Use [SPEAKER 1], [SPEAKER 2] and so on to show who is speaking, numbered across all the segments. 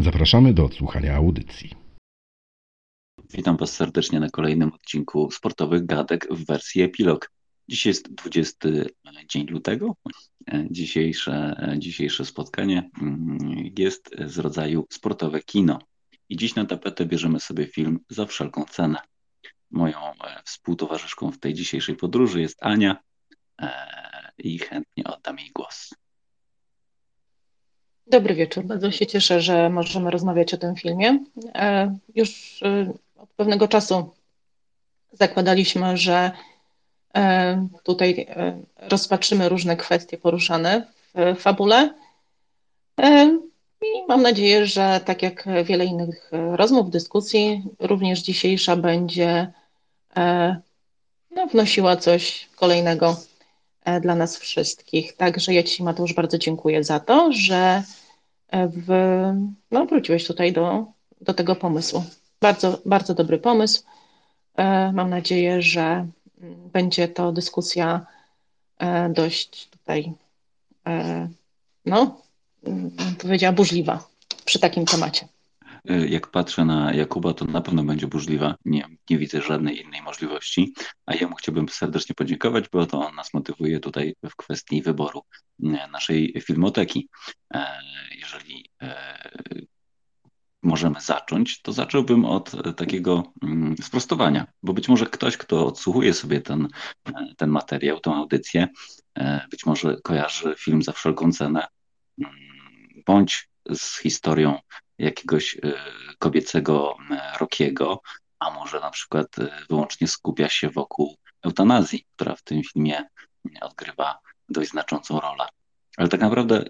[SPEAKER 1] Zapraszamy do odsłuchania audycji.
[SPEAKER 2] Witam Was serdecznie na kolejnym odcinku Sportowych Gadek w wersji epilog. Dziś jest 20 dzień lutego. Dzisiejsze, dzisiejsze spotkanie jest z rodzaju sportowe kino. I dziś na tapetę bierzemy sobie film za wszelką cenę. Moją współtowarzyszką w tej dzisiejszej podróży jest Ania i chętnie oddam jej głos.
[SPEAKER 3] Dobry wieczór. Bardzo się cieszę, że możemy rozmawiać o tym filmie. Już od pewnego czasu zakładaliśmy, że tutaj rozpatrzymy różne kwestie poruszane w fabule. I mam nadzieję, że tak jak wiele innych rozmów, dyskusji, również dzisiejsza będzie no, wnosiła coś kolejnego dla nas wszystkich. Także ja Ci, Mateusz, bardzo dziękuję za to, że w, no, wróciłeś tutaj do, do tego pomysłu. Bardzo, bardzo dobry pomysł. Mam nadzieję, że będzie to dyskusja dość tutaj, no, powiedziała, burzliwa przy takim temacie.
[SPEAKER 2] Jak patrzę na Jakuba, to na pewno będzie burzliwa. Nie, nie widzę żadnej innej możliwości. A jemu chciałbym serdecznie podziękować, bo to on nas motywuje tutaj w kwestii wyboru naszej filmoteki. Jeżeli możemy zacząć, to zacząłbym od takiego sprostowania, bo być może ktoś, kto odsłuchuje sobie ten, ten materiał, tę audycję, być może kojarzy film za wszelką cenę, bądź z historią jakiegoś kobiecego Rokiego, a może na przykład wyłącznie skupia się wokół eutanazji, która w tym filmie odgrywa dość znaczącą rolę. Ale tak naprawdę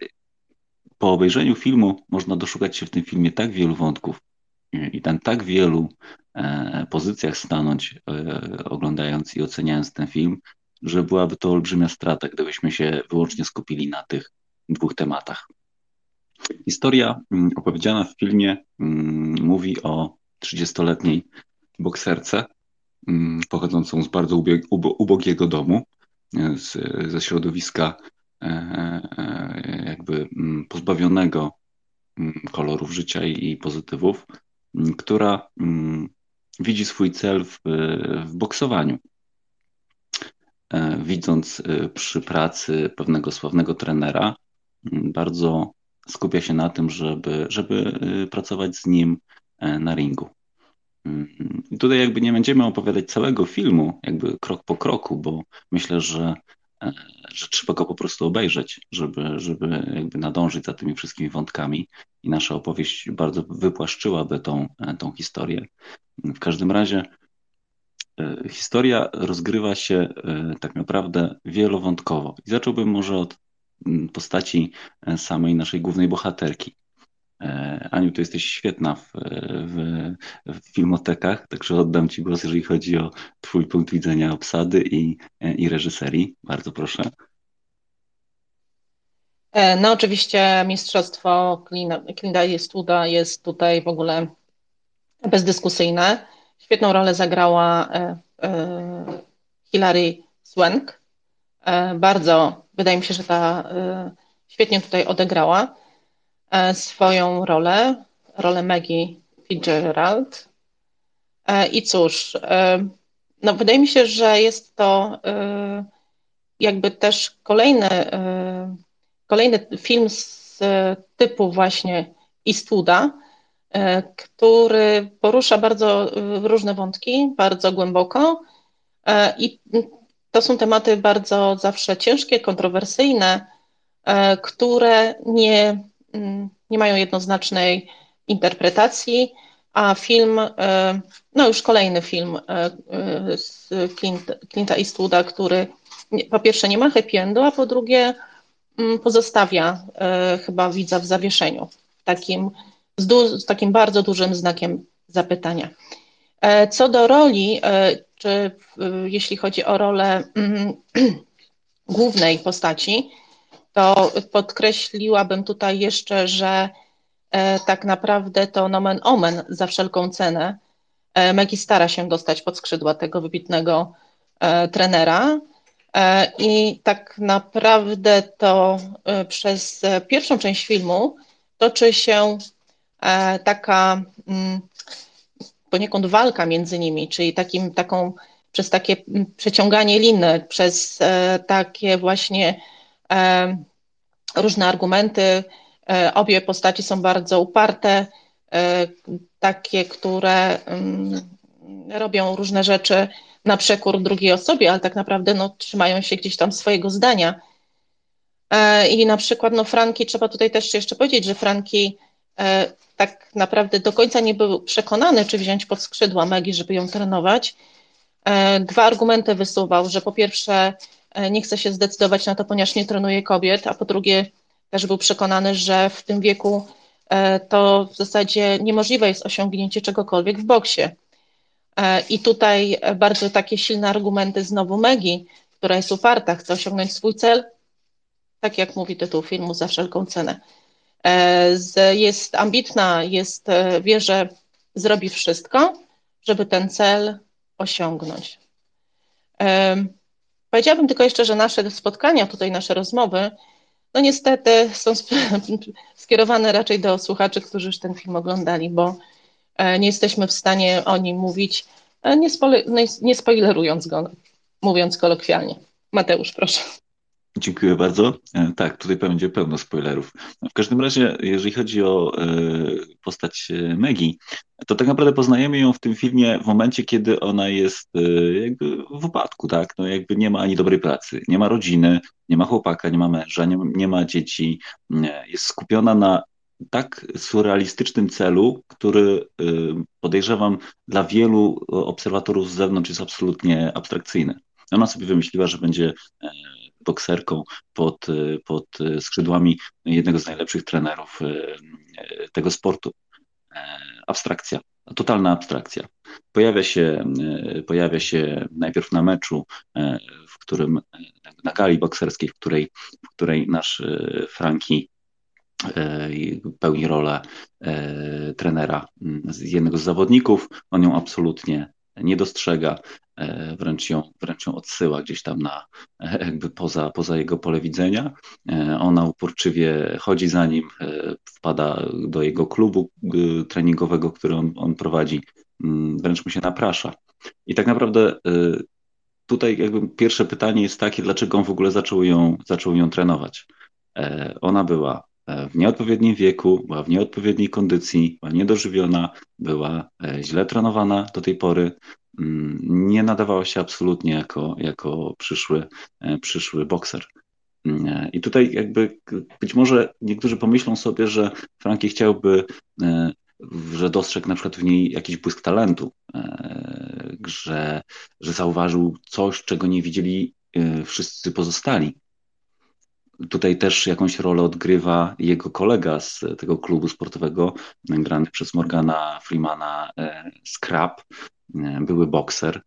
[SPEAKER 2] po obejrzeniu filmu można doszukać się w tym filmie tak wielu wątków i na tak wielu pozycjach stanąć, oglądając i oceniając ten film, że byłaby to olbrzymia strata, gdybyśmy się wyłącznie skupili na tych dwóch tematach. Historia opowiedziana w filmie mówi o 30-letniej bokserce pochodzącą z bardzo ubogiego domu, z, ze środowiska jakby pozbawionego kolorów życia i pozytywów, która widzi swój cel w, w boksowaniu. Widząc przy pracy pewnego sławnego trenera, bardzo skupia się na tym, żeby, żeby pracować z nim na ringu. I tutaj jakby nie będziemy opowiadać całego filmu, jakby krok po kroku, bo myślę, że, że trzeba go po prostu obejrzeć, żeby, żeby jakby nadążyć za tymi wszystkimi wątkami i nasza opowieść bardzo wypłaszczyłaby tą, tą historię. W każdym razie historia rozgrywa się tak naprawdę wielowątkowo. I zacząłbym może od postaci samej naszej głównej bohaterki. Aniu, to jesteś świetna w, w, w, filmotekach, także oddam Ci głos, jeżeli chodzi o Twój punkt widzenia obsady i, i reżyserii. Bardzo proszę.
[SPEAKER 3] No oczywiście mistrzostwo Eastwooda jest tutaj w ogóle bezdyskusyjne. Świetną rolę zagrała Hilary Swank. Bardzo, wydaje mi się, że ta świetnie tutaj odegrała swoją rolę, rolę Maggie Fitzgerald. I cóż, no wydaje mi się, że jest to jakby też kolejny, kolejny film z typu właśnie Eastwooda, który porusza bardzo różne wątki, bardzo głęboko i to są tematy bardzo zawsze ciężkie, kontrowersyjne, które nie nie mają jednoznacznej interpretacji, a film, no już kolejny film z Clint, Eastwooda, który po pierwsze nie ma happy endu, a po drugie pozostawia chyba widza w zawieszeniu, takim z, du- z takim bardzo dużym znakiem zapytania. E, co do roli, e, czy jeśli chodzi o rolę mm, głównej postaci, to podkreśliłabym tutaj jeszcze, że e, tak naprawdę to nomen omen za wszelką cenę. Maggie stara się dostać pod skrzydła tego wybitnego trenera. I tak naprawdę to przez pierwszą część filmu toczy się taka mm, poniekąd walka między nimi, czyli takim, taką, przez takie przeciąganie liny, przez e, takie właśnie e, różne argumenty. E, obie postaci są bardzo uparte, takie, które mm, robią różne rzeczy na przekór drugiej osobie, ale tak naprawdę no, trzymają się gdzieś tam swojego zdania. I na przykład no, Franki, trzeba tutaj też jeszcze powiedzieć, że Franki tak naprawdę do końca nie był przekonany, czy wziąć pod skrzydła Megi, żeby ją trenować. E, dwa argumenty wysuwał, że po pierwsze e, nie chce się zdecydować na to, ponieważ nie trenuje kobiet, a po drugie też był przekonany, że w tym wieku e, to w zasadzie niemożliwe jest osiągnięcie czegokolwiek w boksie. I tutaj bardzo takie silne argumenty znowu Megi, która jest uparta, chce osiągnąć swój cel, tak jak mówi tytuł filmu, za wszelką cenę. E, jest ambitna, jest, e, wie, że zrobi wszystko, żeby ten cel osiągnąć. E, powiedziałabym tylko jeszcze, że nasze spotkania, tutaj nasze rozmowy, no niestety są skierowane raczej do słuchaczy, którzy już ten film oglądali, bo nie jesteśmy w stanie o nim mówić, nie, nie spoilerując go, mówiąc kolokwialnie. Mateusz, proszę.
[SPEAKER 2] Dziękuję bardzo. E, tak, tutaj będzie pełno spoilerów. W każdym razie, jeżeli chodzi o e, postać e, Megi, to tak naprawdę poznajemy ją w tym filmie w momencie, kiedy ona jest jakby w upadku, tak? No jakby nie ma ani dobrej pracy, nie ma rodziny, nie ma chłopaka, nie ma męża, nie, nie ma dzieci, jest skupiona na tak surrealistycznym celu, który podejrzewam dla wielu obserwatorów z zewnątrz jest absolutnie abstrakcyjny. Ona sobie wymyśliła, że będzie bokserką pod, pod skrzydłami jednego z najlepszych trenerów e, tego sportu. E, abstrakcja, totalna abstrakcja. Pojawia się, e, pojawia się najpierw na meczu, w którym, na gali bokserskiej, w której, w której nasz Franki pełni rolę trenera jednego z zawodników. On ją absolutnie nie dostrzega, e, wręcz ją, wręcz ją odsyła gdzieś tam na e, jakby poza, poza jego pole widzenia. E, ona uporczywie chodzi za nim, wpada do jego klubu treningowego, który on, on prowadzi, mm, wręcz mu się naprasza. I tak naprawdę tutaj jakby pierwsze pytanie jest takie, dlaczego on w ogóle zaczął ją, zaczął ją trenować. Ona była w nieodpowiednim wieku, była w nieodpowiedniej kondycji, była niedożywiona, była e, źle trenowana do tej pory, mm, nie nadawała się absolutnie jako, jako przyszły, e, przyszły bokser. Mm, e, I tutaj jakby być może niektórzy pomyślą sobie, że Frankie chciałby, że dostrzegł na przykład w niej jakiś błysk talentu, że, że zauważył coś, czego nie widzieli wszyscy pozostali. Tutaj też jakąś rolę odgrywa jego kolega z tego klubu sportowego, grany przez Morgana Freemana, e, Scrap, e, były bokser.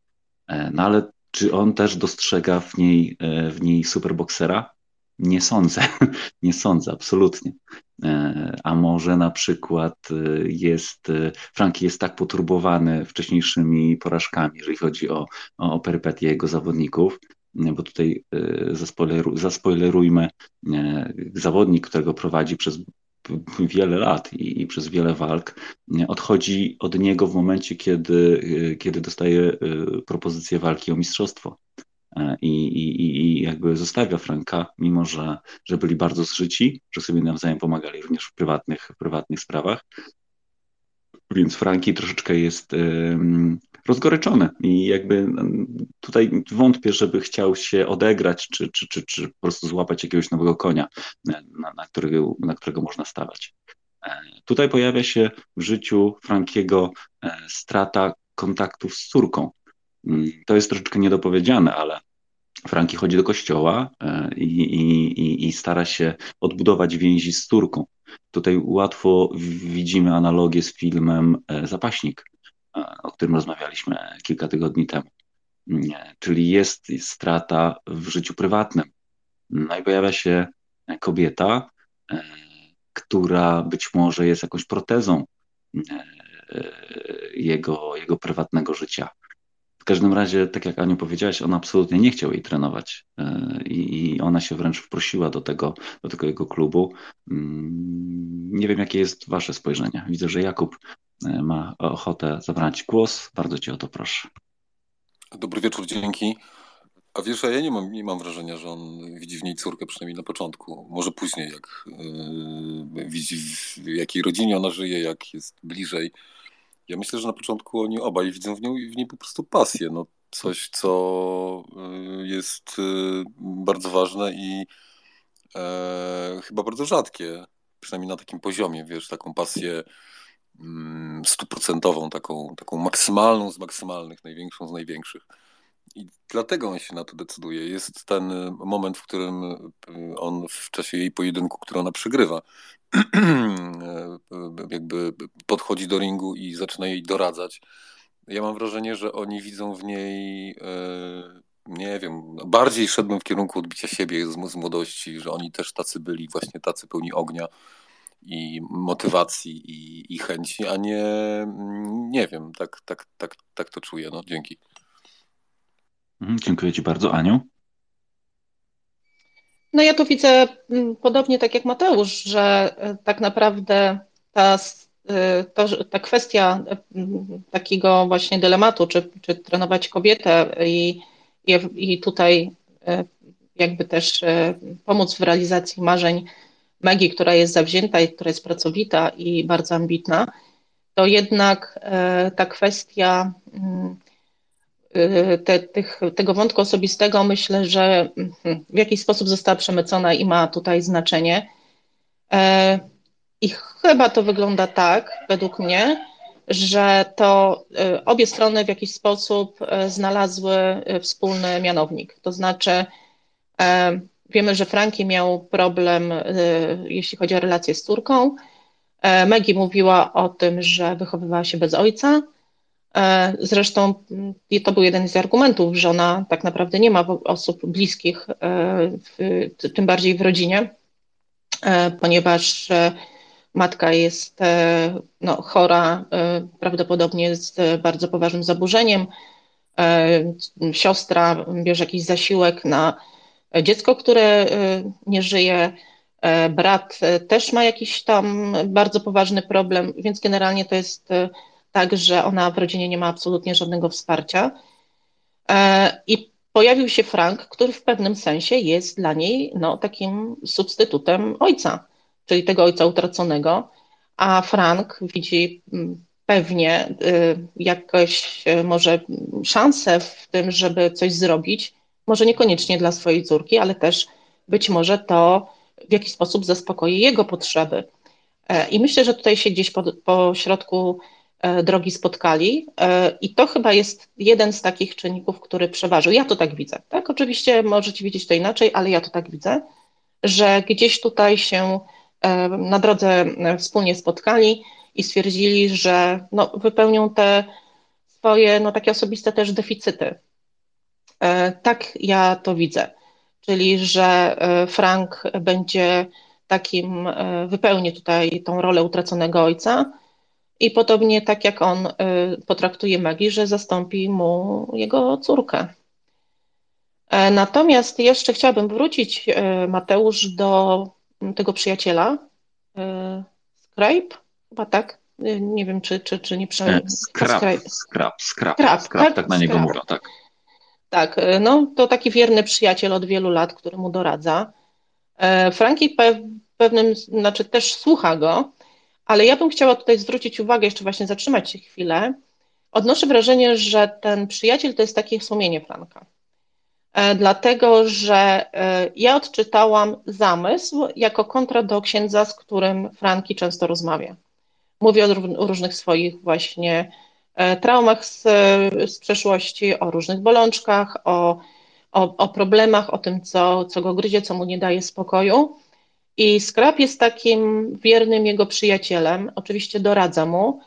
[SPEAKER 2] E, no ale czy on też dostrzega w niej, w niej superboksera? Nie sądzę, nie sądzę, absolutnie. A może na przykład jest, Franki jest tak poturbowany wcześniejszymi porażkami, jeżeli chodzi o, o perypetie jego zawodników, bo tutaj e, zaspoileru, zaspoilerujmy, e, zawodnik, którego prowadzi przez wiele lat i, i, przez wiele walk, odchodzi od niego w momencie, kiedy, e, kiedy dostaje propozycję walki o mistrzostwo. I, i, I jakby zostawia Franka, mimo że, że byli bardzo zżyci, że sobie nawzajem pomagali również w prywatnych, w prywatnych sprawach. Więc Franki troszeczkę jest rozgoryczony i jakby mm, tutaj wątpię, żeby chciał się odegrać, czy, czy, czy, czy po prostu złapać jakiegoś nowego konia, e, na, na, którego, na którego można stawać. E, tutaj pojawia się w życiu Frankiego e, strata kontaktów z córką. Mm, to jest troszeczkę niedopowiedziane, ale Franki chodzi do kościoła i, i, i stara się odbudować więzi z córką. Tutaj łatwo widzimy analogię z filmem Zapaśnik, o którym rozmawialiśmy kilka tygodni temu. Czyli jest strata w życiu prywatnym. No i pojawia się kobieta, która być może jest jakąś protezą jego, jego prywatnego życia. W każdym razie, tak jak Aniu powiedziałaś, on absolutnie nie chciał jej trenować i, i ona się wręcz wprosiła do tego, do tego jego klubu. Mm, nie wiem, jakie jest Wasze spojrzenie. Widzę, że Jakub ma ochotę zabrać głos. Bardzo Cię o to proszę.
[SPEAKER 4] Dobry wieczór, dzięki. A wiesz, ja nie mam, nie mam wrażenia, że on widzi w niej córkę, przynajmniej na początku. Może później, jak yy, widzi w jakiej rodzinie ona żyje, jak jest bliżej. Ja myślę, że na początku oni obaj widzą w, w niej po prostu pasję. No, coś, co yy, jest bardzo ważne i e, chyba bardzo rzadkie, przynajmniej na takim poziomie, wiesz, taką pasję mm, stuprocentową, taką, taką maksymalną z maksymalnych, największą z największych. I dlatego on się na to decyduje. Jest ten y, moment, w którym y, on w czasie jej pojedynku, który ona przegrywa, jakby podchodzi do ringu i zaczyna jej doradzać. Ja mam wrażenie, że oni widzą w niej, y, nie wiem, bardziej szedłbym w kierunku odbicia siebie z, z młodości, że oni też tacy byli, właśnie tacy pełni ognia i motywacji i, i chęci, a nie, nie wiem, tak, tak, tak, tak to czuję. No, dzięki.
[SPEAKER 2] Mhm, dziękuję Ci bardzo. Aniu?
[SPEAKER 3] No ja tu widzę mm, podobnie tak jak Mateusz, że e, tak naprawdę ta, e, to, ta kwestia mm, takiego właśnie dylematu, czy, czy trenować kobietę i, i, i tutaj e, jakby też pomóc w realizacji marzeń Magii, która jest zawzięta i która jest pracowita i bardzo ambitna, to jednak ta kwestia mm, Y, te, tych, tego wątku osobistego myślę, że mhm, w jakiś sposób została przemycona i ma tutaj znaczenie. E, I chyba to wygląda tak, według mnie, że to obie strony w jakiś sposób e, znalazły wspólny mianownik. To znaczy, e, wiemy, że Franki miał problem, jeśli chodzi o relację z córką. Maggie mówiła o tym, że wychowywała się bez ojca E, zresztą mm, to był jeden z argumentów, że ona tak naprawdę nie ma osób bliskich, e, tym bardziej w rodzinie, e, ponieważ matka jest no, chora, prawdopodobnie z bardzo poważnym zaburzeniem. Siostra bierze jakiś zasiłek na dziecko, które nie żyje. Brat też ma jakiś tam bardzo poważny problem, więc generalnie to jest tak, że ona w rodzinie nie ma absolutnie żadnego wsparcia. I pojawił się Frank, który w pewnym sensie jest dla niej no, takim substytutem ojca, czyli tego ojca utraconego, a Frank widzi mm, pewnie y, jakoś y, może szansę w tym, żeby coś zrobić, może niekoniecznie dla swojej córki, ale też być może to w jakiś sposób zaspokoi jego potrzeby. E, I myślę, że tutaj się gdzieś po, po środku E, drogi spotkali. E, I to chyba jest jeden z takich czynników, który przeważył. Ja to tak widzę. Tak, oczywiście możecie widzieć to inaczej, ale ja to tak widzę, że gdzieś tutaj się na drodze wspólnie spotkali i stwierdzili, że no, wypełnią te swoje no, takie osobiste też deficyty. Tak ja to widzę. Czyli, że Frank będzie takim, wypełni tutaj tą rolę utraconego ojca, i podobnie tak jak on potraktuje Magii, że zastąpi mu jego córkę. E, natomiast jeszcze chciałabym wrócić, Mateusz, do tego przyjaciela. Scribe? Chyba tak? Nie wiem, czy, czy, czy nie prze...
[SPEAKER 2] Scrap, scrap, scrap, scrap, tak na niego mówią, tak.
[SPEAKER 3] Tak, no to taki wierny przyjaciel od wielu lat, który mu doradza. E, Franki pewnym, znaczy też słucha go, ale ja bym chciała tutaj zwrócić uwagę, jeszcze właśnie zatrzymać się chwilę. Odnoszę wrażenie, że ten przyjaciel to jest takie wspomnienie Franka. E, dlatego, że e, ja odczytałam zamysł jako kontra do księdza, z którym Franki często rozmawia. Mówi o różnych swoich właśnie e, traumach z, z przeszłości, o różnych bolączkach, o o, o problemach, o tym, co, co go gryzie, co mu nie daje spokoju. I Scrap jest takim wiernym jego przyjacielem, oczywiście doradza mu,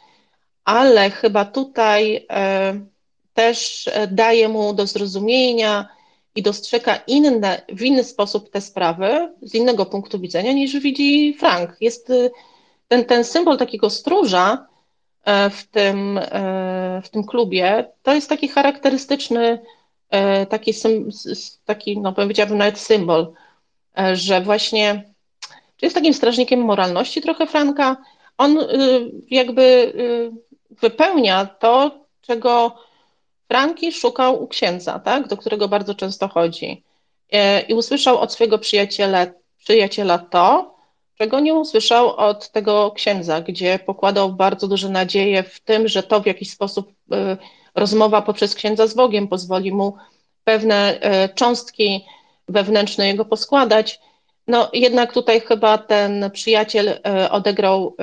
[SPEAKER 3] ale chyba tutaj e, też daje mu do zrozumienia i dostrzega inne, w inny sposób te sprawy, z innego punktu widzenia niż widzi Frank. Jest e, ten, ten symbol takiego stróża e, w tym, e, w tym klubie, to jest taki charakterystyczny, e, taki, taki no powiedziałabym nawet symbol, że właśnie czy jest takim strażnikiem moralności trochę Franka. On jakby wypełnia to, czego Franki szukał u księdza, tak, do którego bardzo często chodzi. I usłyszał od swojego przyjaciela, przyjaciela to, czego nie usłyszał od tego księdza, gdzie pokładał bardzo duże nadzieje w tym, że to w jakiś sposób y, rozmowa poprzez księdza z Bogiem pozwoli mu pewne y, cząstki wewnętrzne jego poskładać. No jednak tutaj chyba ten przyjaciel y, odegrał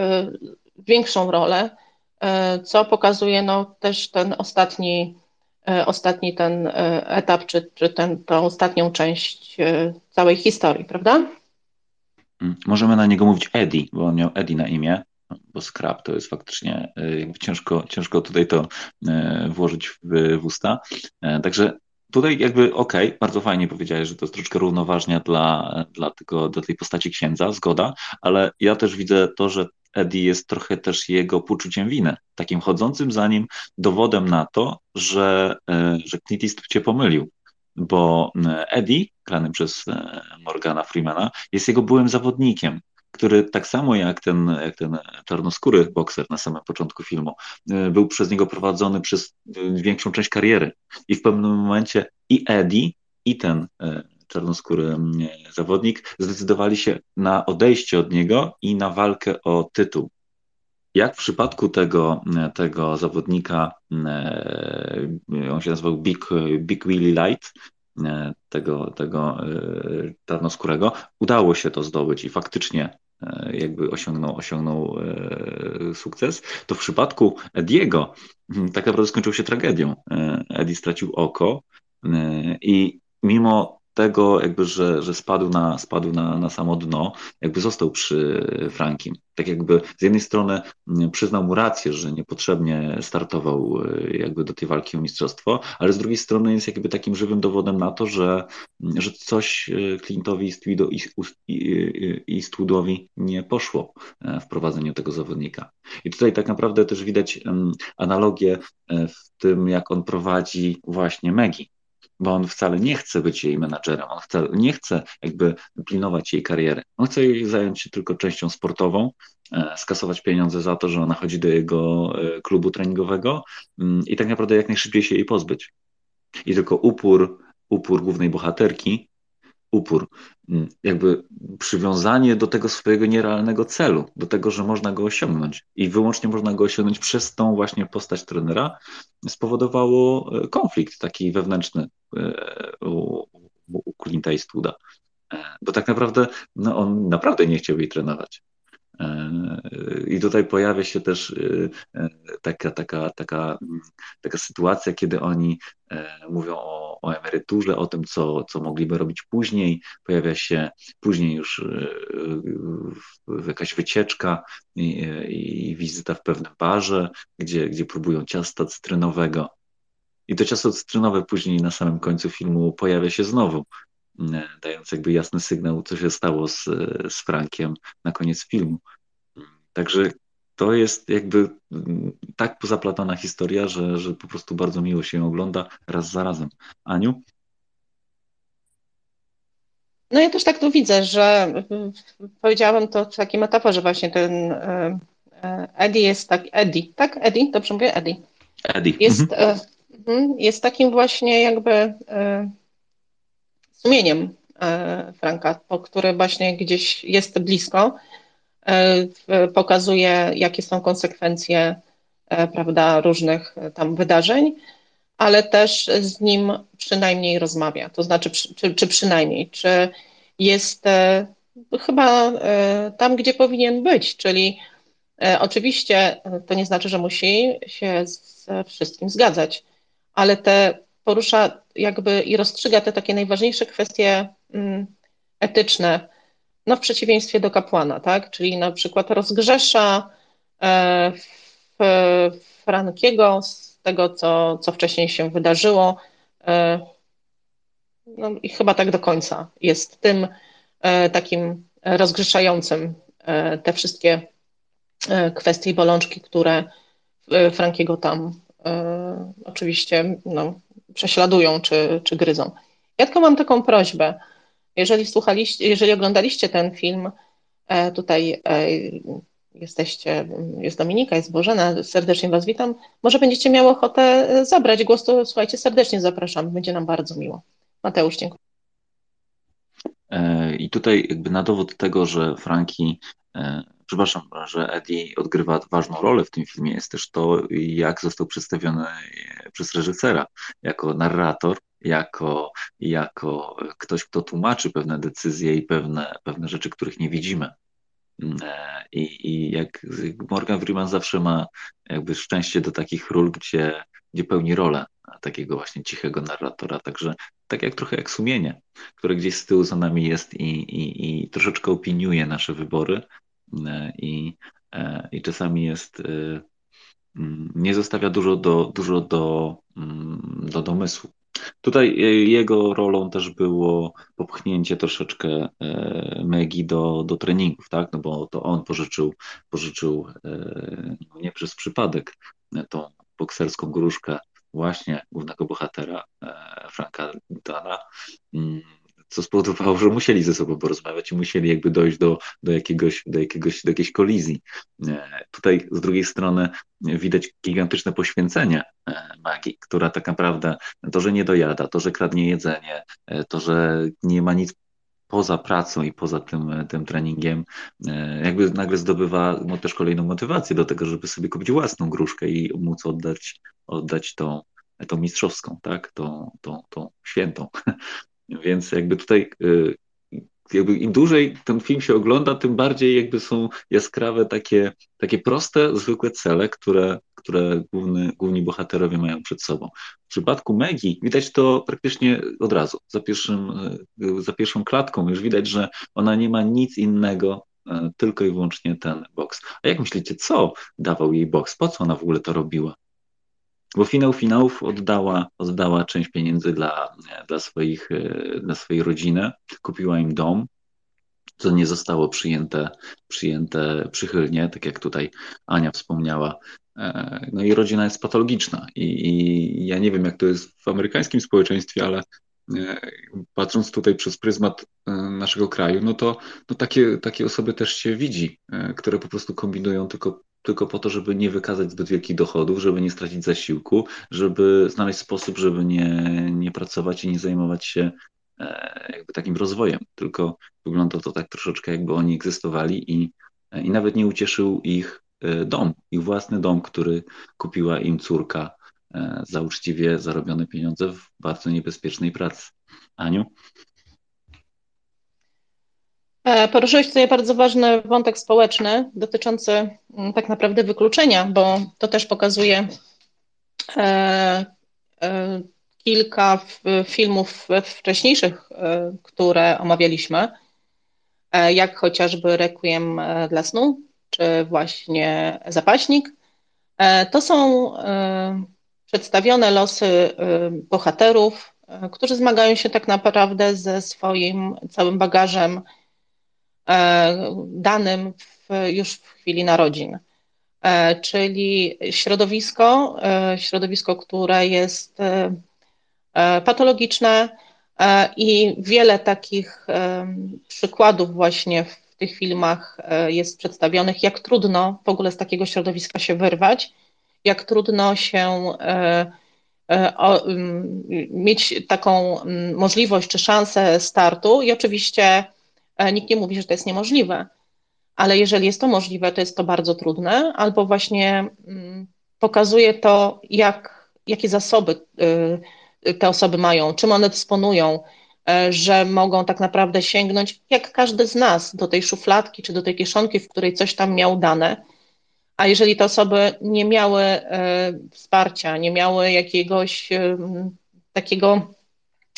[SPEAKER 3] większą rolę, co pokazuje no, też ten ostatni, ostatni ten etap, czy, czy ten, tą ostatnią część całej historii, prawda?
[SPEAKER 2] Mm, możemy na niego mówić Eddie, bo on miał Eddie na imię, bo Scrap to jest faktycznie y, ciężko, ciężko tutaj to y, włożyć w, w usta. E, także tutaj jakby okej, okay, bardzo fajnie powiedziałeś, że to jest troszkę równoważnia dla, dla, tego, dla tej postaci księdza, zgoda, ale ja też widzę to, że Eddie jest trochę też jego poczuciem winy, takim chodzącym za nim dowodem na to, że, e, że Clint Eastwood cię pomylił, bo e, Eddie, grany przez e, Morgana Freemana, jest jego byłym zawodnikiem, który tak samo jak ten, jak ten czarnoskóry bokser na samym początku filmu, e, był przez niego prowadzony przez większą część kariery. I w pewnym momencie i Eddie, i ten czarnoskóry zawodnik zdecydowali się na odejście od niego i na walkę o tytuł. Jak w przypadku tego, tego zawodnika, e, on się nazywał Big, Big Willie Light, e, tego, tego e, czarnoskórego, udało się to zdobyć i faktycznie jakby osiągnął, osiągnął sukces, to w przypadku Ediego tak naprawdę skończył się tragedią. Eddie stracił oko i mimo tego, jakby, że, że spadł, na, spadł na, na samo dno, jakby został przy Frankim. Tak jakby z jednej strony mm, przyznał mu rację, że niepotrzebnie startował y, jakby do tej walki o mistrzostwo, ale z drugiej strony jest jakby takim żywym dowodem na to, że, że coś y, Clintowi i Eastwoodowi nie poszło e, w prowadzeniu tego zawodnika. I tutaj tak naprawdę też widać analogię e, w tym, jak on prowadzi właśnie Megi bo on wcale nie chce być jej menadżerem, on wcale nie chce jakby pilnować jej kariery. On chce jej zająć się tylko częścią sportową, e, skasować pieniądze za to, że ona chodzi do jego e, klubu treningowego mm, i tak naprawdę jak najszybciej się jej pozbyć. I tylko upór, upór głównej bohaterki upór, mm, jakby przywiązanie do tego swojego nierealnego celu, do tego, że można go osiągnąć i wyłącznie można go osiągnąć przez tą właśnie postać trenera, spowodowało e, konflikt taki wewnętrzny e, u, u Clint'a Eastwooda. E, bo tak naprawdę no, on naprawdę nie chciał jej trenować. I tutaj pojawia się też taka, taka, taka, taka sytuacja, kiedy oni mówią o, o emeryturze, o tym, co, co mogliby robić później. Pojawia się później już jakaś wycieczka i, i wizyta w pewnym barze, gdzie, gdzie próbują ciasta cytrynowego. I to ciasto cytrynowe później na samym końcu filmu pojawia się znowu E, dając jakby jasny sygnał, co się stało z, z Frankiem na koniec filmu. Także to jest jakby mm, tak pozaplatana historia, że, że po prostu bardzo miło się ją ogląda raz za razem. Aniu?
[SPEAKER 3] No ja też tak to widzę, że mm, powiedziałam to w takiej metaforze właśnie ten e, e, Eddie jest tak, Eddie, tak? Eddie? Dobrze mówię? Eddie.
[SPEAKER 2] Eddie.
[SPEAKER 3] Jest, mhm. jest takim właśnie jakby sumieniem e, Franka, po który właśnie gdzieś jest blisko, e, pokazuje, jakie są konsekwencje e, prawda, różnych tam wydarzeń, ale też z nim przynajmniej rozmawia. To znaczy, czy, czy przynajmniej, czy jest chyba tam, gdzie powinien być, czyli oczywiście to nie znaczy, że musi się z wszystkim zgadzać, ale te porusza jakby i rozstrzyga te takie najważniejsze kwestie mm, etyczne, no w przeciwieństwie do kapłana, tak? Czyli na przykład rozgrzesza e, Frankiego z tego, co, co wcześniej się wydarzyło. E, no i chyba tak do końca jest tym e, takim rozgrzeszającym te wszystkie kwestie i bolączki, które Frankiego tam oczywiście no, prześladują czy, czy gryzą. Ja tylko mam taką prośbę. Jeżeli słuchaliście, jeżeli oglądaliście ten film, e, tutaj e, jesteście, jest Dominika, jest Bożena, serdecznie Was witam. Może będziecie miały ochotę e, zabrać głos, to słuchajcie, serdecznie zapraszam, będzie nam bardzo miło. Mateusz, dziękuję.
[SPEAKER 2] I tutaj jakby na dowód tego, że Franki, przepraszam, że Eddie odgrywa ważną rolę w tym filmie, jest też to, jak został przedstawiony przez reżysera jako narrator, jako, jako ktoś, kto tłumaczy pewne decyzje i pewne, pewne rzeczy, których nie widzimy. E, I, I jak Morgan Freeman zawsze ma jakby szczęście do takich ról, gdzie, gdzie pełni rolę takiego właśnie cichego narratora. Także tak jak trochę jak sumienie, które gdzieś z tyłu za nami jest i, i, i troszeczkę opiniuje nasze wybory e, i, e, i czasami jest mm, nie zostawia dużo do, dużo do, mm, do domysłu. Tutaj e, jego rolą też było popchnięcie troszeczkę e, Megi do, do treningów, tak? No bo to on pożyczył, pożyczył e, nie przez przypadek tą bokserską gruszkę właśnie głównego bohatera Franka Dana mm, co spowodowało, że musieli ze sobą porozmawiać i musieli jakby dojść do, do, jakiegoś, do, jakiegoś, do jakiejś kolizji. E, tutaj z drugiej strony widać gigantyczne poświęcenie e, magii, która tak naprawdę to, że nie dojada, to, że kradnie jedzenie, e, to, że nie ma nic poza pracą i poza tym, tym treningiem, jakby nagle zdobywa no, też kolejną motywację do tego, żeby sobie kupić własną gruszkę i móc oddać, oddać tą, tą mistrzowską, tak? Tą, tą, tą świętą. Więc jakby tutaj y, jakby im dłużej ten film się ogląda, tym bardziej jakby są jaskrawe takie, takie proste, zwykłe cele, które, które główny, główni bohaterowie mają przed sobą. W przypadku Megi widać to praktycznie od razu, za, pierwszym, y, za pierwszą klatką już widać, że ona nie ma nic innego, y, tylko i wyłącznie ten boks. A jak myślicie, co dawał jej boks? Po co ona w ogóle to robiła? Bo finał finałów oddała, oddała część pieniędzy dla, dla, swoich, e, dla swojej rodziny, kupiła im dom, co nie zostało przyjęte, przyjęte przychylnie, tak jak tutaj Ania wspomniała. E, no i rodzina jest patologiczna. I, I, ja nie wiem, jak to jest w amerykańskim społeczeństwie, ale e, patrząc tutaj przez pryzmat naszego kraju, no to no takie, takie osoby też się widzi, które po prostu kombinują tylko tylko po to, żeby nie wykazać zbyt wielkich dochodów, żeby nie stracić zasiłku, żeby znaleźć sposób, żeby nie, nie pracować i nie zajmować się e, jakby takim rozwojem. Tylko wygląda to tak troszeczkę, jakby oni egzystowali i, i nawet nie ucieszył ich e, dom, ich własny dom, który kupiła im córka e, za uczciwie zarobione pieniądze w bardzo niebezpiecznej pracy. Aniu?
[SPEAKER 3] E, poruszyłeś tutaj bardzo ważny wątek społeczny dotyczący mm, tak naprawdę wykluczenia, bo to też pokazuje e, e, kilka filmów wcześniejszych, które omawialiśmy, jak chociażby Requiem dla snu, czy właśnie Zapaśnik. To są przedstawione losy bohaterów, którzy zmagają się tak naprawdę ze swoim całym bagażem danym w, już w chwili narodzin. E, czyli środowisko, e, środowisko, które jest patologiczne i wiele takich przykładów właśnie w tych filmach jest przedstawionych, jak trudno w ogóle z takiego środowiska się wyrwać, jak trudno się mieć taką możliwość czy szansę startu i oczywiście Nikt nie mówi, że to jest niemożliwe, ale jeżeli jest to możliwe, to jest to bardzo trudne, albo właśnie mm, pokazuje to, jak, jakie zasoby y, te osoby mają, czym one dysponują, y, że mogą tak naprawdę sięgnąć, jak każdy z nas, do tej szufladki czy do tej kieszonki, w której coś tam miał dane. A jeżeli te osoby nie miały y, wsparcia, nie miały jakiegoś takiego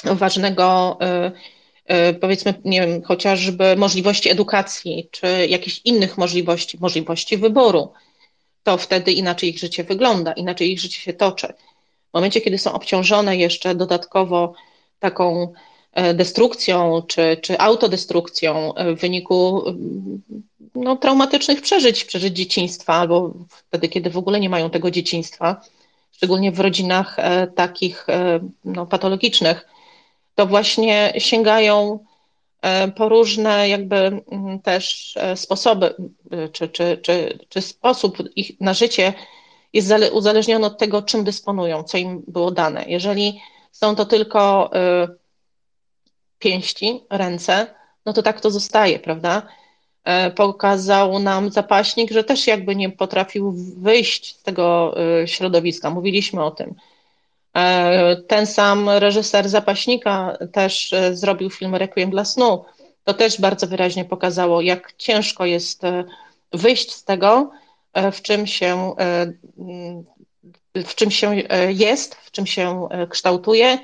[SPEAKER 3] ważnego, powiedzmy, nie wiem, chociażby możliwości edukacji, czy jakichś innych możliwości, możliwości wyboru, to wtedy inaczej ich życie wygląda, inaczej ich życie się toczy. W momencie, kiedy są obciążone jeszcze dodatkowo taką e, destrukcją czy, czy autodestrukcją w wyniku no, traumatycznych przeżyć, przeżyć dzieciństwa, albo wtedy, kiedy w ogóle nie mają tego dzieciństwa, szczególnie w rodzinach e, takich e, no, patologicznych, to właśnie sięgają po różne jakby mm, też sposoby, czy, czy, czy, czy sposób ich na życie jest uzależniony od tego, czym dysponują, co im było dane. Jeżeli są to tylko pięści, ręce, no to tak to zostaje, prawda? E, pokazał nam zapaśnik, że też jakby nie potrafił wyjść z tego środowiska. Mówiliśmy o tym. E, ten sam reżyser zapaśnika też e, zrobił film Requiem dla snu. To też bardzo wyraźnie pokazało, jak ciężko jest wyjść z tego, w czym się, w czym się jest, w czym się kształtuje.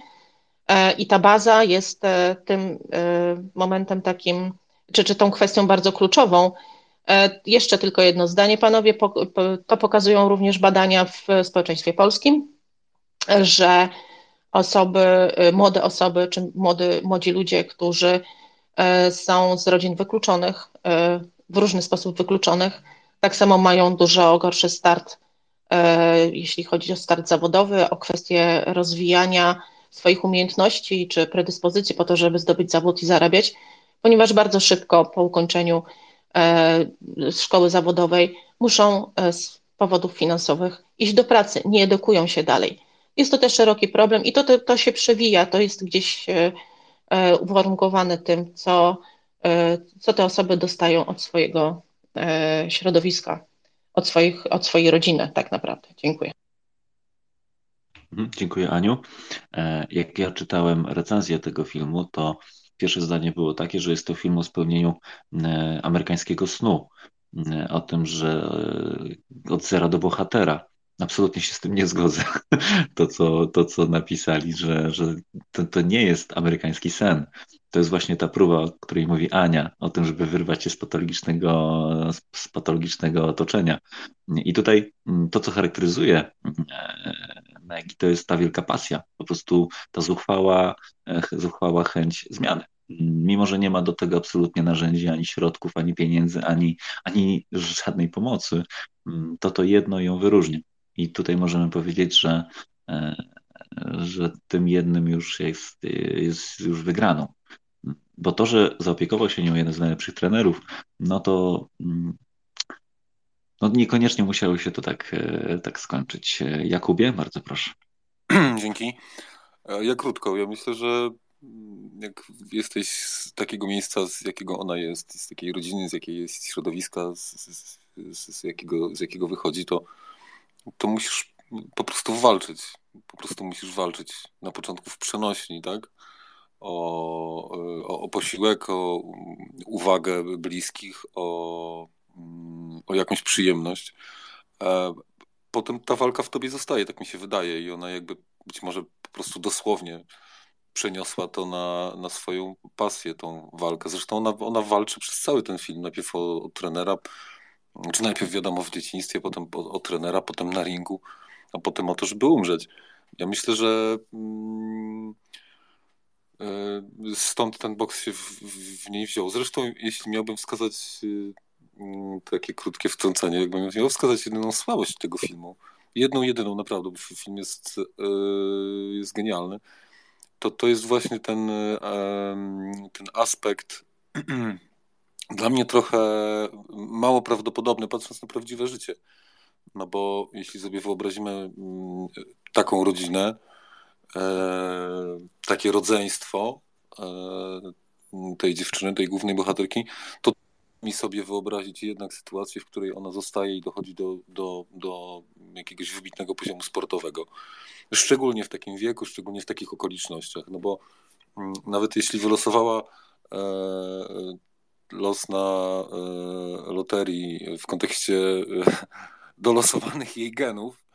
[SPEAKER 3] I ta baza jest tym momentem takim, czy, czy tą kwestią bardzo kluczową. Jeszcze tylko jedno zdanie, panowie. To pokazują również badania w społeczeństwie polskim, że osoby, młode osoby, czy młody, młodzi ludzie, którzy są z rodzin wykluczonych, w różny sposób wykluczonych, tak samo mają dużo gorszy start, jeśli chodzi o start zawodowy, o kwestię rozwijania swoich umiejętności czy predyspozycji po to, żeby zdobyć zawód i zarabiać, ponieważ bardzo szybko po ukończeniu szkoły zawodowej muszą z powodów finansowych iść do pracy, nie edukują się dalej. Jest to też szeroki problem i to, to, to się przewija, to jest gdzieś uwarunkowane tym, co, co te osoby dostają od swojego E, środowiska, od, swoich, od swojej rodziny tak naprawdę. Dziękuję.
[SPEAKER 2] Mhm, dziękuję Aniu. E, jak ja czytałem recenzję tego filmu, to pierwsze zdanie było takie, że jest to film o spełnieniu e, amerykańskiego snu, o tym, że od zera do bohatera. Absolutnie się z tym nie zgodzę. To, co, to, co napisali, że, że to, to nie jest amerykański sen to jest właśnie ta próba, o której mówi Ania, o tym, żeby wyrwać się z patologicznego, z patologicznego otoczenia. I tutaj mm, to, co charakteryzuje Megi, to jest ta wielka pasja, po prostu ta zuchwała, e, zuchwała chęć zmiany. Mimo, że nie ma do tego absolutnie narzędzi, ani środków, ani pieniędzy, ani, ani żadnej pomocy, mm, to to jedno ją wyróżnia. I tutaj możemy powiedzieć, że, e, że tym jednym już jest, jest już wygraną bo to, że zaopiekował się nią jeden z najlepszych trenerów, no to mm, no niekoniecznie musiało się to tak, e, tak skończyć. Jakubie, bardzo proszę.
[SPEAKER 4] Dzięki. E, ja krótko. Ja myślę, że mm, jak jesteś z takiego miejsca, z jakiego ona jest, z takiej rodziny, z jakiej jest środowiska, z, z, z, jakiego, z jakiego wychodzi, to, to musisz po prostu walczyć. Po prostu musisz walczyć. Na początku w przenośni, tak? o, o, o posiłek, o uwagę bliskich, o, o jakąś przyjemność. E, potem ta walka w tobie zostaje, tak mi się wydaje, i ona jakby być może po prostu dosłownie przeniosła to na, na swoją pasję, tą walkę. Zresztą ona, ona walczy przez cały ten film. Najpierw o, o trenera, czy najpierw wiadomo w dzieciństwie, potem o, o, trenera, potem na ringu, a potem o to, żeby umrzeć. Ja myślę, że. Mm, E, stąd ten boks się w, w niej wziął. Zresztą, jeśli miałbym wskazać y, mm, takie krótkie wtrącenie, jakbym miał wskazać jedyną słabość tego filmu, jedną, jedyną naprawdę, bo film jest, e, jest genialny, to to jest właśnie ten, e, ten aspekt dla mnie trochę mało prawdopodobny, patrząc na prawdziwe życie. No bo jeśli sobie wyobrazimy mm, taką rodzinę, E, takie rodzeństwo e, tej dziewczyny, tej głównej bohaterki, to mi sobie wyobrazić jednak sytuację, w której ona zostaje i dochodzi do, do, do jakiegoś wybitnego poziomu sportowego. Szczególnie w takim wieku, szczególnie w takich okolicznościach, no bo mm, nawet jeśli wylosowała e, los na loterii w kontekście dolosowanych jej genów,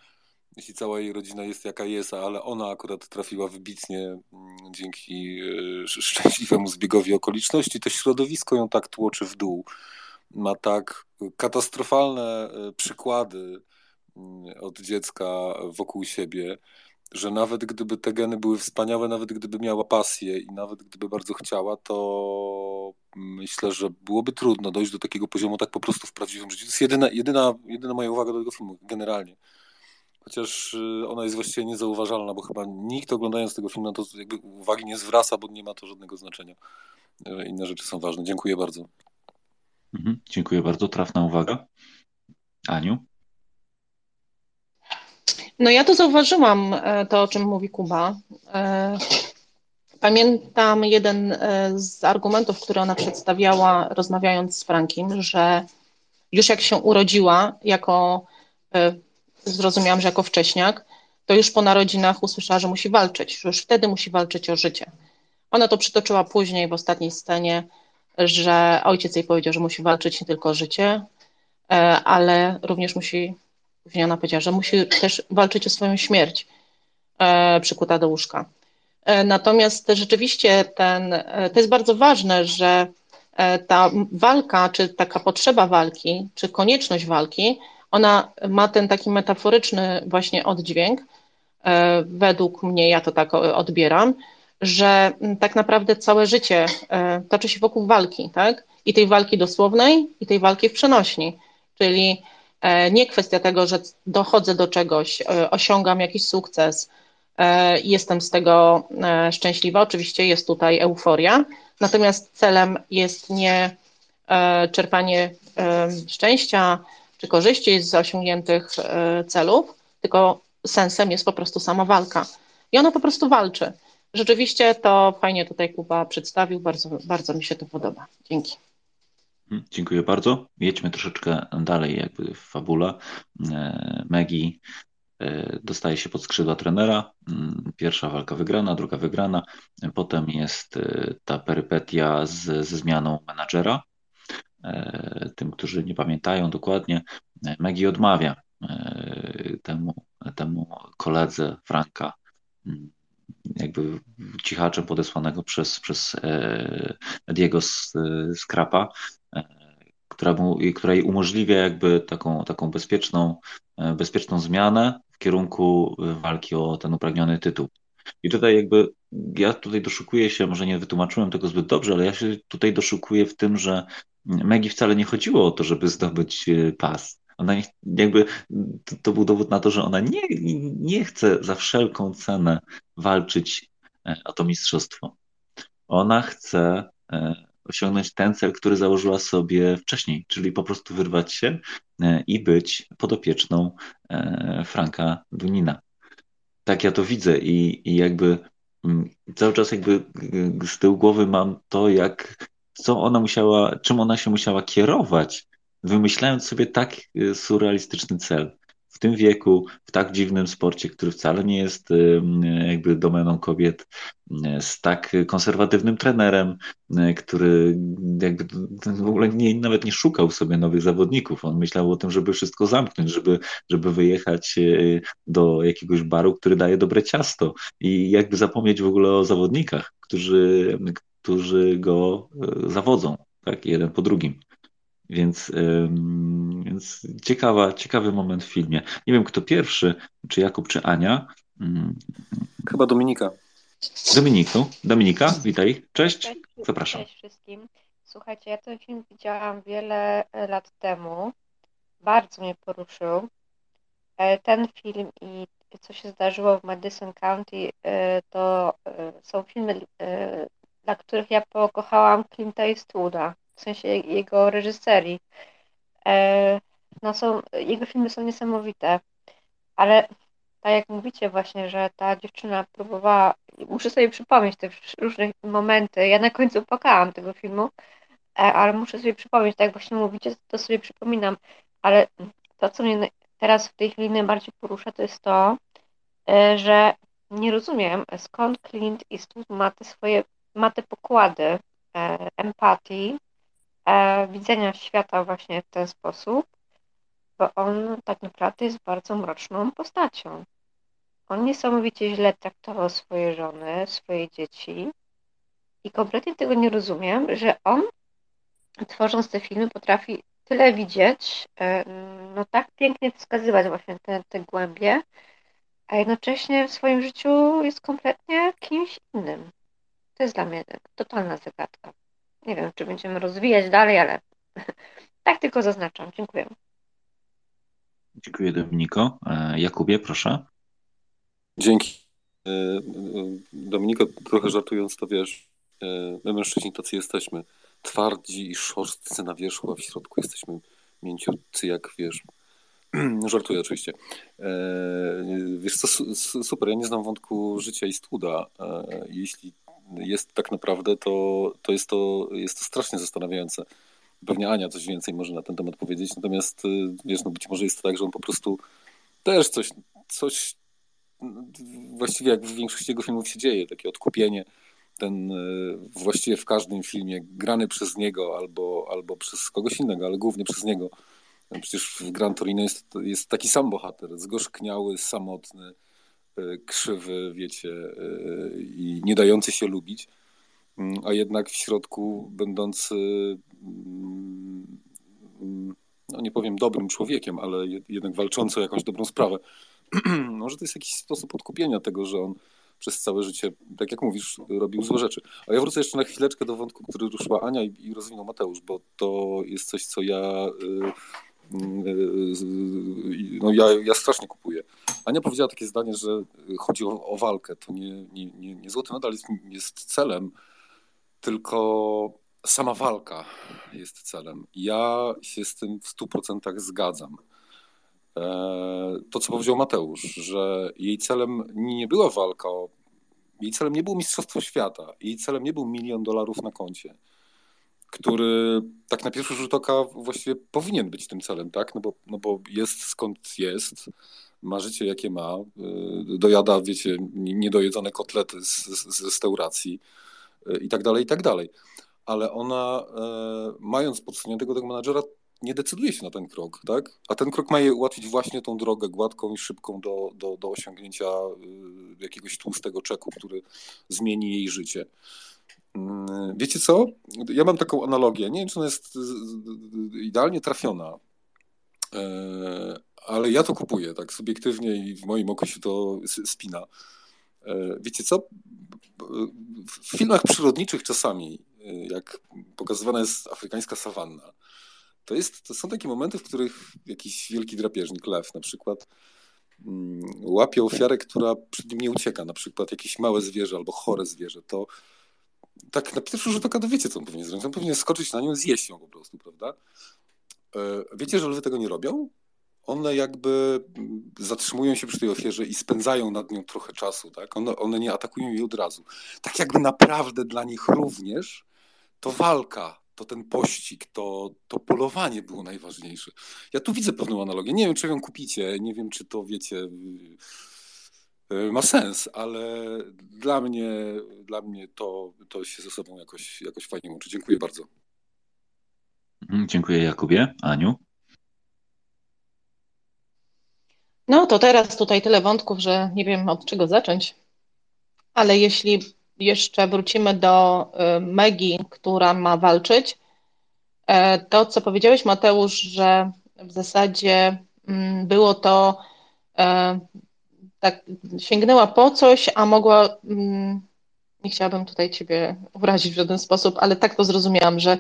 [SPEAKER 4] jeśli cała jej rodzina jest jaka jest, ale ona akurat trafiła wybitnie mm, dzięki e, szczęśliwemu zbiegowi okoliczności, to środowisko ją tak tłoczy w dół. Ma tak katastrofalne e, przykłady mm, od dziecka wokół siebie, że nawet gdyby te geny były wspaniałe, nawet gdyby miała pasję i nawet gdyby bardzo chciała, to myślę, że byłoby trudno dojść do takiego poziomu tak po prostu w prawdziwym życiu. To jest jedyna, jedyna, jedyna moja uwaga do tego filmu, generalnie. Chociaż y, ona jest właściwie niezauważalna, bo chyba nikt oglądając tego filmu na to jakby uwagi nie zwraca, bo nie ma to żadnego znaczenia. Y, inne rzeczy są ważne. Dziękuję bardzo.
[SPEAKER 2] Mhm, dziękuję bardzo. Trafna uwaga. Aniu?
[SPEAKER 3] No ja to zauważyłam, e, to o czym mówi Kuba. E, pamiętam jeden e, z argumentów, który ona przedstawiała, rozmawiając z Frankiem, że już jak się urodziła, jako, zrozumiałam, że jako wcześniak, to już po narodzinach usłyszała, że musi walczyć, że już wtedy musi walczyć o życie. Ona to przytoczyła później w ostatniej scenie, że ojciec jej powiedział, że musi walczyć nie tylko o życie, ale również musi Później ona powiedziała, że musi też walczyć o swoją śmierć e, przykuta do łóżka. E, natomiast rzeczywiście ten, e, to jest bardzo ważne, że e, ta walka, czy taka potrzeba walki, czy konieczność walki, ona ma ten taki metaforyczny właśnie oddźwięk, e, według mnie, ja to tak odbieram, że tak naprawdę całe życie e, toczy się wokół walki, tak? I tej walki dosłownej, i tej walki w przenośni. Czyli nie kwestia tego, że dochodzę do czegoś, e, osiągam jakiś sukces e, jestem z tego szczęśliwa. Oczywiście jest tutaj euforia, natomiast celem jest nie czerpanie szczęścia czy korzyści z osiągniętych celów, tylko sensem jest po prostu sama walka. I ona po prostu walczy. Rzeczywiście to fajnie tutaj Kuba przedstawił, bardzo, bardzo mi się to podoba. Dzięki.
[SPEAKER 2] Mhm, dziękuję bardzo. Jedźmy troszeczkę dalej jakby w fabule. E, Maggie e, dostaje się pod skrzydła trenera. Mm, pierwsza walka wygrana, druga wygrana. Potem jest e, ta perypetia z, ze zmianą menadżera. Tym, którzy nie pamiętają dokładnie, Maggie odmawia temu, temu koledze Franka mm, jakby cichaczem podesłanego przez, przez Diego Skrapa, która, mu, która jej umożliwia jakby taką, taką bezpieczną, e, bezpieczną zmianę w kierunku walki o ten upragniony tytuł. I tutaj jakby ja tutaj doszukuję się, może nie wytłumaczyłem tego zbyt dobrze, ale ja się tutaj doszukuję w tym, że Megi wcale nie chodziło o to, żeby zdobyć e, pas. Ona nie, jakby to, to, był dowód na to, że ona nie, nie chce za wszelką cenę walczyć e, o to mistrzostwo. Ona chce osiągnąć ten cel, który założyła sobie wcześniej, czyli po prostu wyrwać się e, i być podopieczną e, Franka Dunina. Tak ja to widzę i, i jakby mm, cały czas jakby z tyłu głowy mam to, jak co ona musiała, czym ona się musiała kierować, wymyślając sobie tak e, surrealistyczny cel w tym wieku, w tak dziwnym sporcie, który wcale nie jest jakby domeną kobiet, z tak konserwatywnym trenerem, który jakby w ogóle nie, nawet nie szukał sobie nowych zawodników. On myślał o tym, żeby wszystko zamknąć, żeby, żeby wyjechać e, do jakiegoś baru, który daje dobre ciasto i jakby zapomnieć w ogóle o zawodnikach, którzy, którzy go zawodzą, tak, jeden po drugim. Więc, więc ciekawa, ciekawy moment w filmie. Nie wiem, kto pierwszy, czy Jakub, czy Ania. Mm.
[SPEAKER 4] Chyba Dominika.
[SPEAKER 2] Dominiku, Dominika, witaj. Cześć. Zapraszam.
[SPEAKER 5] Cześć wszystkim. Słuchajcie, ja ten film widziałam wiele e, lat temu. Bardzo mnie poruszył. E, ten film i co się zdarzyło w Madison County, e, to są filmy, dla których ja pokochałam Clint'a Eastwooda w sensie jego reżyserii. E, no są, jego filmy są niesamowite, ale tak jak mówicie właśnie, że ta dziewczyna próbowała, muszę sobie przypomnieć te różne momenty, ja na końcu płakałam tego filmu, e, ale muszę sobie przypomnieć, tak jak właśnie mówicie, to sobie przypominam, ale to, co mnie teraz w tej chwili najbardziej porusza, to jest to, e, że nie rozumiem, skąd Clint Eastwood ma te swoje, ma te pokłady empatii, widzenia świata właśnie w ten sposób, bo bo on tak naprawdę jest bardzo mroczną postacią. On niesamowicie źle traktował swoje żony, swoje dzieci i kompletnie tego nie rozumiem, że on tworząc te filmy potrafi tyle widzieć, e, no tak pięknie wskazywać właśnie te, te głębie, a jednocześnie w swoim życiu jest kompletnie kimś innym. To jest dla mnie totalna zagadka. Nie wiem, czy będziemy rozwijać dalej, ale tak tylko zaznaczam. Dziękuję.
[SPEAKER 2] Dziękuję Dominiko. E, Jakubie, proszę.
[SPEAKER 4] Dzięki. E, Dominiko, trochę żartując, to wiesz, my mężczyźni tacy jesteśmy twardzi i szorstcy na wierzchu, a w środku jesteśmy mięciutcy jak, wiesz, żartuję oczywiście. E, wiesz co, super, ja nie znam wątku życia i studa. E, jeśli jest tak naprawdę, to, to, jest, to jest to strasznie zastanawiające. Pewnie Ania coś więcej może na ten temat powiedzieć, natomiast e, wiesz, no być może jest tak, że on po prostu też coś, coś właściwie jak w większości jego filmów się dzieje, takie odkupienie ten e, właściwie w każdym filmie grany przez niego albo, albo przez kogoś innego, ale głównie przez niego. Przecież w Gran Torino jest, jest taki sam bohater, zgorzkniały, samotny, krzywy, wiecie, e, i nie dający się lubić, mm, a jednak w środku będący, mm, no nie powiem dobrym człowiekiem, ale jednak walczący o jakąś dobrą sprawę. Może to jest jakiś sposób odkupienia tego, że on przez całe życie, tak jak mówisz, robił złe rzeczy. A ja wrócę jeszcze na chwileczkę do wątku, który ruszyła Ania i, i rozwinął Mateusz, bo to jest coś, co ja, y, y, y, no ja, ja strasznie kupuję. Ania powiedziała takie zdanie, że chodzi o, o walkę. To nie, nie, nie, nie złoty medal jest, jest celem, tylko sama walka jest celem. Ja się z tym w stu procentach zgadzam. E, to, co powiedział Mateusz, że jej celem nie była walka, jej celem nie było Mistrzostwo Świata, jej celem nie był milion dolarów na koncie, który tak na pierwszy rzut oka właściwie powinien być tym celem, tak? No bo, no bo jest skąd jest, ma życie jakie ma, y, dojada, wiecie, niedojedzone kotlety z, z, z restauracji y, i tak dalej, i tak dalej. Ale ona, e, mając podsuniętego tego menadżera, nie decyduje się na ten krok, tak? A ten krok ma jej ułatwić właśnie tą drogę gładką i szybką do, do, do osiągnięcia y, jakiegoś tłustego czeku, który zmieni jej życie. Mm, wiecie co? Ja mam taką analogię. Nie wiem, czy ona jest idealnie trafiona, e, ale ja to kupuję tak subiektywnie i w moim oku się to spina. E, wiecie co? W filmach przyrodniczych czasami, e, jak pokazywana jest afrykańska sawanna, to, jest, to są takie momenty, w których jakiś wielki drapieżnik, lew na przykład, mm, łapie ofiarę, która przed nim nie ucieka, na przykład jakieś małe zwierzę albo chore zwierzę, to tak na pierwszy rzut oka to wiecie, co on powinien zrobić. On powinien skoczyć na nią zjeść ją po prostu, prawda? E, wiecie, że lwy tego nie robią? One jakby zatrzymują się przy tej ofierze i spędzają nad nią trochę czasu, tak? One, one nie atakują jej od razu. Tak jakby naprawdę dla nich również to walka to ten pościg, to, to polowanie było najważniejsze. Ja tu widzę pewną analogię. Nie wiem, czy ją kupicie, nie wiem, czy to wiecie ma sens, ale dla mnie, dla mnie to, to się ze sobą jakoś, jakoś fajnie łączy. Dziękuję bardzo.
[SPEAKER 2] Mhm, dziękuję Jakubie. Aniu?
[SPEAKER 3] No to teraz tutaj tyle wątków, że nie wiem od czego zacząć. Ale jeśli jeszcze wrócimy do y, Megi, która ma walczyć, e, to co powiedziałeś, Mateusz, że w zasadzie mm, było to e, tak, sięgnęła po coś, a mogła. Mm, nie chciałabym tutaj Ciebie urazić w żaden sposób, ale tak to zrozumiałam, że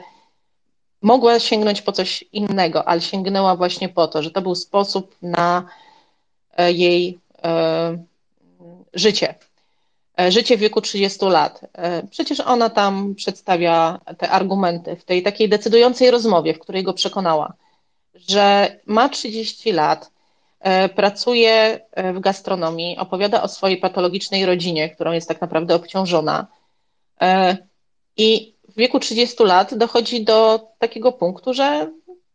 [SPEAKER 3] mogła sięgnąć po coś innego, ale sięgnęła właśnie po to, że to był sposób na e, jej życie. E, życie w wieku 30 lat. E, przecież ona tam przedstawia te argumenty w tej takiej decydującej rozmowie, w której go przekonała, że ma 30 lat, e, pracuje w gastronomii, opowiada o swojej patologicznej rodzinie, którą jest tak naprawdę obciążona. I w wieku 30 lat dochodzi do takiego punktu, że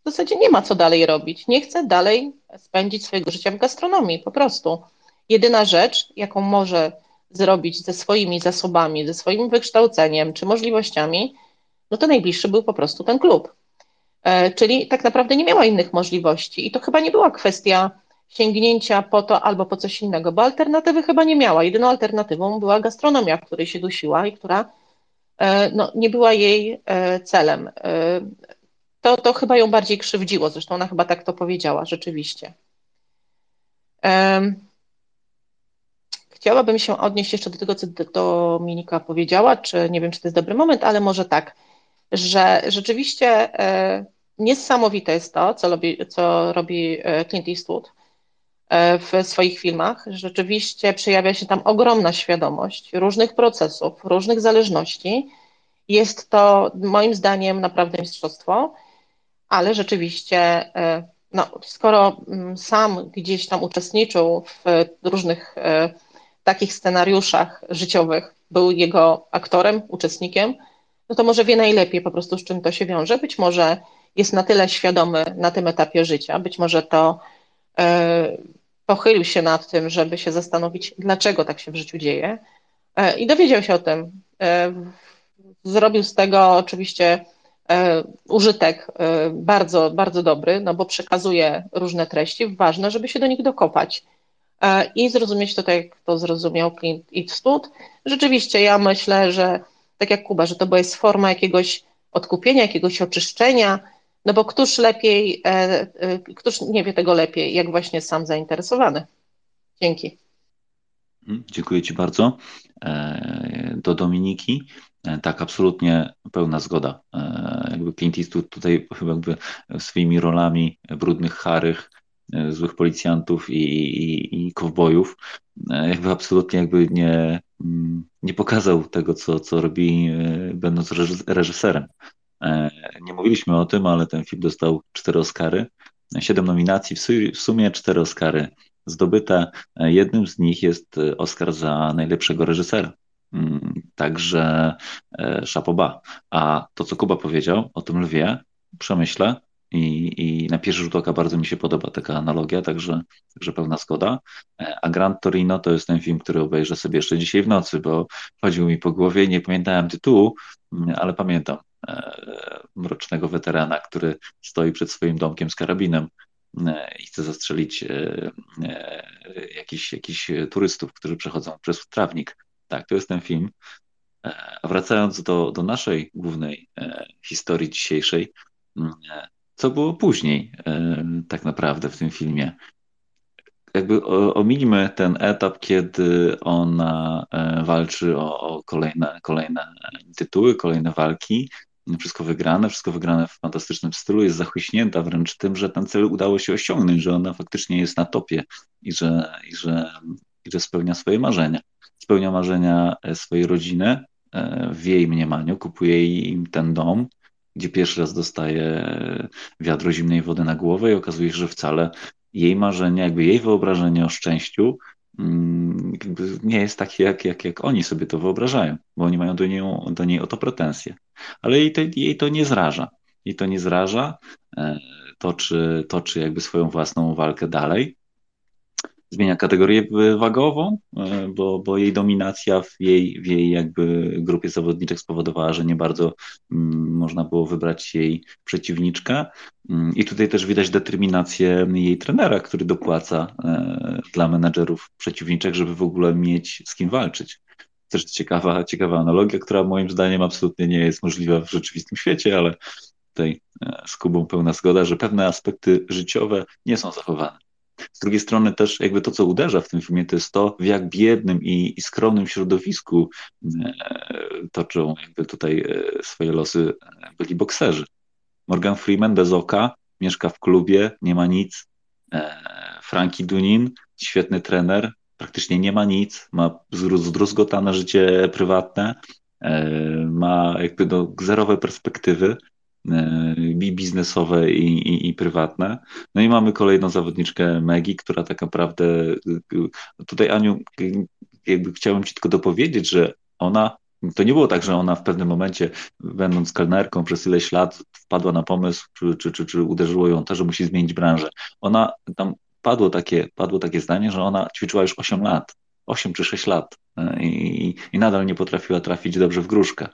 [SPEAKER 3] w zasadzie nie ma co dalej robić. Nie chce dalej spędzić swojego życia w gastronomii, po prostu. Jedyna rzecz, jaką może zrobić ze swoimi zasobami, ze swoim wykształceniem czy możliwościami, no to najbliższy był po prostu ten klub. Czyli tak naprawdę nie miała innych możliwości. I to chyba nie była kwestia sięgnięcia po to albo po coś innego, bo alternatywy chyba nie miała. Jedyną alternatywą była gastronomia, w której się dusiła i która no, nie była jej celem. To, to chyba ją bardziej krzywdziło, zresztą ona chyba tak to powiedziała, rzeczywiście. Chciałabym się odnieść jeszcze do tego, co Dominika powiedziała, czy nie wiem, czy to jest dobry moment, ale może tak, że rzeczywiście e, niesamowite jest to, co robi, co robi e, Clint Eastwood e, w swoich filmach. Rzeczywiście przejawia się tam ogromna świadomość różnych procesów, różnych zależności. Jest to moim zdaniem naprawdę mistrzostwo, ale rzeczywiście, no, skoro mm, sam gdzieś tam uczestniczył w różnych takich scenariuszach życiowych był jego aktorem, uczestnikiem, no to może wie najlepiej po prostu, z czym to się wiąże. Być może jest na tyle świadomy na tym etapie życia, być może to e, pochylił się nad tym, żeby się zastanowić, dlaczego tak się w życiu dzieje e, i dowiedział się o tym. E, zrobił z tego oczywiście e, użytek bardzo, bardzo dobry, no bo przekazuje różne treści, ważne, żeby się do nich dokopać i zrozumieć to tak, jak to zrozumiał Clint Eastwood. Rzeczywiście ja myślę, że tak jak Kuba, że to jest forma jakiegoś odkupienia, jakiegoś oczyszczenia, no bo któż lepiej, e, e, któż nie wie tego lepiej, jak właśnie sam zainteresowany. Dzięki.
[SPEAKER 2] Mhm, dziękuję Ci bardzo. Do Dominiki. Tak, absolutnie pełna zgoda. Jakby Clint Eastwood tutaj jakby swoimi rolami brudnych, charych, E, złych policjantów i, i, i kowbojów, e, jakby absolutnie jakby nie, mm, nie pokazał tego, co, co robi e, będąc reżyserem. Nie mówiliśmy o tym, ale ten film dostał cztery Oscary, siedem nominacji, w sumie cztery Oscary zdobyte. Jednym z nich jest Oscar za najlepszego reżysera. Mm, także szapoba. A to, co Kuba powiedział o tym lwie, przemyślę, i, I na pierwszy rzut oka bardzo mi się podoba taka analogia, także, także pełna zgoda. A Grand Torino to jest ten film, który obejrzę sobie jeszcze dzisiaj w nocy, bo chodził mi po głowie i nie pamiętałem tytułu, ale pamiętam e, mrocznego weterana, który stoi przed swoim domkiem z karabinem e, i chce zastrzelić e, jakichś jakich turystów, którzy przechodzą przez trawnik. Tak, to jest ten film. A wracając do, do naszej głównej historii dzisiejszej, co było później e, tak naprawdę w tym filmie. Jakby ominimy ten etap, kiedy ona e, walczy o, o kolejne, kolejne tytuły, kolejne walki, wszystko wygrane, wszystko wygrane w fantastycznym stylu, jest zachłyśnięta wręcz tym, że ten cel udało się osiągnąć, że ona faktycznie jest na topie i że, i że, i że spełnia swoje marzenia. Spełnia marzenia e, swojej rodziny w jej mniemaniu, kupuje im ten dom, gdzie pierwszy raz dostaje wiadro zimnej wody na głowę i okazuje się, że wcale jej marzenie, jakby jej wyobrażenie o szczęściu nie jest takie, jak, jak, jak oni sobie to wyobrażają, bo oni mają do niej, do niej o to pretensje. Ale jej to, jej to nie zraża. Jej to nie zraża, e, toczy, toczy jakby swoją własną walkę dalej zmienia kategorię wagową, e, bo, bo jej dominacja w jej, w jej jakby grupie zawodniczych spowodowała, że nie bardzo mm, można było wybrać jej przeciwniczkę. Mm, I tutaj też widać determinację jej trenera, który dopłaca e, dla menedżerów przeciwniczych, żeby w ogóle mieć z kim walczyć. Też ciekawa, ciekawa analogia, która moim zdaniem absolutnie nie jest możliwa w rzeczywistym świecie, ale tutaj e, z Kubą pełna zgoda, że pewne aspekty życiowe nie są zachowane. Z drugiej strony też jakby to, co uderza w tym filmie, to jest to, w jak biednym i, i skromnym środowisku e, toczą jakby tutaj e, swoje losy e, byli bokserzy. Morgan Freeman bez oka, mieszka w klubie, nie ma nic. Frankie Dunin, świetny trener, praktycznie nie ma nic, ma zdruzgotane życie prywatne, ma jakby no, zerowe perspektywy i biznesowe i, i, i, prywatne. No i mamy kolejną zawodniczkę Megi, która tak naprawdę tutaj Aniu, jakby chciałbym Ci tylko dopowiedzieć, że ona to nie było tak, że ona w pewnym momencie, będąc kelnerką przez ileś lat, wpadła na pomysł, czy, czy, czy, czy uderzyło ją to, że musi zmienić branżę. Ona tam padło takie, padło takie zdanie, że ona ćwiczyła już 8 lat, 8 czy 6 lat i, i nadal nie potrafiła trafić dobrze w gruszkę.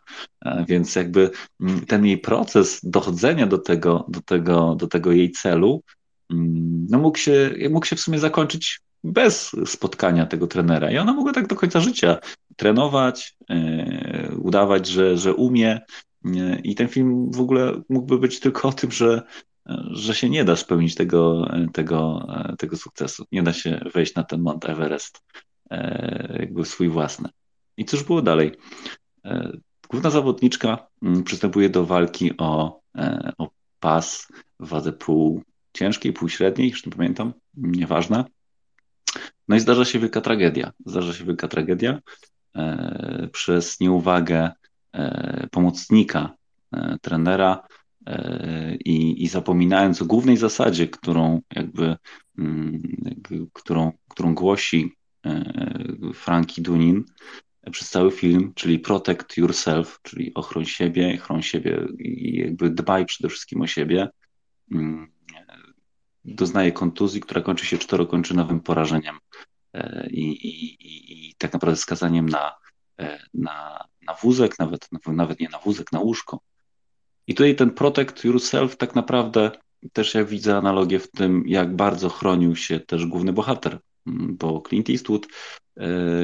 [SPEAKER 2] Więc jakby mm, ten jej proces dochodzenia do tego, do tego, do tego jej celu, mm, no mógł się, mógł się w sumie zakończyć bez spotkania tego trenera. I ona mogła tak do końca życia trenować, udawać, że, że umie. I ten film w ogóle mógłby być tylko o tym, że że się nie da spełnić tego, tego, tego sukcesu. Nie da się wejść na ten Mount Everest e, jakby swój własny. I cóż było dalej? E, główna zawodniczka mm, przystępuje do walki o, e, o pas wadze pół ciężkiej, pół średniej, już nie pamiętam, nieważne. No i zdarza się wielka tragedia. Zdarza się wielka tragedia przez nieuwagę pomocnika trenera i, i zapominając o głównej zasadzie, którą jakby, mm, którą, którą głosi e, Franki Dunin przez cały film, czyli protect yourself, czyli ochroń siebie, chroń siebie i jakby dbaj przede wszystkim o siebie, mm, doznaje kontuzji, która kończy się czterokończynowym porażeniem e, i, i, i, tak naprawdę skazaniem na, e, na, na wózek, nawet, nawet nie na wózek, na łóżko. I tutaj ten protect yourself tak naprawdę też ja widzę analogię w tym, jak bardzo chronił się też główny bohater, bo Clint Eastwood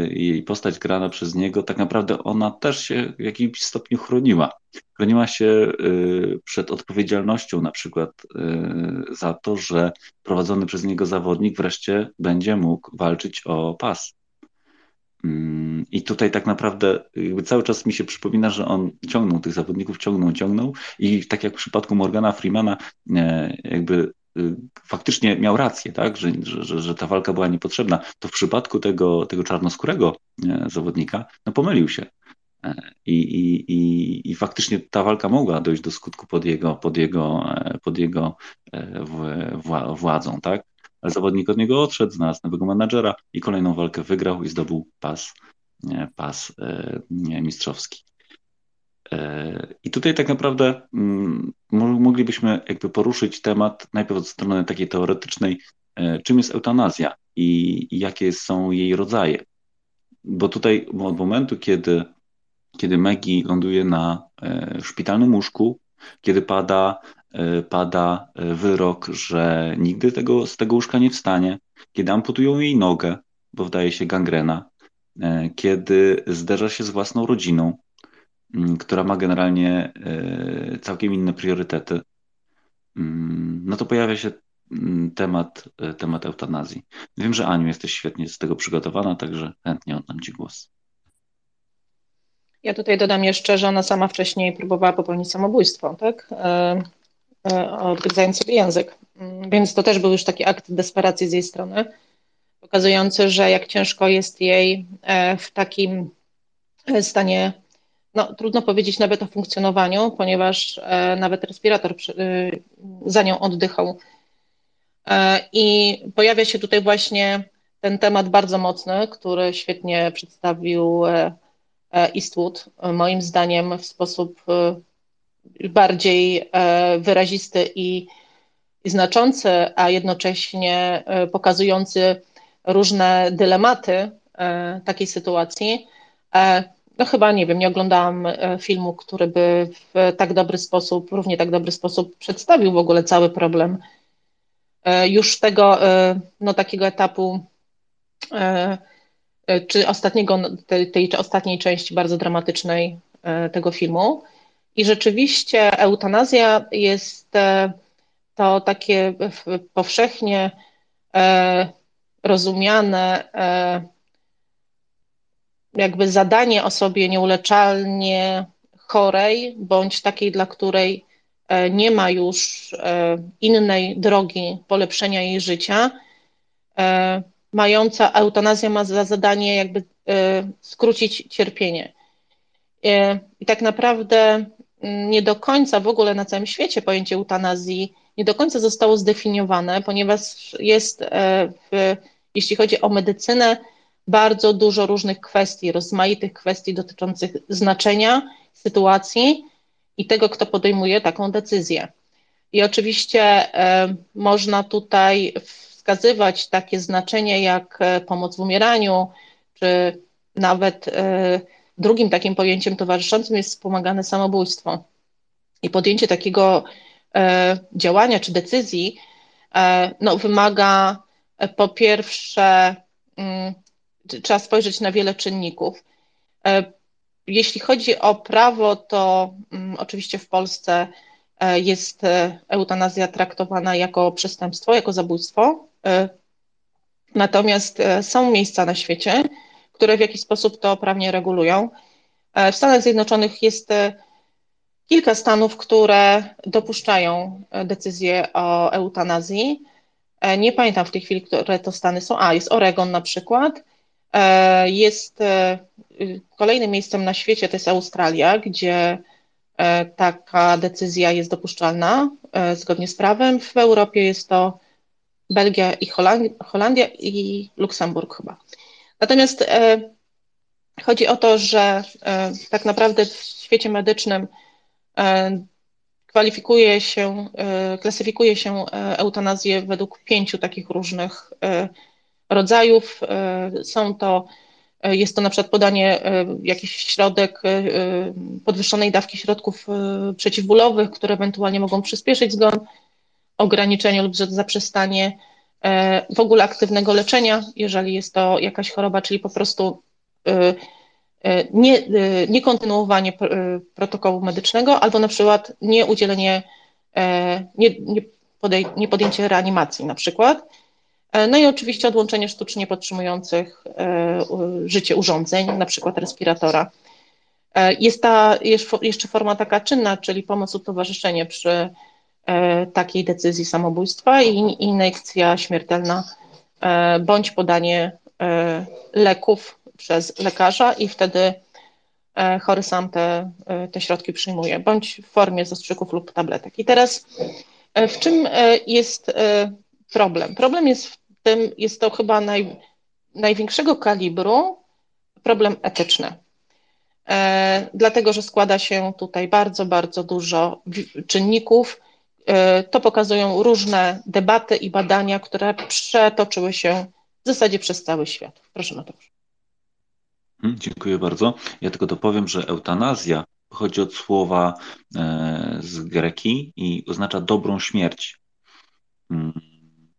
[SPEAKER 2] jej y, postać grana przez niego, tak naprawdę ona też się w jakimś stopniu chroniła. Chroniła się y, przed odpowiedzialnością na przykład y, za to, że prowadzony przez niego zawodnik wreszcie będzie mógł walczyć o pas. Mm, I tutaj tak naprawdę cały czas mi się przypomina, że on ciągnął tych zawodników, ciągnął, ciągnął i tak jak w przypadku Morgana Freemana e, jakby faktycznie miał rację, tak, że, że, że ta walka była niepotrzebna, to w przypadku tego, tego czarnoskórego e, zawodnika, no pomylił się. E, I, i, i, I faktycznie ta walka mogła dojść do skutku pod jego, pod jego, pod jego władzą, tak? ale zawodnik od niego odszedł, znalazł nowego menadżera i kolejną walkę wygrał i zdobył pas, pas e, mistrzowski. E, I tutaj tak naprawdę mm, moglibyśmy jakby poruszyć temat najpierw od strony takiej teoretycznej, e, czym jest eutanazja i jakie są jej rodzaje. Bo tutaj od momentu, kiedy, kiedy Maggie ląduje na szpitalnym łóżku, kiedy pada E, pada e, wyrok, że nigdy tego, z tego łóżka nie wstanie, kiedy amputują jej nogę, bo wdaje się gangrena, e, kiedy zderza się z własną rodziną, która ma generalnie całkiem inne priorytety, mm, no to pojawia się mm, temat, temat eutanazji. Wiem, że Aniu jesteś świetnie z tego przygotowana, także chętnie oddam Ci głos.
[SPEAKER 3] Ja tutaj dodam jeszcze, że ona sama wcześniej próbowała popełnić samobójstwo, tak? E, odgryzając sobie język. Mm, więc to też był już taki akt desperacji z jej strony, pokazujący, że jak ciężko jest jej e, w takim e, stanie, no trudno powiedzieć nawet o funkcjonowaniu, ponieważ nawet respirator za nią oddychał. I pojawia się tutaj właśnie ten temat bardzo mocny, który świetnie przedstawił Eastwood, moim zdaniem w sposób bardziej e, wyrazisty i, i znaczący, a jednocześnie e, pokazujący różne dylematy e, takiej sytuacji. No chyba nie wiem, nie oglądałam filmu, który by w tak dobry sposób, równie tak dobry sposób przedstawił w ogóle cały problem już tego no, takiego etapu czy ostatniego, tej, tej ostatniej części bardzo dramatycznej tego filmu. I rzeczywiście eutanazja jest e, to takie powszechnie e, rozumiane e, jakby zadanie osobie nieuleczalnie chorej, bądź takiej, dla której nie ma już innej drogi polepszenia jej życia, mająca eutanazja ma za zadanie jakby skrócić cierpienie. I tak naprawdę nie do końca w ogóle na całym świecie pojęcie eutanazji nie do końca zostało zdefiniowane, ponieważ jest, e, w, jeśli chodzi o medycynę, bardzo dużo różnych kwestii, rozmaitych kwestii dotyczących znaczenia sytuacji i tego, kto podejmuje taką decyzję. I oczywiście e, można tutaj wskazywać takie znaczenie jak e, pomoc w umieraniu, czy nawet drugim takim pojęciem towarzyszącym jest wspomagane samobójstwo. I podjęcie takiego działania czy decyzji no, wymaga po pierwsze, mm, trzeba spojrzeć na wiele czynników. Jeśli chodzi o prawo, to mm, oczywiście w Polsce e, jest e, eutanazja traktowana jako przestępstwo, jako zabójstwo. E, natomiast są miejsca na świecie, które w jakiś sposób to prawnie regulują. W Stanach Zjednoczonych jest kilka stanów, które dopuszczają decyzję o eutanazji. Nie pamiętam w tej chwili, które to stany są. A, jest Oregon na przykład. Jest Kolejnym miejscem na świecie to jest Australia, gdzie e, taka decyzja jest dopuszczalna e, zgodnie z prawem. W Europie jest to Belgia i Holandia i Luksemburg chyba. Natomiast e, chodzi o to, że tak naprawdę w świecie medycznym kwalifikuje się, klasyfikuje się eutanazję według pięciu takich różnych rodzajów. Są to E, jest to na przykład podanie e, jakiś środek e, podwyższonej dawki środków przeciwbólowych, które ewentualnie mogą przyspieszyć zgon, ograniczenie lub zaprzestanie w ogóle aktywnego leczenia, jeżeli jest to jakaś choroba, czyli po prostu nie, nie kontynuowanie protokołu medycznego albo na przykład nie udzielenie, nie, nie, podej, nie podjęcie reanimacji na przykład. E, no i oczywiście odłączenie sztucznie podtrzymujących e, życie urządzeń, na przykład respiratora. E, jest ta jeszcze forma taka czynna, czyli pomoc lub towarzyszenie przy takiej decyzji samobójstwa i injekcja śmiertelna, bądź podanie leków przez lekarza i wtedy chory sam te, te środki przyjmuje, bądź w formie zastrzyków lub tabletek. I teraz w czym jest problem? Problem jest tym jest to chyba naj, największego kalibru problem etyczny. E, dlatego, że składa się tutaj bardzo, bardzo dużo czynników. E, to pokazują różne debaty i badania, które przetoczyły się w zasadzie przez cały świat. Proszę Mateusz.
[SPEAKER 2] Hmm, dziękuję bardzo. Ja tylko dopowiem, że eutanazja pochodzi od słowa e, z greki i oznacza dobrą śmierć.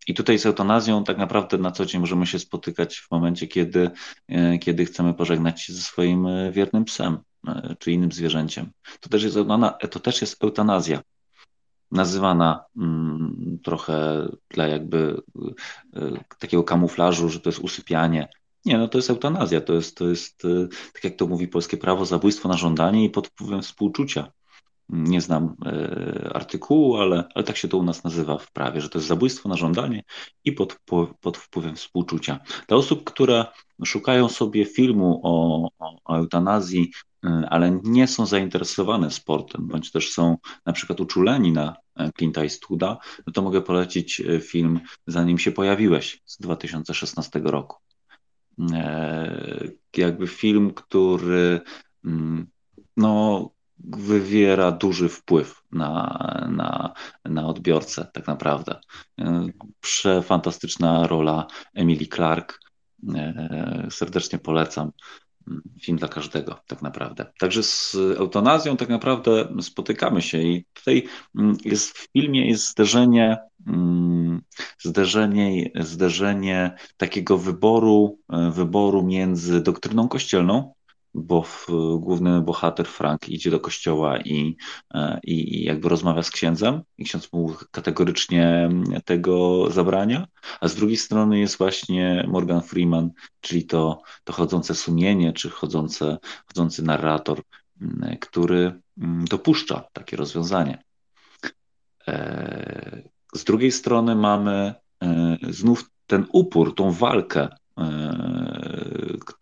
[SPEAKER 2] I tutaj z eutanazją tak naprawdę na co dzień możemy się spotykać w momencie, kiedy, e, kiedy chcemy pożegnać się ze swoim e, wiernym psem e, czy innym zwierzęciem. To też jest, to też jest eutanazja. Nazywana mm, trochę dla jakby takiego kamuflażu, że to jest usypianie. Nie, no to jest eutanazja, to jest, to jest, tak jak to mówi polskie prawo, zabójstwo na żądanie i pod wpływem współczucia nie znam e, artykułu, ale, ale tak się to u nas nazywa w prawie, że to jest zabójstwo na żądanie i pod, pod wpływem współczucia. Dla osób, które szukają sobie filmu o, o, eutanazji, e, ale nie są zainteresowane sportem, bądź też są na przykład uczuleni na e, Clint'a Eastwooda, no to mogę polecić film Zanim się pojawiłeś z 2016 roku. Jakby film, który mm, no, wywiera duży wpływ na, na, na odbiorcę, tak naprawdę. Przefantastyczna rola Emily Clark. E, serdecznie polecam. Film dla każdego, tak naprawdę. Także z eutanazją tak naprawdę spotykamy się i tutaj mm, jest w filmie jest zderzenie, mm, zderzenie, zderzenie takiego wyboru, e, wyboru między doktryną kościelną, bo w, główny bohater Frank idzie do kościoła i, e, i, i jakby rozmawia z księdzem i ksiądz mu kategorycznie tego zabrania, a z drugiej strony jest właśnie Morgan Freeman, czyli to, to chodzące sumienie, czy chodzące, chodzący narrator, który dopuszcza takie rozwiązanie. E, z drugiej strony mamy e, znów ten upór, tą walkę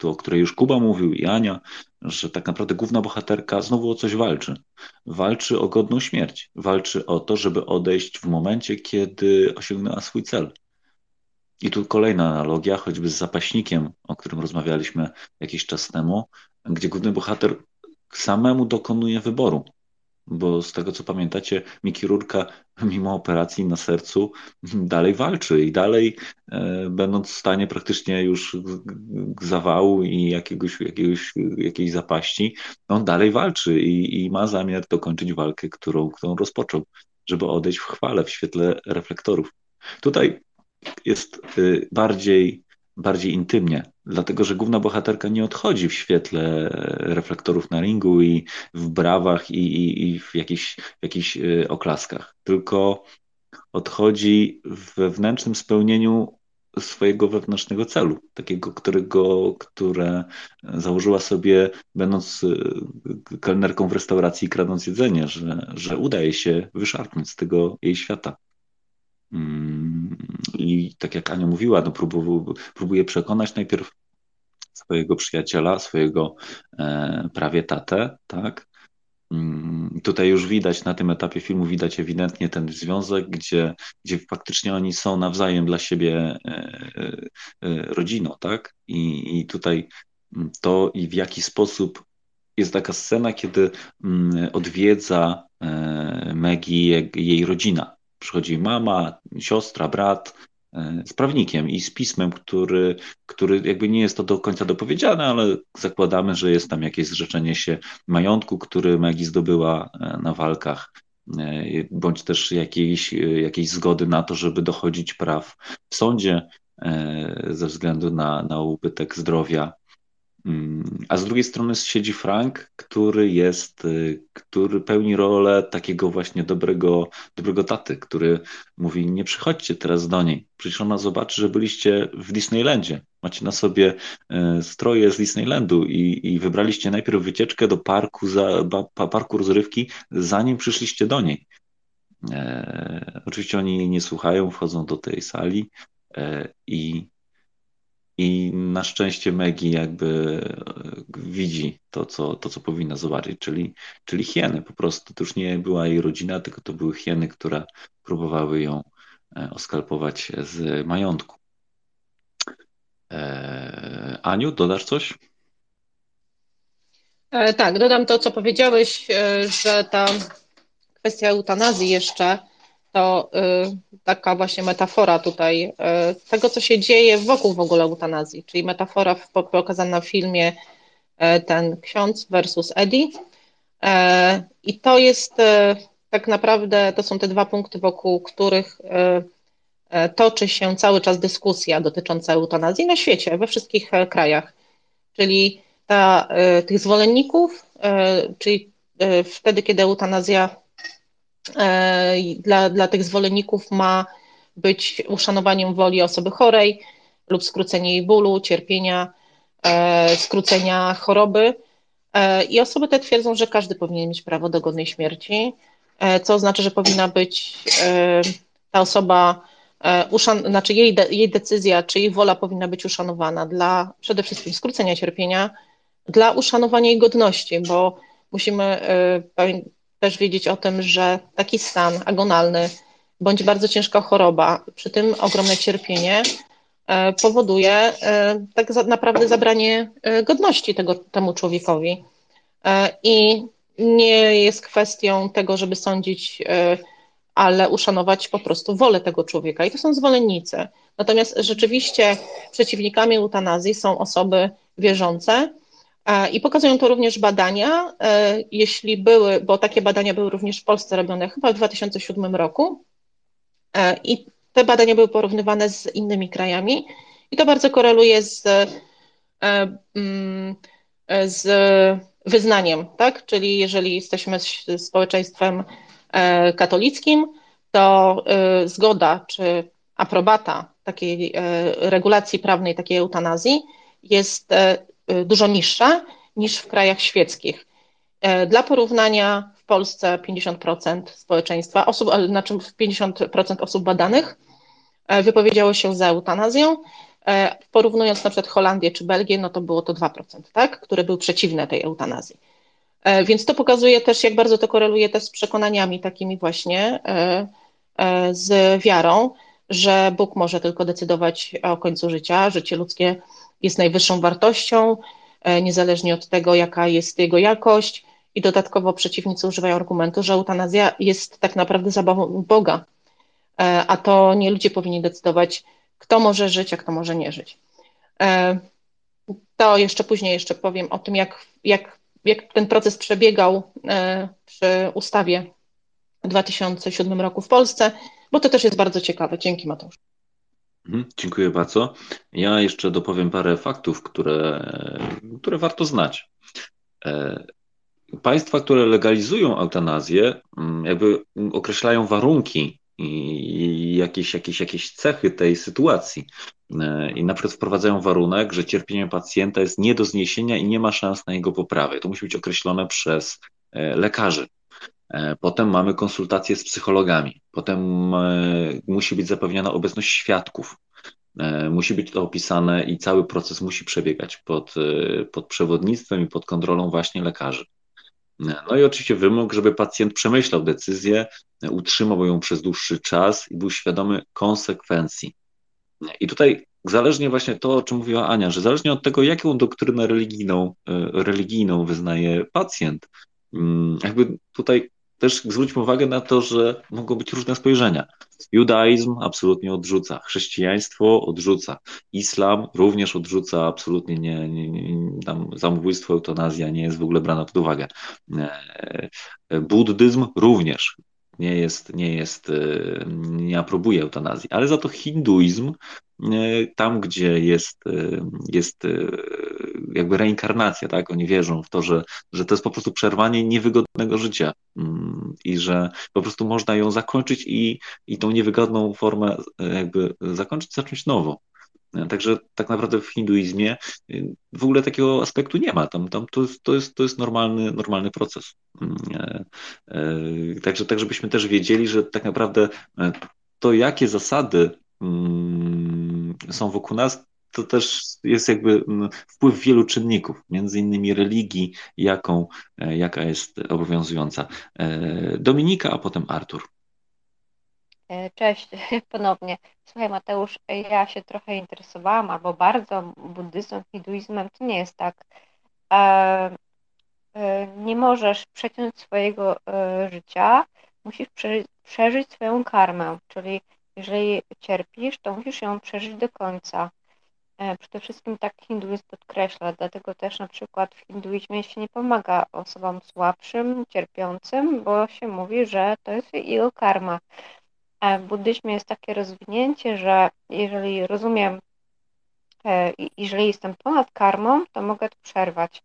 [SPEAKER 2] o której już Kuba mówił i Ania, że tak naprawdę główna bohaterka znowu o coś walczy. Walczy o godną śmierć. Walczy o to, żeby odejść w momencie, kiedy osiągnęła swój cel. I tu kolejna analogia, choćby z zapaśnikiem, o którym rozmawialiśmy jakiś czas temu, gdzie główny bohater samemu dokonuje wyboru. Bo z tego co pamiętacie, Mickey Rourke mimo operacji na sercu dalej walczy i dalej, e, będąc w stanie praktycznie już zawału i jakiegoś, jakiegoś, jakiejś zapaści, on dalej walczy i, i ma zamiar dokończyć walkę, którą, którą rozpoczął, żeby odejść w chwale, w świetle reflektorów. Tutaj jest y, bardziej bardziej intymnie, dlatego że główna bohaterka nie odchodzi w świetle reflektorów na ringu i w brawach i, i, i w jakichś, y, oklaskach, tylko odchodzi w wewnętrznym spełnieniu swojego wewnętrznego celu, takiego, którego, które założyła sobie, będąc y, kelnerką w restauracji i kradąc jedzenie, że, że udaje się wyszarpnąć z tego jej świata. Mm, I tak jak Ania mówiła, no próbuje przekonać najpierw swojego przyjaciela, swojego e, prawie tatę, tak? Mm, tutaj już widać, na tym etapie filmu widać ewidentnie ten związek, gdzie, gdzie faktycznie oni są nawzajem dla siebie e, e, rodziną, tak? I, I tutaj to i w jaki sposób jest taka scena, kiedy mm, odwiedza Maggie jej rodzina, przychodzi mama, siostra, brat z prawnikiem i z pismem, który, który jakby nie jest to do końca dopowiedziane, ale zakładamy, że jest tam jakieś zrzeczenie się majątku, który Maggie zdobyła e, na walkach, e, bądź też jakiejś, jakiejś zgody na to, żeby dochodzić praw w sądzie ze względu na, na ubytek zdrowia a z drugiej strony siedzi Frank, który jest, y, który pełni rolę takiego właśnie dobrego, dobrego taty, który mówi: Nie przychodźcie teraz do niej. Przecież ona zobaczy, że byliście w Disneylandzie. Macie na sobie y, stroje z Disneylandu i, i wybraliście najpierw wycieczkę do parku, za, parku rozrywki, zanim przyszliście do niej. E, oczywiście oni jej nie słuchają, wchodzą do tej sali e, i i na szczęście Megi jakby e, widzi to, co, to, co powinna zobaczyć, czyli, czyli hieny. Po prostu to już nie była jej rodzina, tylko to były hieny, które próbowały ją e, oskalpować z majątku. E, Aniu, dodasz coś?
[SPEAKER 3] tak, dodam to, co powiedziałeś, że ta kwestia eutanazji jeszcze to y, taka właśnie metafora tutaj y, tego, co się dzieje wokół w ogóle eutanazji, czyli metafora pokazana w filmie y, ten ksiądz versus Eddie. I to jest tak naprawdę, to są te dwa punkty, wokół których toczy się cały czas dyskusja dotycząca eutanazji na świecie, we wszystkich krajach. Czyli ta, tych zwolenników, czyli wtedy, kiedy eutanazja E, dla, dla tych zwolenników ma być uszanowaniem woli osoby chorej lub skrócenie jej bólu, cierpienia, e, skrócenia choroby. E, I osoby te twierdzą, że każdy powinien mieć prawo do godnej śmierci, co oznacza, że powinna być ta osoba, uszan- znaczy jej, de- jej decyzja czy jej wola powinna być uszanowana dla przede wszystkim skrócenia cierpienia, dla uszanowania jej godności, bo musimy też wiedzieć o tym, że taki stan agonalny bądź bardzo ciężka choroba, przy tym ogromne cierpienie e, powoduje e, tak naprawdę zabranie e, godności tego, temu człowiekowi. I nie jest kwestią tego, żeby sądzić, ale uszanować po prostu wolę tego człowieka. I to są zwolennicy. Natomiast rzeczywiście przeciwnikami eutanazji są osoby wierzące, i pokazują to również badania, e, jeśli były, bo takie badania były również w Polsce robione chyba w 2007 roku. E, I te badania były porównywane z innymi krajami i to bardzo koreluje z, e, mm, z wyznaniem, tak? Czyli jeżeli jesteśmy społeczeństwem katolickim, to zgoda czy aprobata takiej regulacji prawnej, takiej eutanazji jest dużo niższa niż w krajach świeckich. E, dla porównania w Polsce 50% społeczeństwa, osób, znaczy 50% osób badanych e, wypowiedziało się za eutanazją. Porównując na przykład Holandię czy Belgię, no to było to 2%, tak, które były przeciwne tej eutanazji. Więc to pokazuje też, jak bardzo to koreluje też z przekonaniami takimi właśnie z wiarą, że Bóg może tylko decydować o końcu życia, życie ludzkie jest najwyższą wartością, e, niezależnie od tego, jaka jest jego jakość I dodatkowo przeciwnicy używają argumentu, że eutanazja jest tak naprawdę zabawą Boga, e, a to nie ludzie powinni decydować, kto może żyć, a kto może nie żyć. E, to jeszcze później jeszcze powiem o tym, jak, jak, jak ten proces przebiegał przy ustawie w 2007 roku w Polsce, bo to też jest bardzo ciekawe. Dzięki Mateusz.
[SPEAKER 2] Mhm, dziękuję bardzo. Ja jeszcze dopowiem parę faktów, które, które warto znać. E, państwa, które legalizują eutanazję, mm, jakby określają warunki i jakieś, jakieś, jakieś cechy tej sytuacji. E, I na przykład wprowadzają warunek, że cierpienie pacjenta jest nie do zniesienia i nie ma szans na jego poprawę. To musi być określone przez e, lekarzy. Potem mamy konsultacje z psychologami. Potem musi być zapewniona obecność świadków. E, musi być to opisane i cały proces musi przebiegać pod, e, pod przewodnictwem i pod kontrolą właśnie lekarzy. E, no i oczywiście wymóg, żeby pacjent przemyślał decyzję, utrzymał ją przez dłuższy czas i był świadomy konsekwencji. I tutaj zależnie właśnie to, o czym mówiła Ania, że zależnie od tego, jaką doktrynę religijną, religijną wyznaje pacjent, mm, jakby tutaj też zwróćmy uwagę na to, że mogą być różne spojrzenia. Judaizm absolutnie odrzuca, chrześcijaństwo odrzuca, islam również odrzuca, absolutnie nie, nie, nie tam samobójstwo, eutanazja nie jest w ogóle brana pod uwagę. E, buddyzm również nie jest, nie jest, e, nie aprobuje eutanazji, ale za to hinduizm, e, tam gdzie jest, jest jakby reinkarnacja, tak? Oni wierzą w to, że, że to jest po prostu przerwanie niewygodnego życia mm, i że po prostu można ją zakończyć i, i tą niewygodną formę jakby zakończyć, zacząć nowo. E, także tak naprawdę w hinduizmie e, w ogóle takiego aspektu nie ma. Tam, tam to, jest, to, jest, to jest normalny, normalny proces. Mm, także, tak, żebyśmy też wiedzieli, że tak naprawdę to, jakie zasady mm, są wokół nas, to też jest jakby mm, wpływ wielu czynników, między innymi religii, jaką, e, jaka jest obowiązująca. E, Dominika, a potem Artur.
[SPEAKER 5] E, cześć ponownie. Słuchaj Mateusz, ja się trochę interesowałam albo bardzo buddyzmem, hinduizmem. To nie jest tak. Nie możesz przeciąć swojego życia, musisz przeżyć, swoją karmę, czyli jeżeli cierpisz, to musisz ją przeżyć do końca. E, przede wszystkim tak hinduizm podkreśla, dlatego też na przykład w hinduizmie się nie pomaga osobom słabszym, cierpiącym, bo się mówi, że to jest jego karma. A w buddyzmie jest takie rozwinięcie, że jeżeli rozumiem, e, jeżeli jestem ponad karmą, to mogę to przerwać.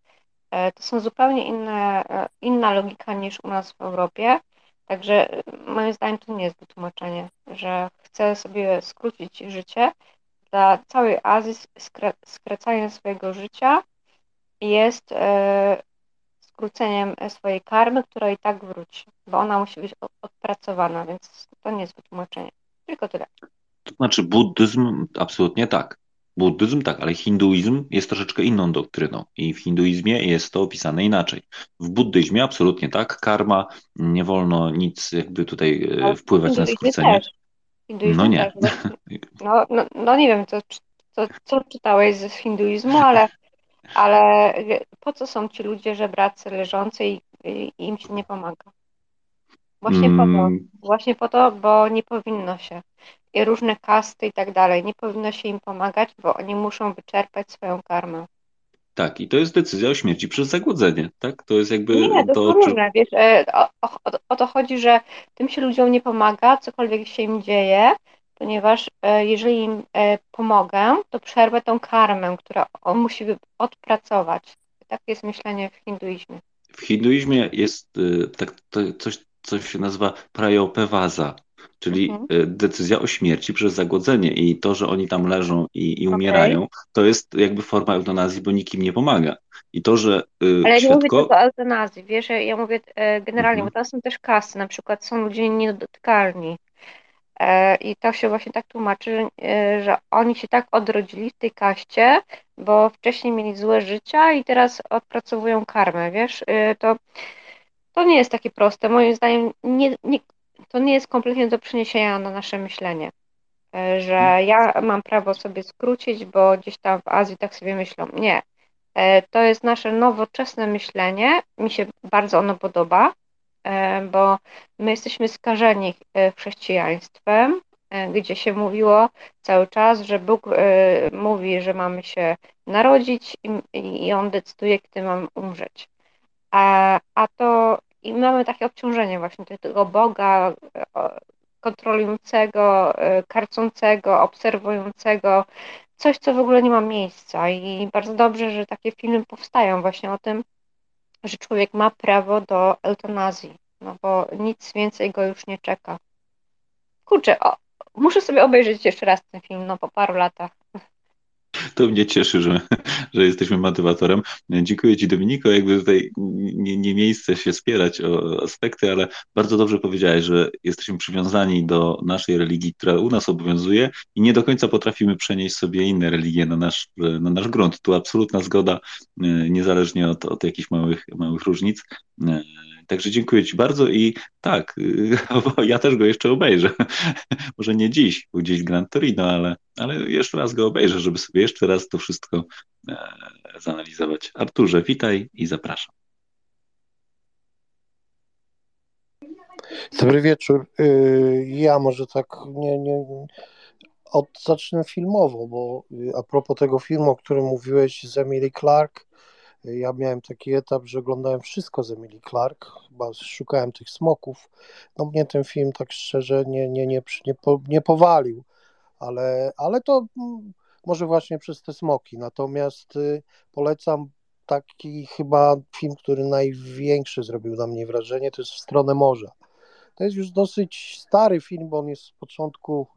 [SPEAKER 5] E, to są zupełnie inne, inna logika niż u nas w Europie. Także moim zdaniem to nie jest wytłumaczenie, że chcę sobie skrócić życie, dla całej Azji skracanie swojego życia jest e, skróceniem swojej karmy, która i tak wróci, bo ona musi być odpracowana, więc to nie jest wytłumaczenie. Tylko tyle.
[SPEAKER 2] To znaczy buddyzm absolutnie tak. Buddyzm tak, ale hinduizm jest troszeczkę inną doktryną i w hinduizmie jest to opisane inaczej. W buddyzmie absolutnie tak, karma, nie wolno nic jakby tutaj e, wpływać na skrócenie.
[SPEAKER 5] No nie. Też, no, no, no, nie wiem, co, co, co czytałeś z hinduizmu, ale, ale po co są ci ludzie żebracy leżący i, i im się nie pomaga? Właśnie po to, mm. właśnie po to, bo nie powinno się. I różne kasty i tak dalej, nie powinno się im pomagać, bo oni muszą wyczerpać swoją karmę.
[SPEAKER 2] Tak, i to jest decyzja o śmierci przez zagłodzenie, tak? To jest jakby
[SPEAKER 5] nie, to, to różne, wiesz, e, o, o, o, to chodzi, że tym się ludziom nie pomaga, cokolwiek się im dzieje, ponieważ e, jeżeli im e, pomogę, to przerwę tą karmę, która on musi odpracować. Tak jest myślenie w hinduizmie.
[SPEAKER 2] W hinduizmie jest tak, coś, co się nazywa prajopewaza, czyli mhm. E, decyzja o śmierci przez zagłodzenie i to, że oni tam leżą i, i umierają, okay. to jest jakby forma eutanazji, bo nikim nie pomaga. I to, że
[SPEAKER 5] y, Ale świadko... nie mówię tylko o eutanazji, wiesz, ja mówię e, generalnie, mhm. bo tam są też kasy, na przykład są ludzie niedotykalni e, i to się właśnie tak tłumaczy, że oni się tak odrodzili w tej kaście, bo wcześniej mieli złe życia i teraz odpracowują karmę, wiesz, to to nie jest takie proste. Moim zdaniem nie, nie, to nie jest kompletnie do przeniesienia na nasze myślenie, e, że ja mam prawo sobie skrócić, bo gdzieś tam w Azji tak sobie myślą. Nie. To jest nasze nowoczesne myślenie. Mi się bardzo ono podoba, bo my jesteśmy skażeni chrześcijaństwem, gdzie się mówiło cały czas, że Bóg mówi, że mamy się narodzić i, On decyduje, kiedy mamy umrzeć. A, a to i mamy takie obciążenie właśnie tego Boga kontrolującego, karcącego, obserwującego, coś, co w ogóle nie ma miejsca. I bardzo dobrze, że takie filmy powstają właśnie o tym, że człowiek ma prawo do eutanazji, no bo nic więcej go już nie czeka. Kurczę, o, muszę sobie obejrzeć jeszcze raz ten film, no po paru latach.
[SPEAKER 2] To mnie cieszy, że, że jesteśmy motywatorem. Dziękuję Ci, Dominiko. Jakby tutaj nie, nie miejsce się spierać o aspekty, ale bardzo dobrze powiedziałeś, że jesteśmy przywiązani do naszej religii, która u nas obowiązuje i nie do końca potrafimy przenieść sobie inne religie na nasz, na nasz grunt. Tu absolutna zgoda, niezależnie od, od jakichś małych, małych różnic. Także dziękuję Ci bardzo i tak, ja też go jeszcze obejrzę. Może nie dziś, był gdzieś Gran Torino, ale, ale jeszcze raz go obejrzę, żeby sobie jeszcze raz to wszystko e, zanalizować. Arturze, witaj i zapraszam.
[SPEAKER 6] Dobry wieczór. Y, ja może tak nie, nie od, zacznę filmowo, bo y, a propos tego filmu, o którym mówiłeś z Emily Clark, ja miałem taki etap, że oglądałem wszystko z Emily Clark, chyba szukałem tych smoków. No mnie ten film tak szczerze nie, nie, nie, nie, nie powalił, ale, ale to mm, może właśnie przez te smoki. Natomiast y, polecam taki chyba film, który największe zrobił na mnie wrażenie, to jest W stronę morza. To jest już dosyć stary film, bo on jest z początku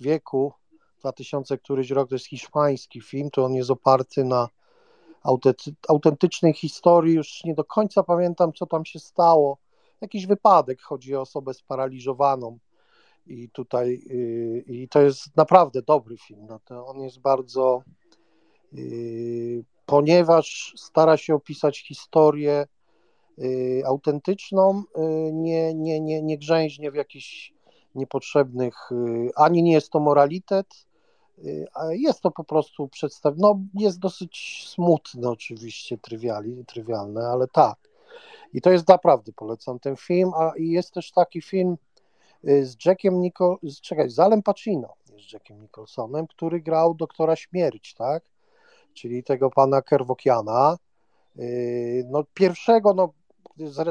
[SPEAKER 6] wieku, 2000 któryś rok, to jest hiszpański film, to on jest oparty na autentycznej historii, już nie do końca pamiętam, co tam się stało. Jakiś wypadek, chodzi o osobę sparaliżowaną. I tutaj, yy, i to jest naprawdę dobry film. No on jest bardzo, yy, ponieważ stara się opisać historię yy, autentyczną, nie, nie, nie, nie grzęźnie w jakichś niepotrzebnych, ani nie jest to moralitet, jest to po prostu przedstawione, no jest dosyć smutne oczywiście, trywiali, trywialne, ale tak. I to jest naprawdę, polecam ten film, a jest też taki film y, z Jackiem Nicol, czekaj, z Alem Pacino, z Jackiem Nicholsonem, który grał doktora śmierć, tak? Czyli tego pana Kerwokiana. Y, no pierwszego, no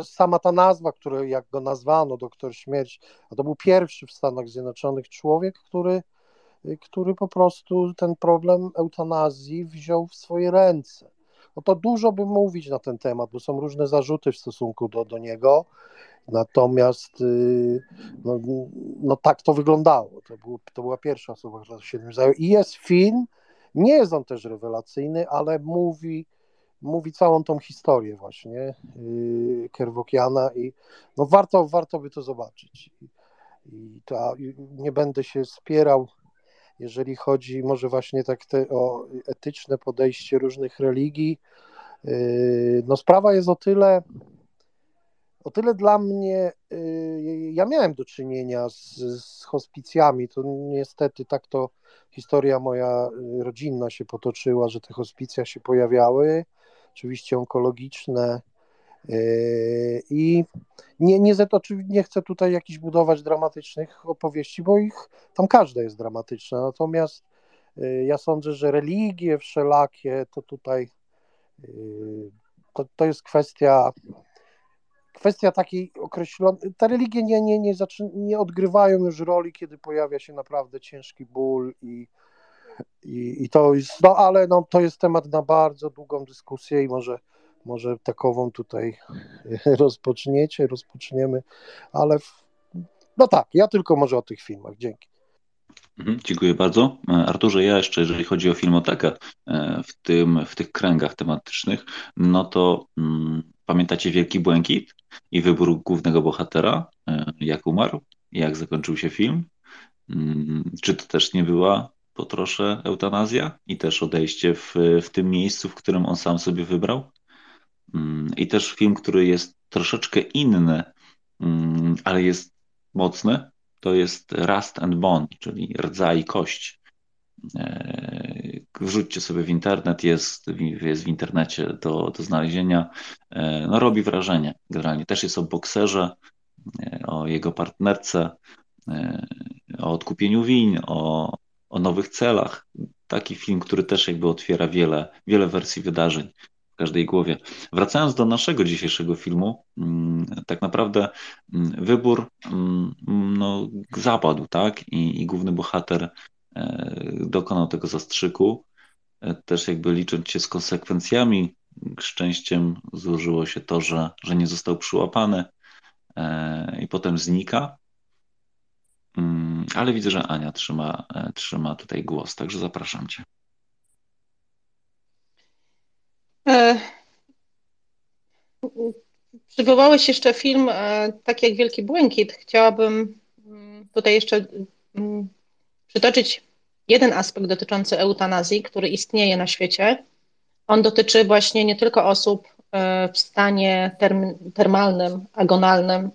[SPEAKER 6] sama ta nazwa, który jak go nazwano, doktor śmierć, a to był pierwszy w Stanach Zjednoczonych człowiek, który który po prostu ten problem eutanazji wziął w swoje ręce. No to dużo by mówić na ten temat, bo są różne zarzuty w stosunku do, do niego. Natomiast y, no, no tak to wyglądało. To, był, to była pierwsza osoba, która się tym zajęła. I jest film, nie jest on też rewelacyjny, ale mówi, mówi całą tą historię właśnie yy, Kerwokiana i no warto, warto by to zobaczyć. I, nie będę się spierał jeżeli chodzi może właśnie tak te, o etyczne podejście różnych religii. Yy, no sprawa jest o tyle, o tyle dla mnie, yy, ja miałem do czynienia z, z hospicjami, to niestety tak to historia moja yy, rodzinna się potoczyła, że te hospicja się pojawiały, oczywiście onkologiczne, I nie, nie, nie chcę tutaj jakichś budować dramatycznych opowieści, bo ich tam każda jest dramatyczna. Natomiast yy, ja sądzę, że religie wszelakie to tutaj yy, to, to jest kwestia kwestia takiej określonej. Te religie nie, nie, nie, zaczyn- nie odgrywają już roli, kiedy pojawia się naprawdę ciężki ból i, i, i to jest, no ale no, to jest temat na bardzo długą dyskusję i może może takową tutaj rozpoczniecie, rozpoczniemy, ale w... no tak, ja tylko może o tych filmach. Dzięki.
[SPEAKER 2] Mhm, dziękuję bardzo. Arturze, ja jeszcze, jeżeli chodzi o filmotekę e, w, tym, w tych kręgach tematycznych, no to mm, pamiętacie Wielki Błękit i wybór głównego bohatera, e, jak umarł, jak zakończył się film? Mm, czy to też nie była po trosze eutanazja i też odejście w, w tym miejscu, w którym on sam sobie wybrał? Mm, I też film, który jest troszeczkę inny, mm, ale jest mocny, to jest Rust and Bone, czyli rdza i kość. E, wrzućcie sobie w internet, jest, jest w internecie do, do znalezienia. No robi wrażenie generalnie. Też jest o bokserze, o jego partnerce, o odkupieniu win, o, o nowych celach. Taki film, który też jakby otwiera wiele, wiele wersji wydarzeń każdej głowie. Wracając do naszego dzisiejszego filmu, mm, tak naprawdę mm, wybór mm, no, zapadł, tak? I, i główny bohater e, dokonał tego zastrzyku, e, też jakby licząc się z konsekwencjami, szczęściem złożyło się to, że, że nie został przyłapany e, i potem znika. Ale widzę, że Ania trzyma, trzyma tutaj głos, także zapraszam Cię.
[SPEAKER 3] E, przywołałeś jeszcze film e, tak jak Wielki Błękit. Chciałabym mm, tutaj jeszcze mm, przytoczyć jeden aspekt dotyczący eutanazji, który istnieje na świecie. On dotyczy właśnie nie tylko osób w stanie term termalnym, agonalnym,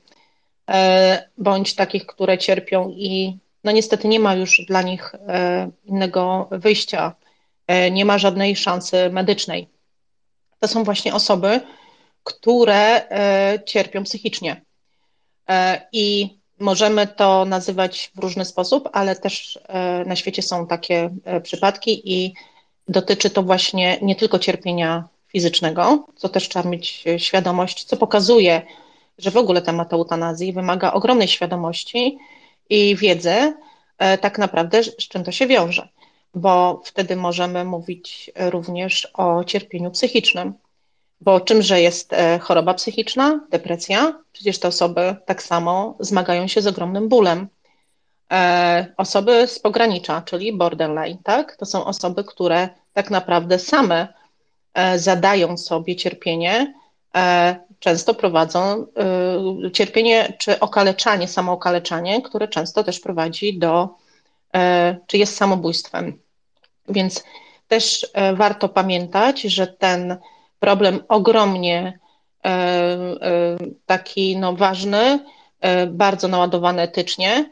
[SPEAKER 3] E, bądź takich, które cierpią i no niestety nie ma już dla nich e, innego wyjścia, e, nie ma żadnej szansy medycznej. To są właśnie osoby, które cierpią psychicznie. I możemy to nazywać w różny sposób, ale też na świecie są takie przypadki i dotyczy to właśnie nie tylko cierpienia fizycznego, co też trzeba mieć świadomość, co pokazuje, że w ogóle temat eutanazji wymaga ogromnej świadomości i wiedzy, e, tak naprawdę, z czym to się wiąże, bo wtedy możemy mówić również o cierpieniu psychicznym. Bo czymże jest e, choroba psychiczna, depresja? Przecież te osoby tak samo zmagają się z ogromnym bólem. E, osoby z pogranicza, czyli borderline, tak? To są osoby, które tak naprawdę same zadają sobie cierpienie, często prowadzą cierpienie czy okaleczanie, samookaleczanie, które często też prowadzi do, czy jest samobójstwem. Więc też y, warto pamiętać, że ten problem ogromnie taki no, ważny, bardzo naładowany etycznie,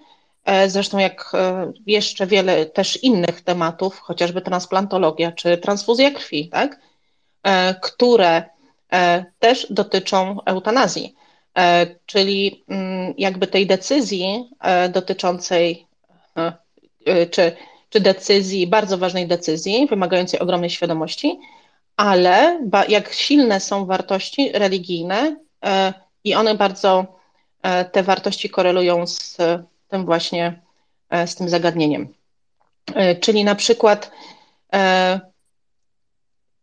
[SPEAKER 3] zresztą jak jeszcze wiele też innych tematów, chociażby transplantologia czy transfuzja krwi, tak, które E, też dotyczą eutanazji, e, czyli mm, jakby tej decyzji e, dotyczącej, czy, czy decyzji, bardzo ważnej decyzji, wymagającej ogromnej świadomości, ale jak silne są wartości religijne i one bardzo, te wartości korelują z tym właśnie, z tym zagadnieniem. Czyli na przykład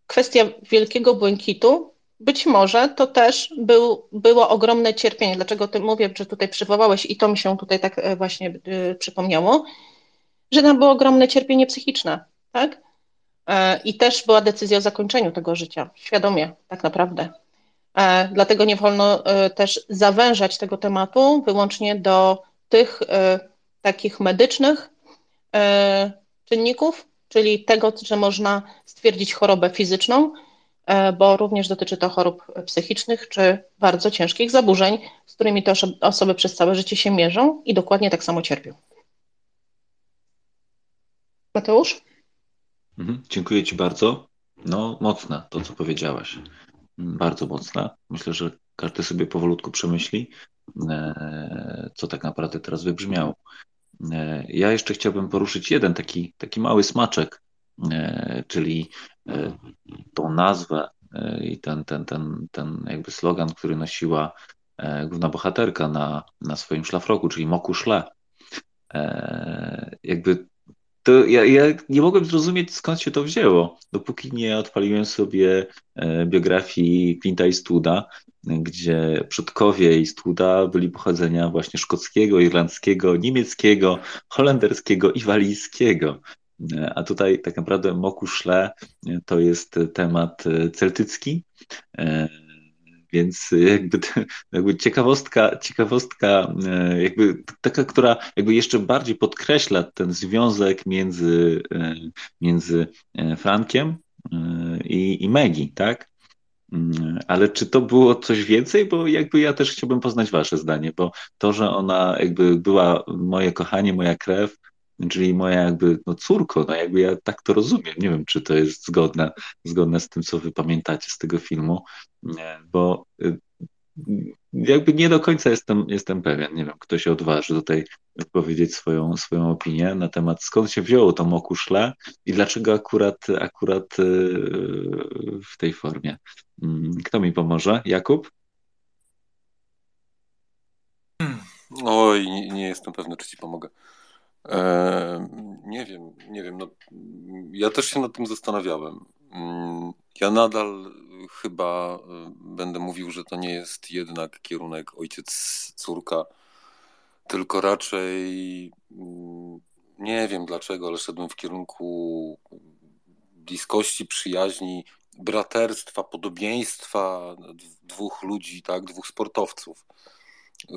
[SPEAKER 3] kwestia wielkiego błękitu być może to też był, było ogromne cierpienie. Dlaczego ty mówię, że tutaj przywołałeś i to mi się tutaj tak e, właśnie przypomniało, że tam było ogromne cierpienie psychiczne, tak? E, I też była decyzja o zakończeniu tego życia, świadomie, tak naprawdę. E, dlatego nie wolno też zawężać tego tematu wyłącznie do tych takich medycznych czynników, czyli tego, że można stwierdzić chorobę fizyczną, E, bo również dotyczy to chorób psychicznych czy bardzo ciężkich zaburzeń, z którymi te osoby przez całe życie się mierzą i dokładnie tak samo cierpią. Mateusz?
[SPEAKER 2] Mhm, dziękuję Ci bardzo. No, mocne to, co powiedziałaś. Bardzo mocne. Myślę, że każdy sobie powolutku przemyśli, e, co tak naprawdę teraz wybrzmiało. E, ja jeszcze chciałbym poruszyć jeden taki, taki mały smaczek, czyli E, tą nazwę i ten, ten, ten, ten jakby slogan, który nosiła główna bohaterka na, na swoim szlafroku, czyli Moku Szle. Jakby to ja, ja nie mogłem zrozumieć, skąd się to wzięło, dopóki nie odpaliłem sobie biografii Clint'a Eastwooda, gdzie przodkowie Eastwooda byli pochodzenia właśnie szkockiego, irlandzkiego, niemieckiego, holenderskiego i walijskiego. A tutaj tak naprawdę Moku Szle to jest temat celtycki, więc jakby, jakby ciekawostka, ciekawostka jakby taka, która jakby jeszcze bardziej podkreśla ten związek między, między Frankiem i, i Megi, tak? Ale czy to było coś więcej? Bo jakby ja też chciałbym poznać wasze zdanie, bo to, że ona jakby była moje kochanie, moja krew, czyli moja jakby no córko, no jakby ja tak to rozumiem. Nie wiem, czy to jest zgodne, zgodne z tym, co wy pamiętacie z tego filmu, bo y, jakby nie do końca jestem, jestem pewien. Nie wiem, kto się odważy tutaj powiedzieć swoją, swoją opinię na temat, skąd się wzięło to mokuszle i dlaczego akurat, akurat y, w tej formie. Mm, kto mi pomoże? Jakub?
[SPEAKER 4] Oj, nie, nie jestem pewny, czy ci pomogę. Nie wiem, nie wiem. No, ja też się nad tym zastanawiałem. Mm, ja nadal chyba y, będę mówił, że to nie jest jednak kierunek ojciec-córka, tylko raczej mm, nie wiem dlaczego, ale szedłem w kierunku bliskości, przyjaźni, braterstwa, podobieństwa dwóch ludzi, tak, dwóch sportowców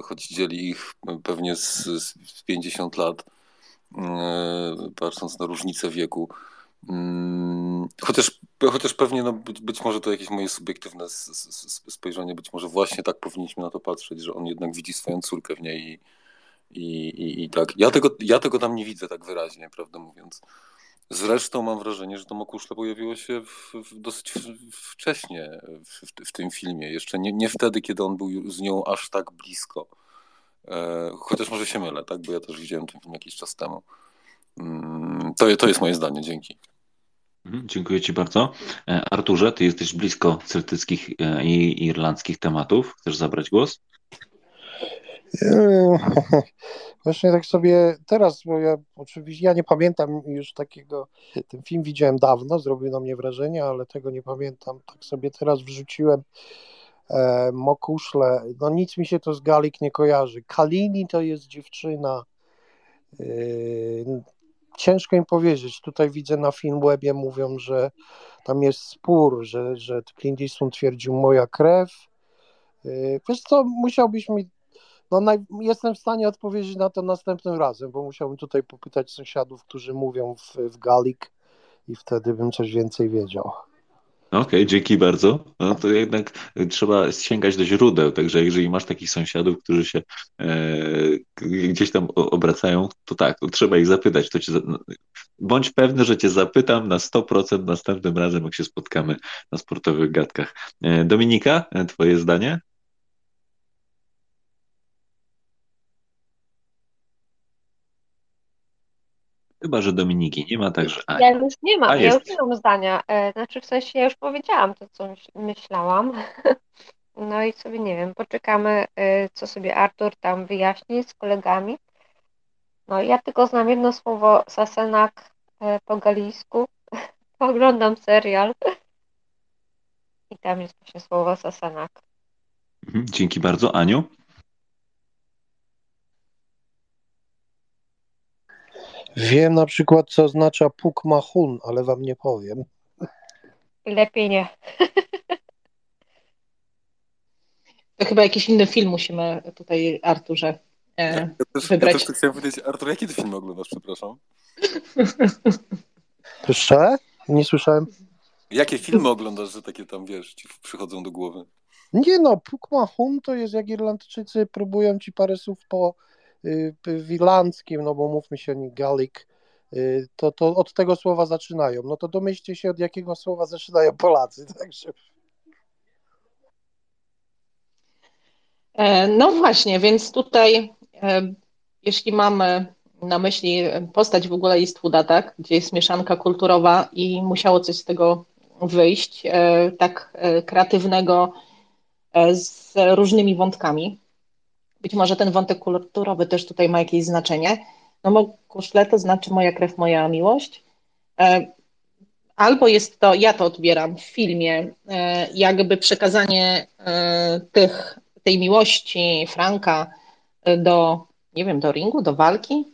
[SPEAKER 4] choć dzieli ich pewnie z, z 50 lat, patrząc na różnicę wieku. Mm, chociaż, chociaż pewnie no, być, może to jakieś moje subiektywne spojrzenie, być może właśnie tak powinniśmy na to patrzeć, że on jednak widzi swoją córkę w niej i, i, i, i tak. Ja tego, ja tego tam nie widzę tak wyraźnie, prawdę mówiąc. Zresztą mam wrażenie, że to mokuszle pojawiło się w, w dosyć wcześnie w, w, tym filmie. Jeszcze nie, nie wtedy, kiedy on był z nią aż tak blisko. E, chociaż może się mylę, tak? bo ja też widziałem ten film jakiś czas temu. Mm, to, to jest moje zdanie, dzięki.
[SPEAKER 2] Mhm, dziękuję Ci bardzo. E, Arturze, Ty jesteś blisko celtyckich e, i irlandzkich tematów. Chcesz zabrać głos?
[SPEAKER 6] Właśnie tak sobie teraz, bo ja oczywiście ja nie pamiętam już takiego, ten film widziałem dawno, zrobił na mnie wrażenie, ale tego nie pamiętam. Tak sobie teraz wrzuciłem Mokuszle, no nic mi się to z Galik nie kojarzy. Kalini to jest dziewczyna, e, ciężko im powiedzieć. Tutaj widzę na Filmwebie mówią, że tam jest spór, że, że Clint Eastwood twierdził moja krew. E, wiesz co, musiałbyś mi no, naj... jestem w stanie odpowiedzieć na to następnym razem, bo musiałbym tutaj popytać sąsiadów, którzy mówią w, w Galik i wtedy bym coś więcej wiedział.
[SPEAKER 2] Okej, dzięki bardzo. No to jednak trzeba sięgać do źródeł, także jeżeli masz takich sąsiadów, którzy się e, gdzieś tam obracają, to tak, to trzeba ich zapytać. To cię, no, bądź pewny, że cię zapytam na 100% następnym razem, jak się spotkamy na sportowych gadkach. E, Dominika, e, twoje zdanie? Chyba, że Dominiki nie ma, także
[SPEAKER 5] Ja już nie mam, A, ja już nie mam zdania. E, znaczy w sensie ja już powiedziałam to, co myślałam. No i sobie nie wiem, poczekamy, e, co sobie Artur tam wyjaśni z kolegami. No ja tylko znam jedno słowo sasenak e, po galijsku. Oglądam serial. I tam jest właśnie słowo sasenak.
[SPEAKER 2] Mhm, dzięki bardzo. Aniu?
[SPEAKER 6] Wiem na przykład, co oznacza puk mahun, ale wam nie powiem.
[SPEAKER 5] Lepiej nie.
[SPEAKER 3] To chyba jakiś inny film musimy tutaj, Arturze, e, ja też, wybrać.
[SPEAKER 4] Ja też chciałem powiedzieć, Artur, jaki ty film oglądasz, przepraszam?
[SPEAKER 6] Jeszcze? Nie słyszałem.
[SPEAKER 4] Jakie filmy oglądasz, że takie tam, wiesz, ci przychodzą do głowy?
[SPEAKER 6] Nie no, Puk Mahun to jest jak Irlandczycy próbują ci parę słów po w irlandzkim, no bo mówmy się, Gaelic, y, to, to od tego słowa zaczynają. No to domyślcie się, od jakiego słowa zaczynają Polacy. Także.
[SPEAKER 3] E, no właśnie, więc tutaj, e, jeśli mamy na myśli postać w ogóle Eastwooda, tak, gdzie jest mieszanka kulturowa i musiało coś z tego wyjść, e, tak kreatywnego, z różnymi wątkami, być może ten wątek kulturowy też tutaj ma jakieś znaczenie. No bo kuszle to znaczy moja krew, moja miłość. E, albo jest to, ja to odbieram w filmie, e, jakby przekazanie e, tych, tej miłości Franka do, nie wiem, do ringu, do walki,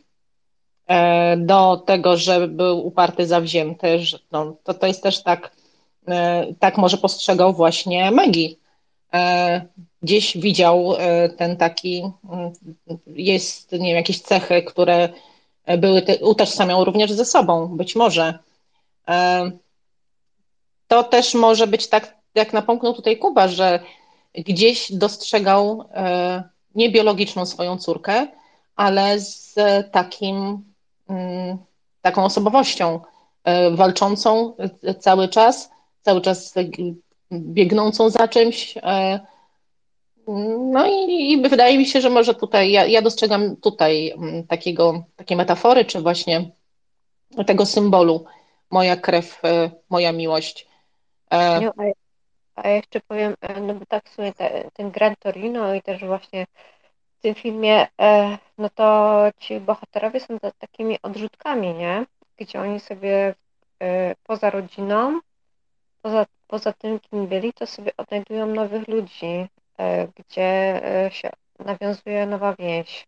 [SPEAKER 3] do tego, że był uparty, zawzięty, że no, to, to jest też tak, tak może postrzegał właśnie Maggie gdzieś widział e, ten taki, mm, jest, nie wiem, jakieś cechy, które były, utożsamiał również ze sobą, być może. E, to też może być tak, jak napomknął tutaj Kuba, że gdzieś dostrzegał e, nie biologiczną swoją córkę, ale z takim mm, taką osobowością walczącą cały czas, cały czas biegnącą za czymś. No i, i wydaje mi się, że może tutaj, ja, ja dostrzegam tutaj mm, takiego, takie metafory, czy właśnie tego symbolu moja krew, moja miłość.
[SPEAKER 5] No, a, a jeszcze powiem, no bo tak w sumie te, ten Gran Torino i też właśnie w tym filmie, e, no to ci bohaterowie są takimi odrzutkami, nie? Gdzie oni sobie e, poza rodziną, poza, poza tym, kim byli, to sobie odnajdują nowych ludzi, e, gdzie się nawiązuje nowa więź.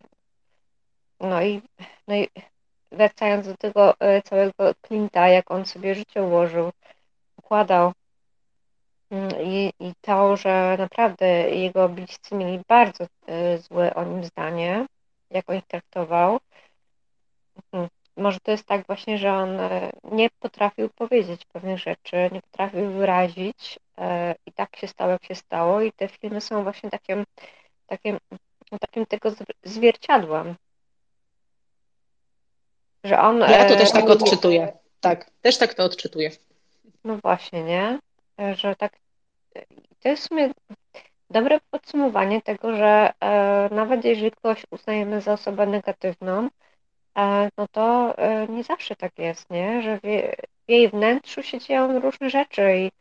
[SPEAKER 5] No i, no i wracając do tego całego Clint'a, jak on sobie życie ułożył, układał, Mm, I, I to, że naprawdę jego bliscy mieli bardzo złe o nim zdanie, jak on ich traktował. Może to jest tak właśnie, że on y, nie potrafił powiedzieć pewnych rzeczy, nie potrafił wyrazić y, i tak się stało, jak się stało i te filmy są właśnie takim, takim, takim tego zwierciadłem.
[SPEAKER 3] Że on, ja to też tak odczytuję. Tak, też tak to odczytuję.
[SPEAKER 5] No właśnie, nie? Że tak to jest w sumie dobre podsumowanie tego, że e, nawet jeżeli kogoś uznajemy za osobę negatywną, e, no to e, nie zawsze tak jest, nie? Że w, jej wnętrzu się dzieją różne rzeczy i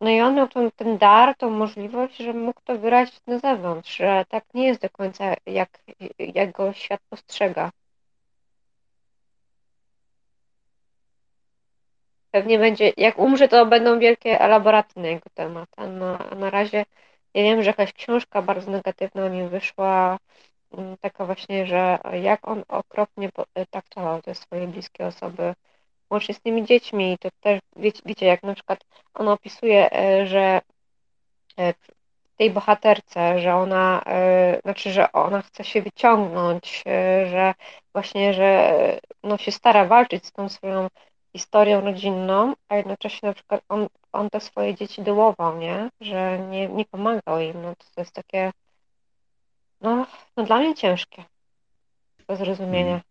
[SPEAKER 5] no i on miał ten, ten dar, tą możliwość, że mógł to wyrazić na zewnątrz, że tak nie jest do końca, jak, jak go świat postrzega. Pewnie będzie, jak umrze, to będą wielkie elaboraty na jego temat. A na, na razie ja wiem, że jakaś książka bardzo negatywna mi wyszła, taka właśnie, że jak on okropnie traktował te swoje bliskie osoby, łącznie z tymi dziećmi. To też, wiecie, wiecie jak na przykład on opisuje, e, że e, tej bohaterce, że ona, e, znaczy, że ona chce się wyciągnąć, że właśnie, że no, się stara walczyć z tą swoją historią rodzinną, a jednocześnie na przykład on, on te swoje dzieci dołował, nie? Że nie, nie pomagał im. No to jest takie, no, no dla mnie ciężkie do zrozumienia. Hmm.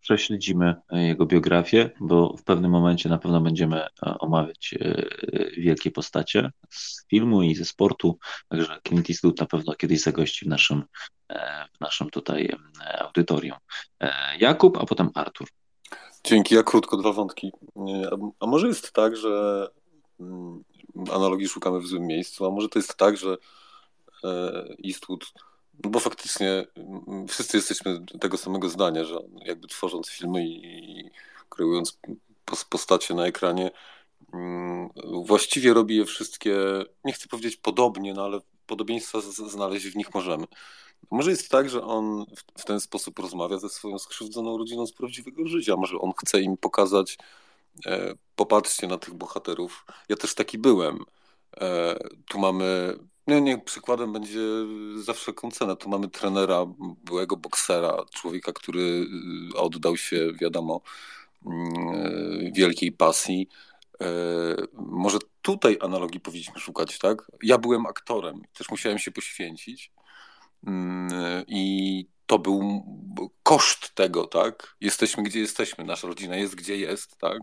[SPEAKER 2] Prześledzimy e, jego biografię, bo w pewnym momencie na pewno będziemy e, omawiać e, wielkie postacie z filmu i ze sportu, także Clint Eastwood na pewno kiedyś zagości w naszym, w naszym tutaj audytorium. Jakub, a potem Artur.
[SPEAKER 4] Dzięki, ja krótko dwa wątki. A, może jest tak, że mm, analogii szukamy w złym miejscu, a może to jest tak, że Eastwood, no bo faktycznie mm, wszyscy jesteśmy tego samego zdania, że jakby tworząc filmy i kreując postacie na ekranie, mm, właściwie robi je wszystkie, nie chcę powiedzieć podobnie, no ale podobieństwa znaleźć w nich możemy. Może jest tak, że on w ten sposób rozmawia ze swoją skrzywdzoną rodziną z prawdziwego życia. Może on chce im pokazać, e, popatrzcie na tych bohaterów. Ja też taki byłem. E, tu mamy, nie, nie, przykładem będzie za wszelką cenę. Tu mamy trenera, byłego boksera, człowieka, który e, oddał się, wiadomo, mm, wielkiej pasji. Może tutaj analogii powinniśmy szukać, tak? Ja byłem aktorem, też musiałem się poświęcić Mm, I to był koszt tego, tak? Jesteśmy gdzie jesteśmy, nasza rodzina jest gdzie jest, tak?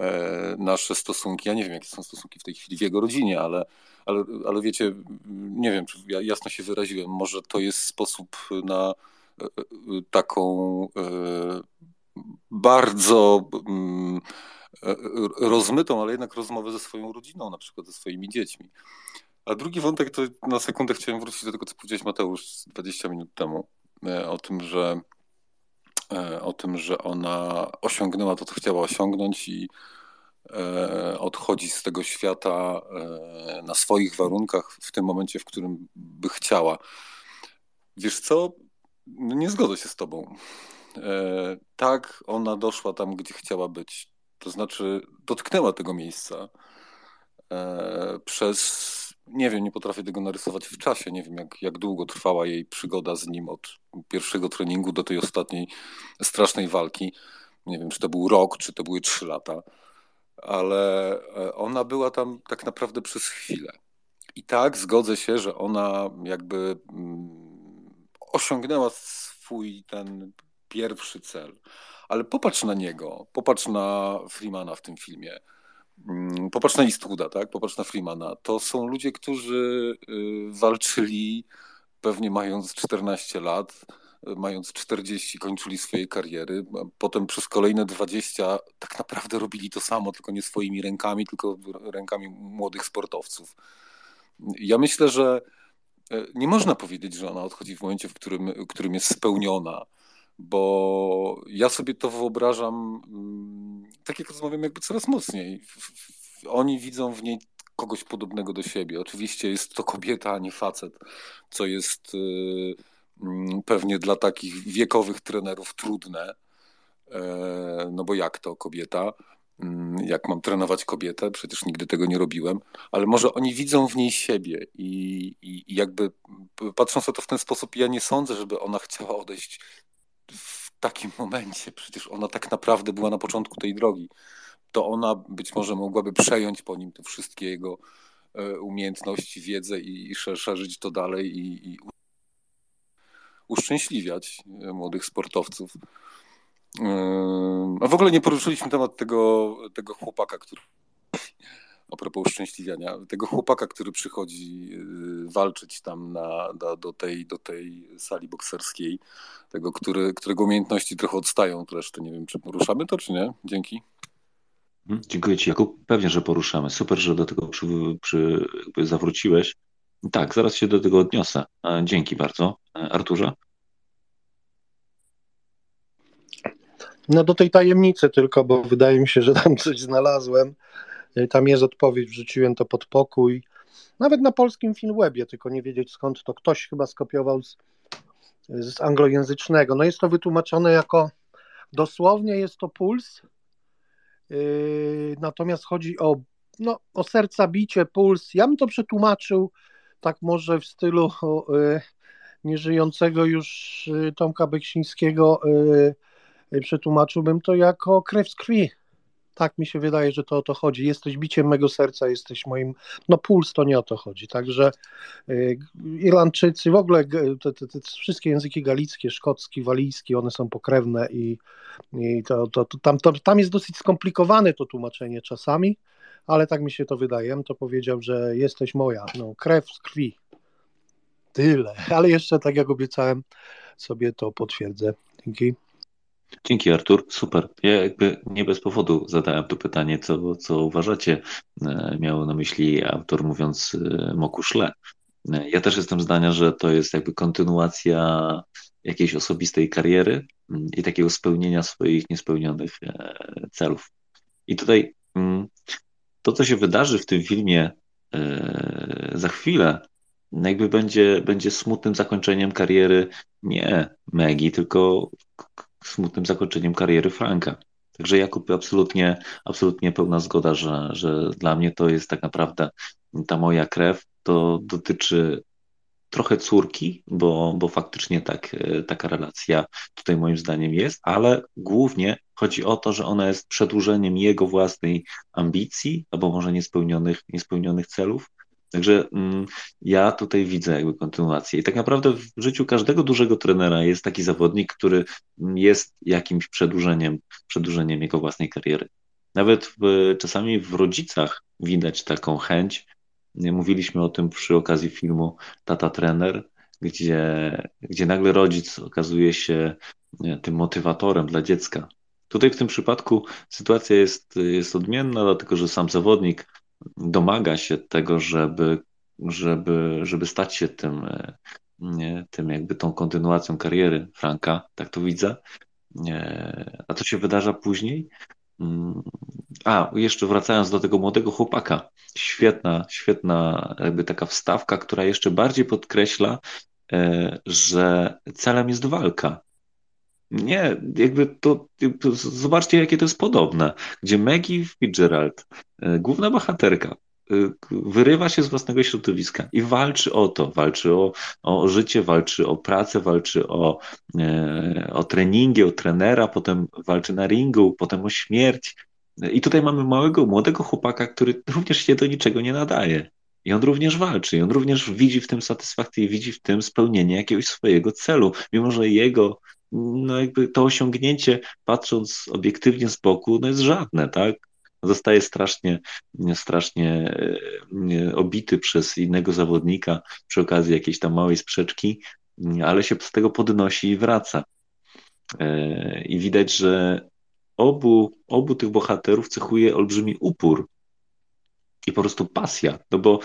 [SPEAKER 4] E, nasze stosunki, ja nie wiem, jakie są stosunki w tej chwili w jego rodzinie, ale, ale, ale wiecie, nie wiem, czy ja jasno się wyraziłem, może to jest sposób na e, e, taką bardzo mm, rozmytą, ale jednak rozmowę ze swoją rodziną, na przykład ze swoimi dziećmi. A drugi wątek to na sekundę chciałem wrócić do tego, co powiedziałeś Mateusz 20 minut temu. E, o tym, że e, o tym, że ona osiągnęła to, co chciała osiągnąć i e, odchodzi z tego świata na swoich warunkach w tym momencie, w którym by chciała. Wiesz co? No nie zgodzę się z tobą. Tak, ona doszła tam, gdzie chciała być. To znaczy, dotknęła tego miejsca przez nie wiem, nie potrafię tego narysować w czasie. Nie wiem, jak, jak długo trwała jej przygoda z nim od pierwszego treningu do tej ostatniej strasznej walki. Nie wiem, czy to był rok, czy to były trzy lata, ale e, ona była tam tak naprawdę przez chwilę. I tak zgodzę się, że ona jakby mm, osiągnęła swój ten pierwszy cel. Ale popatrz na niego, popatrz na Freemana w tym filmie. Mm, popatrz na Eastwooda, tak? Popatrz na Freemana. To są ludzie, którzy y, walczyli pewnie mając 14 lat, mając 40, kończyli swoje kariery. Potem przez kolejne 20 tak naprawdę robili to samo, tylko nie swoimi rękami, tylko rękami młodych sportowców. Ja myślę, że e, nie można powiedzieć, że ona odchodzi w momencie, w którym, którym jest spełniona, bo ja sobie to wyobrażam, mm, tak jak rozmawiam, jakby coraz mocniej. Oni widzą w niej kogoś podobnego do siebie. Oczywiście jest to kobieta, a nie facet, co jest y, mm, pewnie dla takich wiekowych trenerów trudne. E, no bo jak to kobieta? Mm, jak mam trenować kobietę? Przecież nigdy tego nie robiłem, ale może oni widzą w niej siebie i, i, i jakby patrząc na to w ten sposób, ja nie sądzę, żeby ona chciała odejść w takim momencie. Przecież ona tak naprawdę była na początku tej drogi to ona być może mogłaby przejąć po nim te wszystkie jego e, umiejętności, wiedzę i, szerzyć to dalej i, i uszczęśliwiać e, młodych sportowców. E, a w ogóle nie poruszyliśmy temat tego, tego chłopaka, który a propos uszczęśliwiania, tego chłopaka, który przychodzi walczyć tam na, do, tej, do tej sali bokserskiej, tego, który, którego umiejętności trochę odstają od. Nie wiem, czy poruszamy to, czy nie? Dzięki.
[SPEAKER 2] Mhm. Dziękuję Ci, Jakub. Pewnie, że poruszamy. Super, że do tego przy, przy, zawróciłeś. Tak, zaraz się do tego odniosę. E, dzięki bardzo. E, Arturze?
[SPEAKER 6] No do tej tajemnicy tylko, bo wydaje mi się, że tam coś znalazłem. E, tam jest odpowiedź, wrzuciłem to pod pokój. Nawet na polskim Filmwebie, tylko nie wiedzieć skąd to ktoś chyba skopiował z, z anglojęzycznego. No jest to wytłumaczone jako dosłownie jest to puls, Yy, natomiast chodzi o, no, o serca bicie, puls. Ja bym to przetłumaczył tak może w stylu yy, nieżyjącego już yy, Tomka Beksińskiego. Przetłumaczyłbym to jako krew z krwi. Tak mi się wydaje, że to o to chodzi. Jesteś biciem mego serca, jesteś moim. No, puls to nie o to chodzi. Także Irlandczycy, w ogóle te, te, te wszystkie języki galickie, szkocki, walijski, one są pokrewne i i to, to, to, tam, to, tam jest dosyć skomplikowane to tłumaczenie czasami, ale tak mi się to wydaje. To powiedział, że jesteś moja, no, krew z krwi. Tyle. Ale jeszcze, tak jak obiecałem, sobie to potwierdzę. Dzięki.
[SPEAKER 2] Dzięki Artur, super. Ja jakby nie bez powodu zadałem to pytanie, co, co uważacie, e, miał na myśli autor mówiąc e, mokuszle. E, ja też jestem zdania, że to jest jakby kontynuacja jakiejś osobistej kariery mm, i takiego spełnienia swoich niespełnionych celów. I tutaj mm, to, co się wydarzy w tym filmie e, za chwilę, jakby będzie, będzie smutnym zakończeniem kariery nie Megi, tylko smutnym zakończeniem kariery Franka. Także Jakub absolutnie, absolutnie pełna zgoda, że, że dla mnie to jest tak naprawdę ta moja krew. To dotyczy trochę córki, bo, bo faktycznie tak, e, taka relacja tutaj moim zdaniem jest, ale głównie chodzi o to, że ona jest przedłużeniem jego własnej ambicji, albo może niespełnionych, niespełnionych celów. Także mm, ja tutaj widzę jakby kontynuację. I tak naprawdę w życiu każdego dużego trenera jest taki zawodnik, który jest jakimś przedłużeniem, przedłużeniem jego własnej kariery. Nawet w, czasami w rodzicach widać taką chęć, Mówiliśmy o tym przy okazji filmu Tata Trener, gdzie, gdzie nagle rodzic okazuje się tym motywatorem dla dziecka. Tutaj w tym przypadku sytuacja jest, jest odmienna, dlatego że sam zawodnik domaga się tego, żeby, żeby, żeby stać się tym, nie, tym jakby tą kontynuacją kariery Franka, tak to widzę. A co się wydarza później? A, jeszcze wracając do tego młodego chłopaka. Świetna, świetna jakby taka wstawka, która jeszcze bardziej podkreśla, e, że celem jest walka. Nie, jakby to, zobaczcie, jakie to jest podobne, gdzie Maggie Fitzgerald, e, główna bohaterka, wyrywa się z własnego środowiska i walczy o to, walczy o, o życie, walczy o pracę, walczy o, o treningi, o trenera, potem walczy na ringu, potem o śmierć, i tutaj mamy małego, młodego chłopaka, który również się do niczego nie nadaje. I on również walczy, i on również widzi w tym satysfakcję, widzi w tym spełnienie jakiegoś swojego celu, mimo że jego no jakby to osiągnięcie, patrząc obiektywnie z boku, no jest żadne, tak? Zostaje strasznie, strasznie e, obity przez innego zawodnika przy okazji jakiejś tam małej sprzeczki, ale się z tego podnosi i wraca. E, I widać, że obu, obu tych bohaterów cechuje olbrzymi upór i po prostu pasja, no bo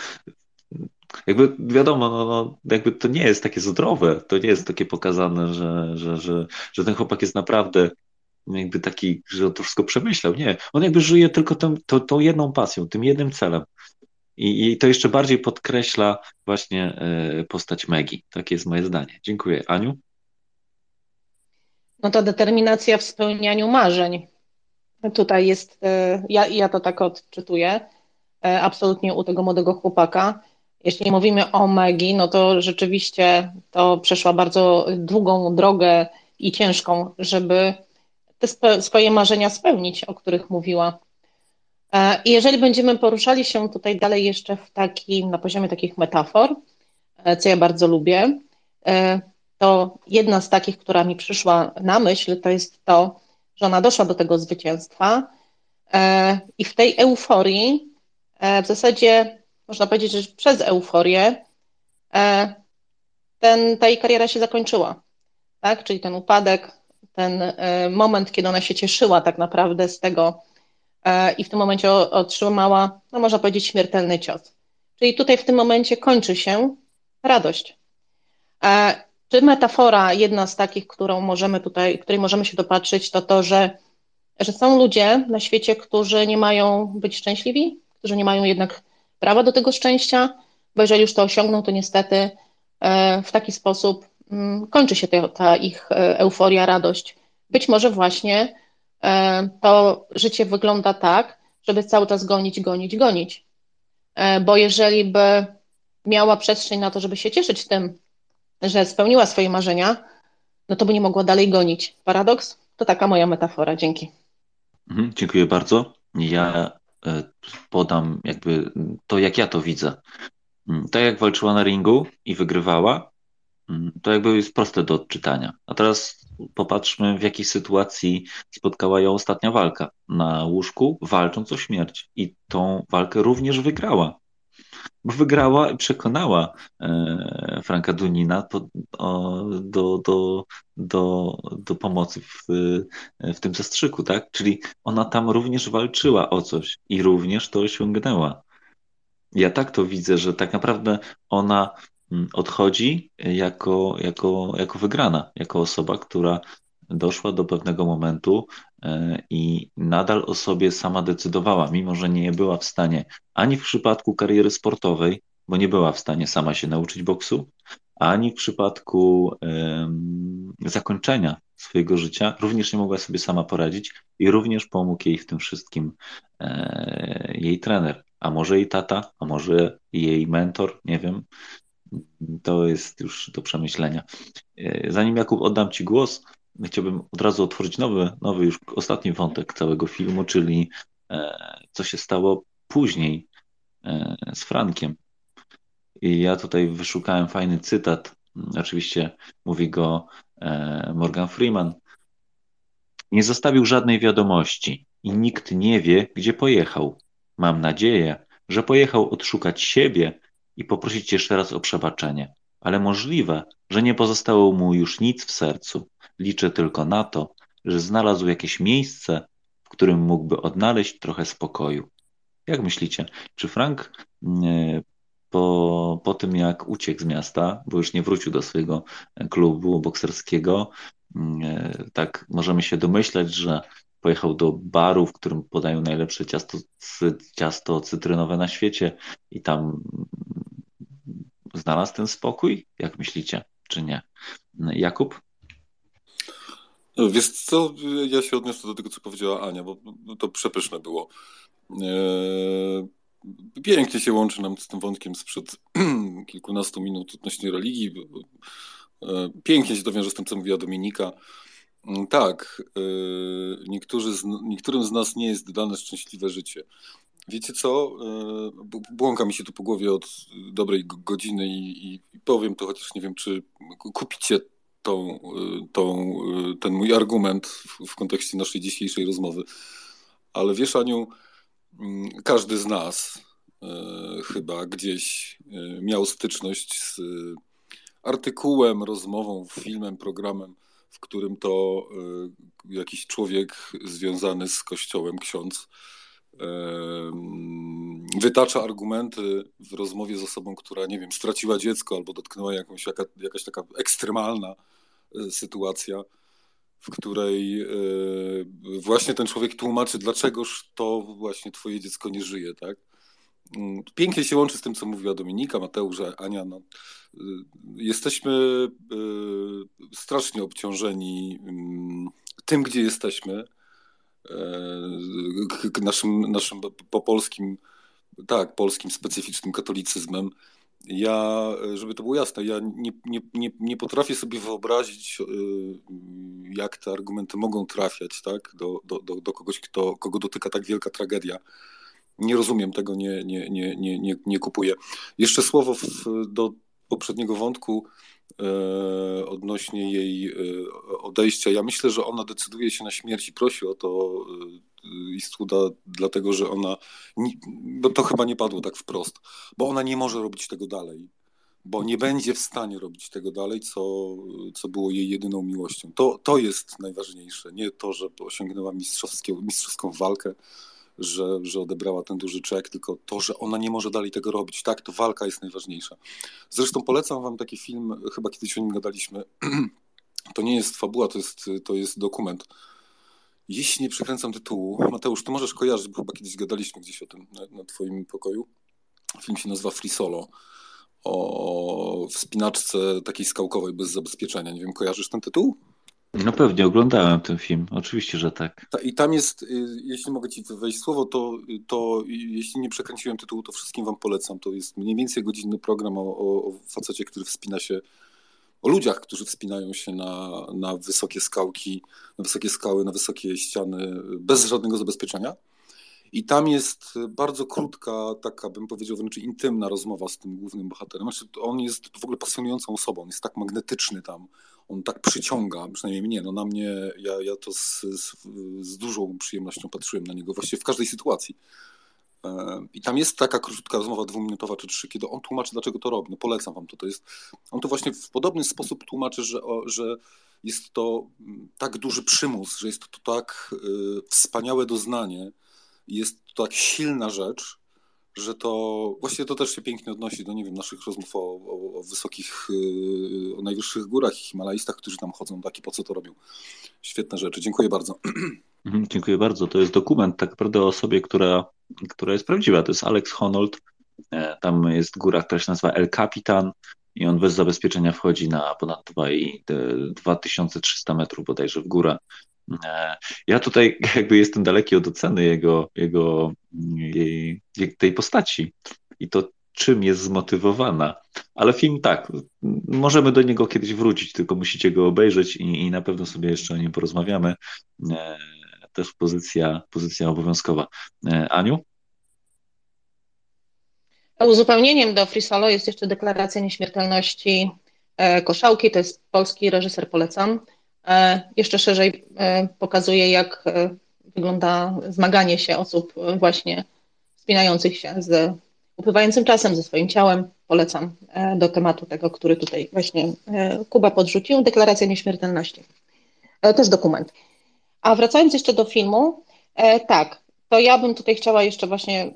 [SPEAKER 2] jakby wiadomo, no, no, jakby to nie jest takie zdrowe, to nie jest takie pokazane, że, że, że, że ten chłopak jest naprawdę jakby taki, że to wszystko przemyślał. Nie, on jakby żyje tylko tą, tą, tą jedną pasją, tym jednym celem. I, I, to jeszcze bardziej podkreśla właśnie e, postać Megi. Takie jest moje zdanie. Dziękuję. Aniu?
[SPEAKER 3] No to determinacja w spełnianiu marzeń. Tutaj jest, e, ja, ja to tak odczytuję, e, absolutnie u tego młodego chłopaka. Jeśli mówimy o Megi, no to rzeczywiście to przeszła bardzo długą drogę i ciężką, żeby te swoje marzenia spełnić, o których mówiła. E, I jeżeli będziemy poruszali się tutaj dalej jeszcze w takim, na poziomie takich metafor, co ja bardzo lubię, to jedna z takich, która mi przyszła na myśl, to jest to, że ona doszła do tego zwycięstwa e, i w tej euforii, e, w zasadzie można powiedzieć, że przez euforię e, ten, ta jej kariera się zakończyła. Tak? Czyli ten upadek, ten moment, kiedy ona się cieszyła tak naprawdę z tego i w tym momencie otrzymała, no można powiedzieć, śmiertelny cios. Czyli tutaj w tym momencie kończy się radość. Czy metafora, jedna z takich, którą możemy tutaj, której możemy się dopatrzyć, to to, że, że są ludzie na świecie, którzy nie mają być szczęśliwi, którzy nie mają jednak prawa do tego szczęścia, bo jeżeli już to osiągną, to niestety e, w taki sposób kończy się ta, ich e, euforia, radość. Być może właśnie e, to życie wygląda tak, żeby cały czas gonić, gonić, gonić. Bo jeżeli by miała przestrzeń na to, żeby się cieszyć tym, że spełniła swoje marzenia, no to by nie mogła dalej gonić. Paradoks? To taka moja metafora. Dzięki.
[SPEAKER 2] Mhm, dziękuję bardzo. Ja e, podam jakby to, jak ja to widzę. Mm, tak jak walczyła na ringu i wygrywała, mm, to jakby jest proste do odczytania. A teraz popatrzmy, w jakiej sytuacji spotkała ją ostatnia walka. Na łóżku, walcząc o śmierć. I tą walkę również wygrała bo wygrała i przekonała e, Franka Dunina do, do, do, do, pomocy w, w tym zastrzyku, tak? Czyli ona tam również walczyła o coś i również to osiągnęła. Ja tak to widzę, że tak naprawdę ona mm, odchodzi jako, jako, jako wygrana, jako osoba, która doszła do pewnego momentu e, i nadal o sobie sama decydowała, mimo że nie była w stanie ani w przypadku kariery sportowej, bo nie była w stanie sama się nauczyć boksu, ani w przypadku um, zakończenia swojego życia również nie mogła sobie sama poradzić i również pomógł jej w tym wszystkim e, jej trener, a może jej tata, a może jej mentor, nie wiem. To jest już do przemyślenia. E, zanim Jakub oddam Ci głos, chciałbym od razu otworzyć nowy, nowy już ostatni wątek całego filmu, czyli e, co się stało później e, z Frankiem. I ja tutaj wyszukałem fajny cytat. Oczywiście mówi go Morgan Freeman. Nie zostawił żadnej wiadomości i nikt nie wie, gdzie pojechał. Mam nadzieję, że pojechał odszukać siebie i poprosić jeszcze raz o przebaczenie, ale możliwe, że nie pozostało mu już nic w sercu. Liczę tylko na to, że znalazł jakieś miejsce, w którym mógłby odnaleźć trochę spokoju. Jak myślicie, czy Frank mm, po, po tym, jak uciekł z miasta, bo już nie wrócił do swojego klubu bokserskiego, mm, tak możemy się domyśleć, że pojechał do baru, w którym podają najlepsze ciasto, ciasto cytrynowe na świecie i tam znalazł ten spokój? Jak myślicie, czy nie? Jakub?
[SPEAKER 4] Wiesz co, ja się odniosę do tego, co powiedziała Ania, bo to przepyszne było. Eee, pięknie się łączy nam z tym wątkiem sprzed kilkunastu minut odnośnie religii. Eee, pięknie się to wiąże z tym, co mówiła Dominika. Mm, tak, eee, niektórzy z, niektórym z nas nie jest dane szczęśliwe życie. Wiecie co? Błąka mi się tu po głowie od dobrej godziny i, i powiem to, chociaż nie wiem, czy kupicie tą, tą, ten mój argument w, w kontekście naszej dzisiejszej rozmowy. Ale wiesz, Aniu, mm, każdy z nas chyba gdzieś miał styczność z artykułem, rozmową, filmem, programem, w którym to jakiś człowiek związany z kościołem, ksiądz, wytacza argumenty w rozmowie z osobą, która, nie wiem, straciła dziecko albo dotknęła jakąś, jaka, jakaś taka ekstremalna e, sytuacja, w której e, właśnie ten człowiek tłumaczy, dlaczegoż to właśnie twoje dziecko nie żyje, tak? Mm, pięknie się łączy z tym, co mówiła Dominika, Mateusz, Ania. No, e, jesteśmy strasznie obciążeni mm, tym, gdzie jesteśmy naszym, naszym po polskim, tak, polskim specyficznym katolicyzmem. Ja, żeby to było jasne, ja nie, nie, nie, nie potrafię sobie wyobrazić, e, jak te argumenty mogą trafiać tak, do, do, do, do kogoś, kto, kogo dotyka tak wielka tragedia. Nie rozumiem tego, nie, nie, nie, nie, nie, nie kupuję. Jeszcze słowo w, do poprzedniego wątku E, odnośnie jej e, odejścia. Ja myślę, że ona decyduje się na śmierć i prosi o to e, Istwuda, dlatego że ona, bo to chyba nie padło tak wprost, bo ona nie może robić tego dalej, bo nie będzie w stanie robić tego dalej, co, co było jej jedyną miłością. To, to jest najważniejsze, nie to, że osiągnęła mistrzowską walkę, że, że odebrała ten duży czek, tylko to, że ona nie może dalej tego robić. Tak, to walka jest najważniejsza. Zresztą polecam wam taki film, chyba kiedyś o nim gadaliśmy. To nie jest fabuła, to jest, to jest dokument. Jeśli nie przekręcam tytułu, Mateusz, ty możesz kojarzyć, bo chyba kiedyś gadaliśmy gdzieś o tym na, na twoim pokoju. Film się nazywa Free Solo o wspinaczce takiej skałkowej bez zabezpieczenia. Nie wiem, kojarzysz ten tytuł?
[SPEAKER 2] No pewnie, oglądałem ten film. Oczywiście, że tak.
[SPEAKER 4] I tam jest, y, jeśli mogę ci wejść słowo, to, to jeśli nie przekręciłem tytułu, to wszystkim wam polecam. To jest mniej więcej godzinny program o, o, facecie, który wspina się, o ludziach, którzy wspinają się na, na wysokie skałki, na wysokie skały, na wysokie ściany bez żadnego zabezpieczenia. I tam jest bardzo krótka, taka bym powiedział wręcz intymna rozmowa z tym głównym bohaterem. Znaczy, on jest w ogóle pasjonującą osobą, jest tak magnetyczny tam, on tak przyciąga, przynajmniej mnie, no na mnie, ja, ja to z, z, z dużą przyjemnością patrzyłem na niego właściwie w każdej sytuacji. E, I tam jest taka krótka rozmowa, dwuminutowa czy trzy, kiedy on tłumaczy, dlaczego to robi. No polecam wam to. to jest, on to właśnie w podobny sposób tłumaczy, że, że jest to tak duży przymus, że jest to tak y, wspaniałe doznanie, jest to tak silna rzecz, że to właściwie to też się pięknie odnosi do nie wiem, naszych rozmów o, o, o wysokich, y, o najwyższych górach i Himalajstach, którzy tam chodzą, tak i po co to robią. Świetne rzeczy. Dziękuję bardzo.
[SPEAKER 2] Mhm, dziękuję bardzo. To jest dokument tak naprawdę o osobie, która, która jest prawdziwa. To jest Alex Honnold. E, tam jest góra, która się nazywa El Capitan i on bez zabezpieczenia wchodzi na ponad 2300 metrów bodajże w górę. E, ja tutaj jakby jestem daleki od oceny jego, jego jej, tej postaci i to czym jest zmotywowana. Ale film tak, możemy do niego kiedyś wrócić, tylko musicie go obejrzeć i, i na pewno sobie jeszcze o nim porozmawiamy. E, też pozycja, pozycja obowiązkowa. E, Aniu?
[SPEAKER 3] Uzupełnieniem do Free Solo jest jeszcze deklaracja nieśmiertelności Koszałki, to jest polski reżyser, polecam. E, jeszcze szerzej e, pokazuje, jak e, wygląda zmaganie się osób właśnie wspinających się z upływającym czasem, ze swoim ciałem. Polecam do tematu tego, który tutaj właśnie Kuba podrzucił, deklaracja nieśmiertelności. Też dokument. A wracając jeszcze do filmu, tak, to ja bym tutaj chciała jeszcze właśnie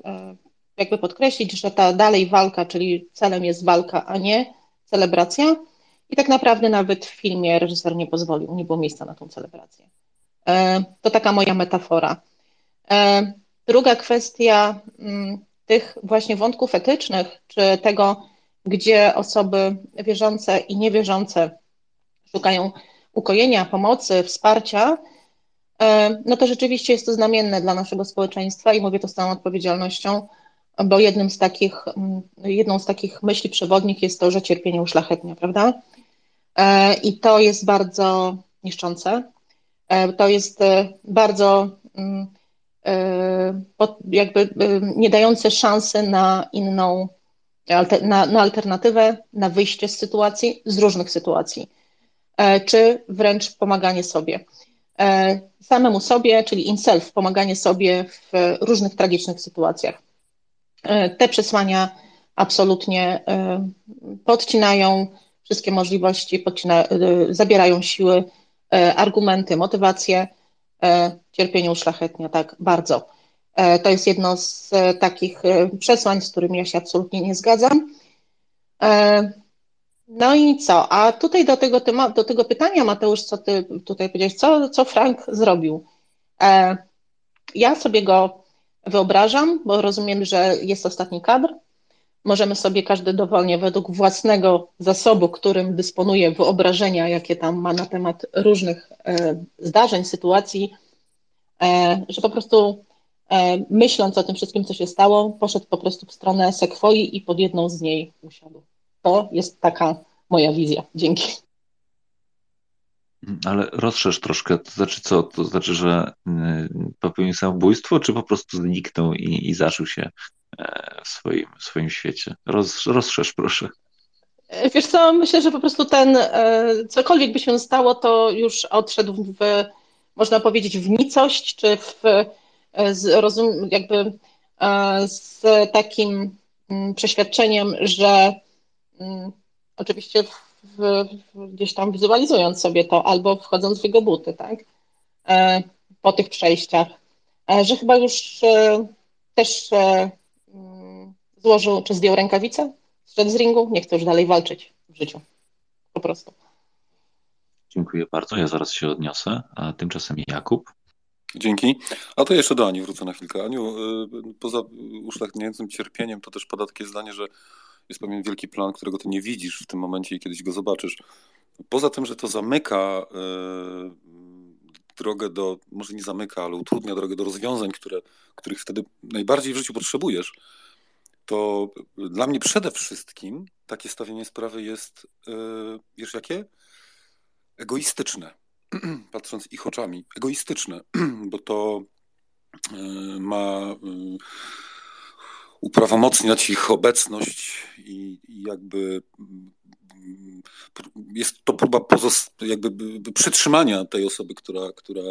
[SPEAKER 3] jakby podkreślić, że ta dalej walka, czyli celem jest walka, a nie celebracja, i tak naprawdę nawet w filmie reżyser nie pozwolił, nie było miejsca na tą celebrację. E, to taka moja metafora. E, druga kwestia mm, tych właśnie wątków etycznych, czy tego, gdzie osoby wierzące i niewierzące szukają ukojenia, pomocy, wsparcia, e, no to rzeczywiście jest to znamienne dla naszego społeczeństwa i mówię to z całą odpowiedzialnością, bo jednym z takich, mm, jedną z takich myśli przewodnich jest to, że cierpienie uszlachetnia, prawda? E, I to jest bardzo niszczące. E, to jest e, bardzo mm, jakby nie dające szansy na inną, na, na alternatywę, na wyjście z sytuacji, z różnych sytuacji. czy wręcz pomaganie sobie. Samemu sobie, czyli in self, pomaganie sobie w różnych tragicznych sytuacjach. Te przesłania absolutnie podcinają wszystkie możliwości, podcina, zabierają siły, argumenty, motywacje, cierpienie uszlachetnia, tak, bardzo. To jest jedno z takich przesłań, z którymi ja się absolutnie nie zgadzam. No i co? A tutaj do tego, do tego pytania, Mateusz, co ty tutaj powiedziałeś, co, co Frank zrobił? Ja sobie go wyobrażam, bo rozumiem, że jest ostatni kadr. Możemy sobie każdy dowolnie według własnego zasobu, którym dysponuje, wyobrażenia, jakie tam ma na temat różnych zdarzeń, sytuacji, że po prostu E, myśląc o tym wszystkim, co się stało, poszedł po prostu w stronę sekwoi i pod jedną z niej usiadł. To jest taka moja wizja. Dzięki.
[SPEAKER 2] Ale rozszerz troszkę, to znaczy co? To znaczy, że y, popełnił samobójstwo, czy po prostu zniknął i, i zaszył się e, w swoim, w swoim świecie? Roz, rozszerz proszę.
[SPEAKER 3] E, wiesz co, myślę, że po prostu ten, cokolwiek by się stało, to już odszedł w, można powiedzieć, w nicość, czy w z, rozum, jakby e, z takim mm, przeświadczeniem, że mm, oczywiście w, w, gdzieś tam wizualizując sobie to, albo wchodząc w jego buty, tak, e, po tych przejściach, e, że chyba już też mm, złożył, czy zdjął rękawice, zszedł z ringu, nie chce już dalej walczyć w życiu, po prostu.
[SPEAKER 2] Dziękuję bardzo, ja zaraz się odniosę, a tymczasem Jakub.
[SPEAKER 4] Dzięki. A to jeszcze do Ani wrócę na chwilkę. Aniu, y, poza uszlachniającym cierpieniem, to też pada takie zdanie, że jest pewien wielki plan, którego ty nie widzisz w tym momencie i kiedyś go zobaczysz. Poza tym, że to zamyka y, drogę do, może nie zamyka, ale utrudnia drogę do rozwiązań, które, których wtedy najbardziej w życiu potrzebujesz, to dla mnie przede wszystkim takie stawianie sprawy jest, y, wiesz jakie? Egoistyczne patrząc ich oczami, egoistyczne, bo to e, ma e, uprawomocniać ich obecność i, i jakby mm, jest to próba jakby przytrzymania tej osoby, która, która,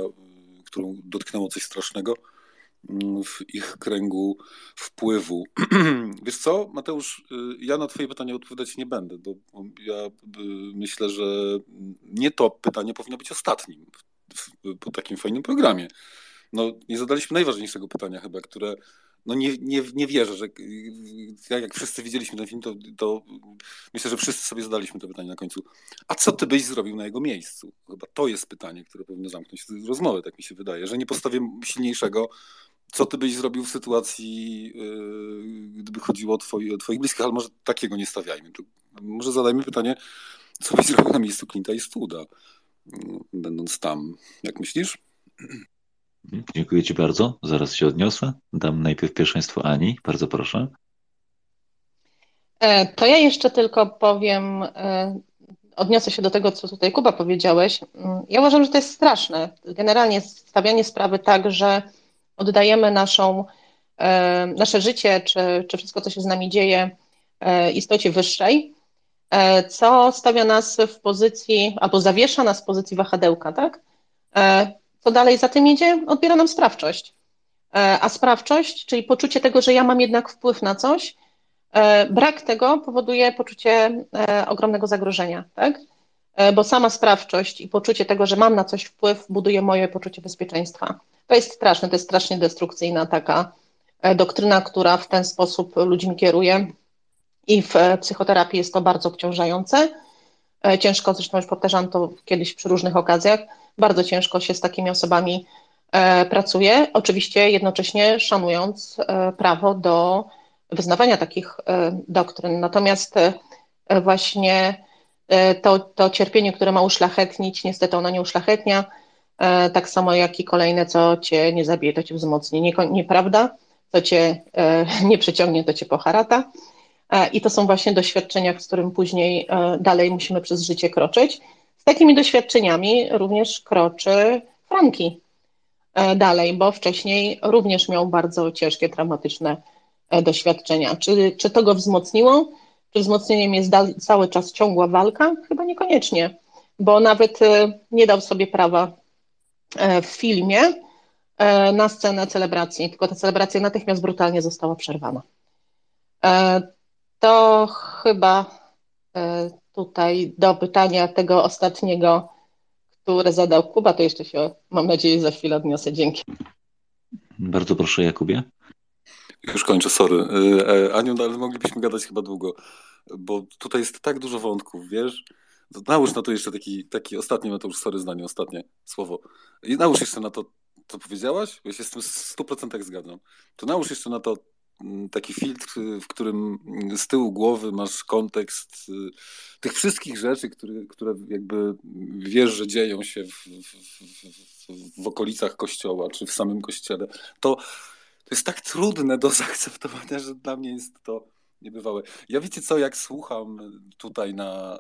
[SPEAKER 4] którą dotknęło coś strasznego w ich kręgu wpływu. Wiesz co, Mateusz, y, ja na Twoje pytanie odpowiadać nie będę, bo ja y, myślę, że nie to pytanie powinno być ostatnim po takim fajnym programie. No, nie zadaliśmy najważniejszego pytania chyba, które no nie, nie, nie wierzę, że jak, wszyscy widzieliśmy ten film, to, to myślę, że wszyscy sobie zadaliśmy to pytanie na końcu. A co ty byś zrobił na jego miejscu? Chyba to jest pytanie, które powinno zamknąć rozmowę, tak mi się wydaje, że nie postawię silniejszego co ty byś zrobił w sytuacji, yy, gdyby chodziło o, twoi, o twoich bliskich, ale może takiego nie stawiajmy. Może zadajmy pytanie, co byś zrobił na miejscu Clint'a i Stwooda, yy, będąc tam. Jak myślisz?
[SPEAKER 2] Dziękuję ci bardzo. Zaraz się odniosę. Dam najpierw pierwszeństwo Ani. Bardzo proszę.
[SPEAKER 3] E, to ja jeszcze tylko powiem, e, odniosę się do tego, co tutaj Kuba powiedziałeś. Mm, ja uważam, że to jest straszne. Generalnie stawianie sprawy tak, że oddajemy naszą, e, nasze życie, czy, czy wszystko, co się z nami dzieje, istocie wyższej, co stawia nas w pozycji, albo zawiesza nas w pozycji wahadełka, tak? Co dalej za tym idzie? Odbiera nam sprawczość. A sprawczość, czyli poczucie tego, że ja mam jednak wpływ na coś, brak tego powoduje poczucie ogromnego zagrożenia, tak? Bo sama sprawczość i poczucie tego, że mam na coś wpływ, buduje moje poczucie bezpieczeństwa. To jest straszne, to jest strasznie destrukcyjna taka e, doktryna, która w ten sposób ludźmi kieruje. I w e, psychoterapii jest to bardzo obciążające. E, ciężko, zresztą już powtarzam to kiedyś przy różnych okazjach, bardzo ciężko się z takimi osobami pracuje, oczywiście jednocześnie szanując prawo do wyznawania takich doktryn. Natomiast właśnie to, to cierpienie, które ma uszlachetnić, niestety ono nie uszlachetnia, E, tak samo jak i kolejne, co cię nie zabije, to cię wzmocni. Nie, nieprawda, co cię e, nie przyciągnie, to cię poharata. E, I to są właśnie doświadczenia, z którym później dalej musimy przez życie kroczyć. Takimi doświadczeniami również kroczy Franki dalej, bo wcześniej również miał bardzo ciężkie, traumatyczne doświadczenia. Czy, czy to go wzmocniło? Czy wzmocnieniem jest cały czas ciągła walka? Chyba niekoniecznie. bo nawet nie dał sobie prawa w filmie na scenę celebracji, tylko ta celebracja natychmiast brutalnie została przerwana. To chyba tutaj do pytania tego ostatniego, które zadał Kuba, to jeszcze się, mam nadzieję, za chwilę odniosę. Dzięki.
[SPEAKER 2] Bardzo proszę, Jakubie.
[SPEAKER 4] Już kończę, sorry. E, e, Aniu, no, ale moglibyśmy gadać chyba długo, bo tutaj jest tak dużo wątków, wiesz? Nałóż na to jeszcze taki, taki ostatni, no to już sorry zdanie, ostatnie słowo. I nałóż jeszcze na to, co powiedziałaś, ja się z tym w 100% zgadzam. To nałóż jeszcze na to taki filtr, w którym z tyłu głowy masz kontekst y, tych wszystkich rzeczy, które, które jakby wiesz, że dzieją się w, w, w okolicach kościoła, czy w samym kościele, to, to jest tak trudne do zaakceptowania, że dla mnie jest to niebywałe. Ja wiecie co, jak słucham tutaj na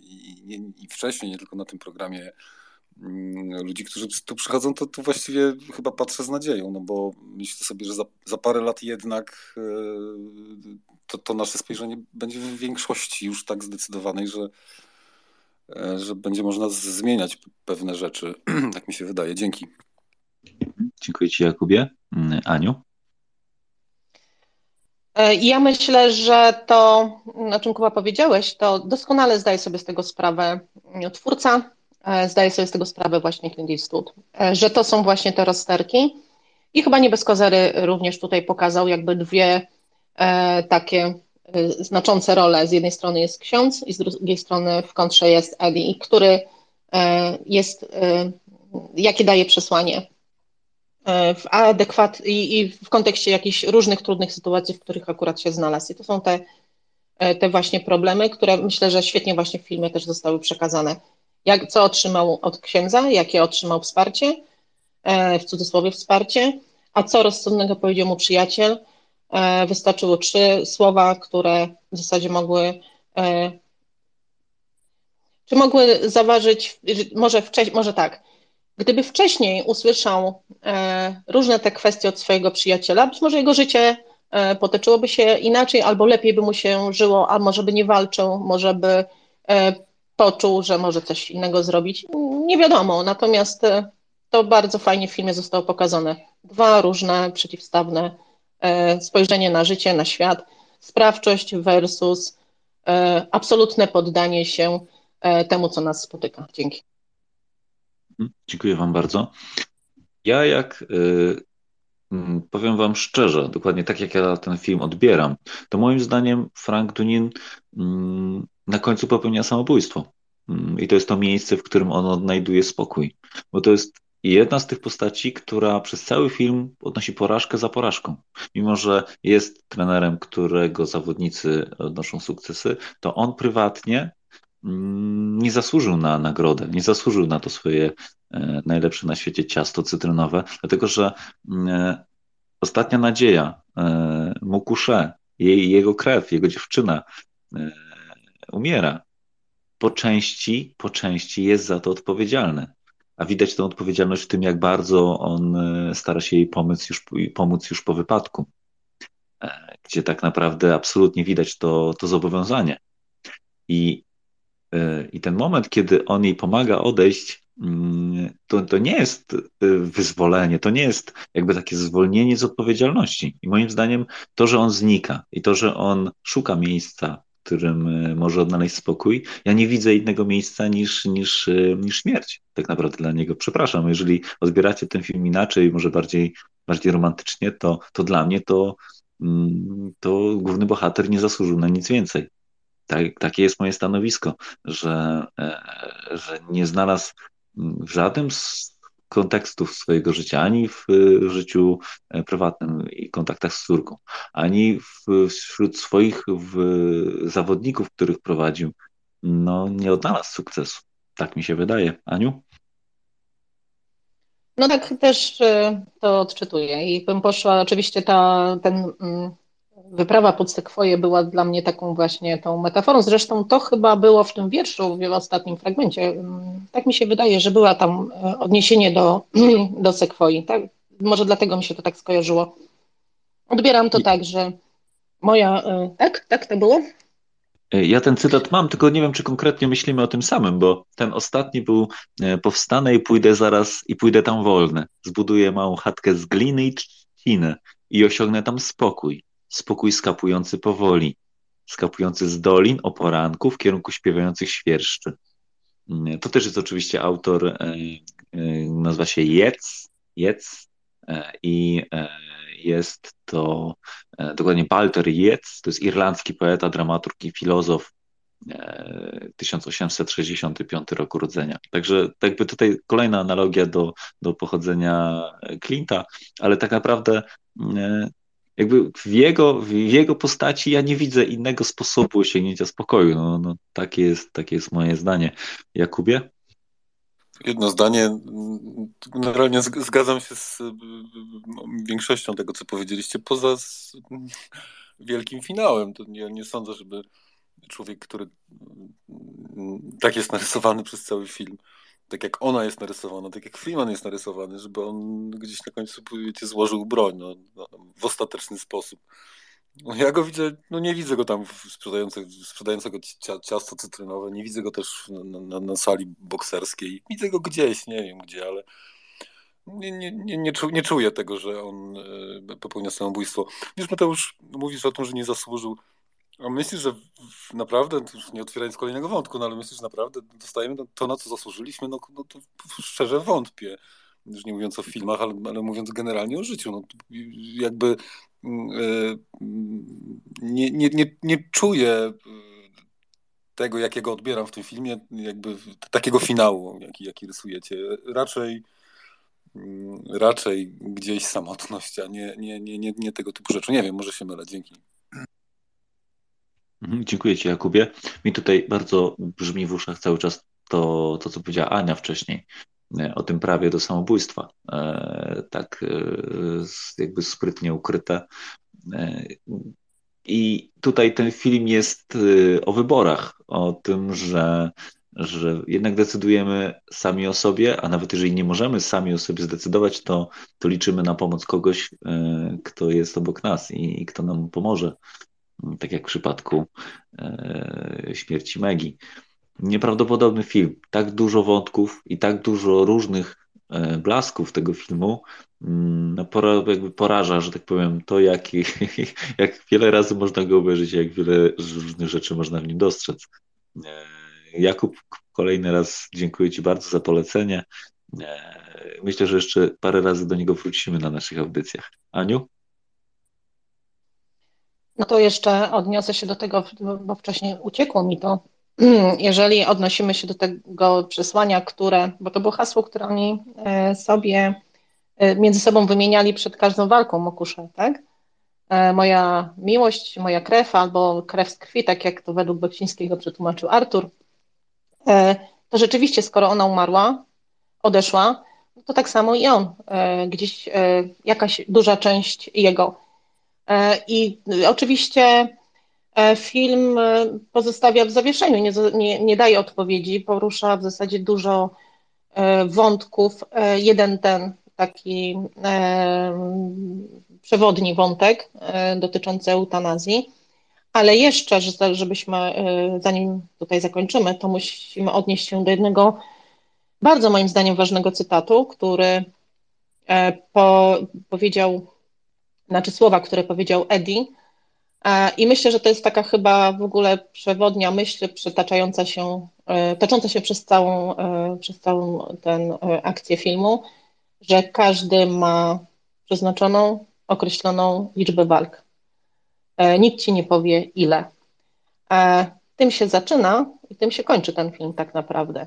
[SPEAKER 4] i, i wcześniej, nie tylko na tym programie Mm, ludzi, którzy tu przychodzą, to, to właściwie chyba patrzę z nadzieją, no bo myślę sobie, że za, za parę lat jednak e, to, to nasze spojrzenie będzie w większości już tak zdecydowanej, że, e, że będzie można zmieniać pewne rzeczy. tak mi się wydaje. Dzięki.
[SPEAKER 2] Dziękuję Ci, Jakubie. Mm, Aniu?
[SPEAKER 3] E, ja myślę, że to, o czym Kuba powiedziałeś, to doskonale zdaje sobie z tego sprawę twórca, zdaje sobie z tego sprawę właśnie Clint Eastwood, e, że to są właśnie te rozterki. I chyba nie bez kozery również tutaj pokazał jakby dwie e, takie znaczące role. Z jednej strony jest ksiądz i z drugiej strony w kontrze jest Eli, który jest, jakie daje przesłanie w adekwat i, i w kontekście jakichś różnych trudnych sytuacji, w których akurat się znalazł. I to są te, te właśnie problemy, które myślę, że świetnie właśnie w filmie też zostały przekazane jak, co otrzymał od księdza, jakie otrzymał wsparcie, e, w cudzysłowie wsparcie, a co rozsądnego powiedział mu przyjaciel. E, wystarczyło trzy słowa, które w zasadzie mogły e, czy mogły zaważyć, może, wcześniej, może tak, gdyby wcześniej usłyszał różne te kwestie od swojego przyjaciela, być może jego życie potoczyłoby się inaczej, albo lepiej by mu się żyło, a może by nie walczył, może by poczuł, że może coś innego zrobić. Nie wiadomo, natomiast e, to bardzo fajnie w filmie zostało pokazane. Dwa różne, przeciwstawne e, spojrzenie na życie, na świat. Sprawczość versus e, absolutne poddanie się temu, co nas spotyka. Dzięki.
[SPEAKER 2] Mhm. Dziękuję Wam bardzo. Ja jak powiem Wam szczerze, dokładnie tak jak ja ten film odbieram, to moim zdaniem Frank Dunin mm, na końcu popełnia samobójstwo. Mm, I to jest to miejsce, w którym on odnajduje spokój. Bo to jest jedna z tych postaci, która przez cały film odnosi porażkę za porażką. Mimo, że jest trenerem, którego zawodnicy odnoszą sukcesy, to on prywatnie mm, nie zasłużył na nagrodę, nie zasłużył na to swoje e, najlepsze na świecie ciasto cytrynowe, dlatego że mm, e, ostatnia nadzieja, e, Mukusze, jej, jego krew, jego dziewczyna umiera. Po części, po części jest za to odpowiedzialny. A widać tę odpowiedzialność w tym, jak bardzo on e, stara się jej pomóc już, pomóc już po wypadku, e, gdzie tak naprawdę absolutnie widać to, to zobowiązanie. I, e, I ten moment, kiedy on jej pomaga odejść, mm, to, to nie jest wyzwolenie, to nie jest jakby takie zwolnienie z odpowiedzialności. I moim zdaniem to, że on znika i to, że on szuka miejsca którym e, może odnaleźć spokój. Ja nie widzę innego miejsca niż, niż, e, niż śmierć, tak naprawdę dla niego. Przepraszam, jeżeli odbieracie ten film inaczej, może bardziej, bardziej romantycznie, to, to dla mnie to, mm, to główny bohater nie zasłużył na nic więcej. Tak, takie jest moje stanowisko, że, e, że nie znalazł w żadnym kontekstów swojego życia, ani w życiu e, prywatnym i kontaktach z córką, ani wśród swoich w, zawodników, których prowadził, no nie odnalazł sukcesu. Tak mi się wydaje. Aniu?
[SPEAKER 3] No tak też e, to odczytuję i bym poszła, oczywiście ta, ten mm, wyprawa pod Sekwoje była dla mnie taką właśnie tą metaforą. Zresztą to chyba było w tym wierszu, w ostatnim fragmencie. Tak mi się wydaje, że była tam e, odniesienie do, do Sekwoi. Tak? Może dlatego mi się to tak skojarzyło. Odbieram to tak, że moja. E, tak, tak to było?
[SPEAKER 2] Ja ten cytat mam, tylko nie wiem, czy konkretnie myślimy o tym samym, bo ten ostatni był powstanę i pójdę zaraz i pójdę tam wolny. Zbuduję małą chatkę z gliny i trzciny i osiągnę tam spokój. Spokój skapujący powoli, skapujący z dolin o poranku w kierunku śpiewających świerszczy. Mm, to też jest oczywiście autor, e, e, nazywa się Jec, Jec e, i jest to dokładnie Walter Jec, to jest irlandzki poeta, dramaturg i filozof 1865 roku urodzenia. Także jakby tutaj kolejna analogia do, do pochodzenia Clint'a, ale tak naprawdę jakby w jego, w jego postaci ja nie widzę innego sposobu osiągnięcia spokoju. No, no, takie, jest, takie jest moje zdanie. Jakubie?
[SPEAKER 4] Jedno zdanie. Generalnie zgadzam się z większością tego, co powiedzieliście, poza wielkim finałem. To nie, nie sądzę, żeby człowiek, który tak jest narysowany przez cały film, tak jak ona jest narysowana, tak jak Freeman jest narysowany, żeby on gdzieś na końcu wiecie, złożył broń no, no, w ostateczny sposób. No, ja go widzę, no nie widzę go tam sprzedającego, ciasto cytrynowe, nie widzę go też na, na, na, sali bokserskiej. Widzę go gdzieś, nie wiem gdzie, ale nie, nie, nie, nie, nie czuję tego, że on e, popełnia samobójstwo. Wiesz, Mateusz, mówisz o tym, że nie zasłużył a myślisz, że naprawdę, nie otwierając kolejnego wątku, no ale myślisz, że naprawdę dostajemy to, na co zasłużyliśmy? No, no to szczerze wątpię. Już nie mówiąc o filmach, ale, ale mówiąc generalnie o życiu. No, jakby yy, nie, nie, nie, nie czuję tego, jakiego odbieram w tym filmie, jakby takiego finału, jaki, jaki rysujecie. Raczej mm, raczej gdzieś samotność, a nie, nie, nie, nie, nie tego typu rzeczy. Nie wiem, może się mylę. Dzięki.
[SPEAKER 2] Mhm, dziękuję Ci, Jakubie. Mi tutaj bardzo brzmi w uszach cały czas to, to co powiedziała Ania wcześniej e, o tym prawie do samobójstwa. E, tak e, jakby sprytnie ukryte. I tutaj ten film jest o wyborach, o tym, że, że jednak decydujemy sami o sobie, a nawet jeżeli nie możemy sami o sobie zdecydować, to, to liczymy na pomoc kogoś, kto jest obok nas i, i kto nam pomoże tak jak w przypadku e, śmierci Megi. Nieprawdopodobny film. Tak dużo wątków i tak dużo różnych e, blasków tego filmu mm, no, jakby poraża, że tak powiem, to jak, jak wiele razy można go obejrzeć, jak wiele różnych rzeczy można w nim dostrzec. E, Jakub, kolejny raz dziękuję Ci bardzo za polecenie. Myślę, że jeszcze parę razy do niego wrócimy na naszych audycjach. Aniu?
[SPEAKER 3] No to jeszcze odniosę się do tego, bo wcześniej uciekło mi to. Jeżeli odnosimy się do tego przesłania, które, bo to było hasło, które oni e, sobie e, między sobą wymieniali przed każdą walką Mokusze, tak? E, moja miłość, moja krew albo krew z krwi, tak jak to według Beksińskiego przetłumaczył Artur, to rzeczywiście, skoro ona umarła, odeszła, to tak samo i on. Gdzieś jakaś duża część jego I oczywiście e, film e, pozostawia w zawieszeniu, nie, nie, nie daje odpowiedzi, porusza w zasadzie dużo wątków. Jeden ten taki przewodni wątek dotyczący eutanazji, ale jeszcze, żebyśmy, zanim tutaj zakończymy, to musimy odnieść się do jednego bardzo moim zdaniem ważnego cytatu, który po, powiedział znaczy słowa, które powiedział Eddie. I myślę, że to jest taka chyba w ogóle przewodnia myśl przetaczająca się, e, tocząca się przez całą, e, przez całą tę e, akcję filmu, że każdy ma przeznaczoną, określoną liczbę walk. Nikt ci nie powie ile. Tym się zaczyna i tym się kończy ten film tak naprawdę.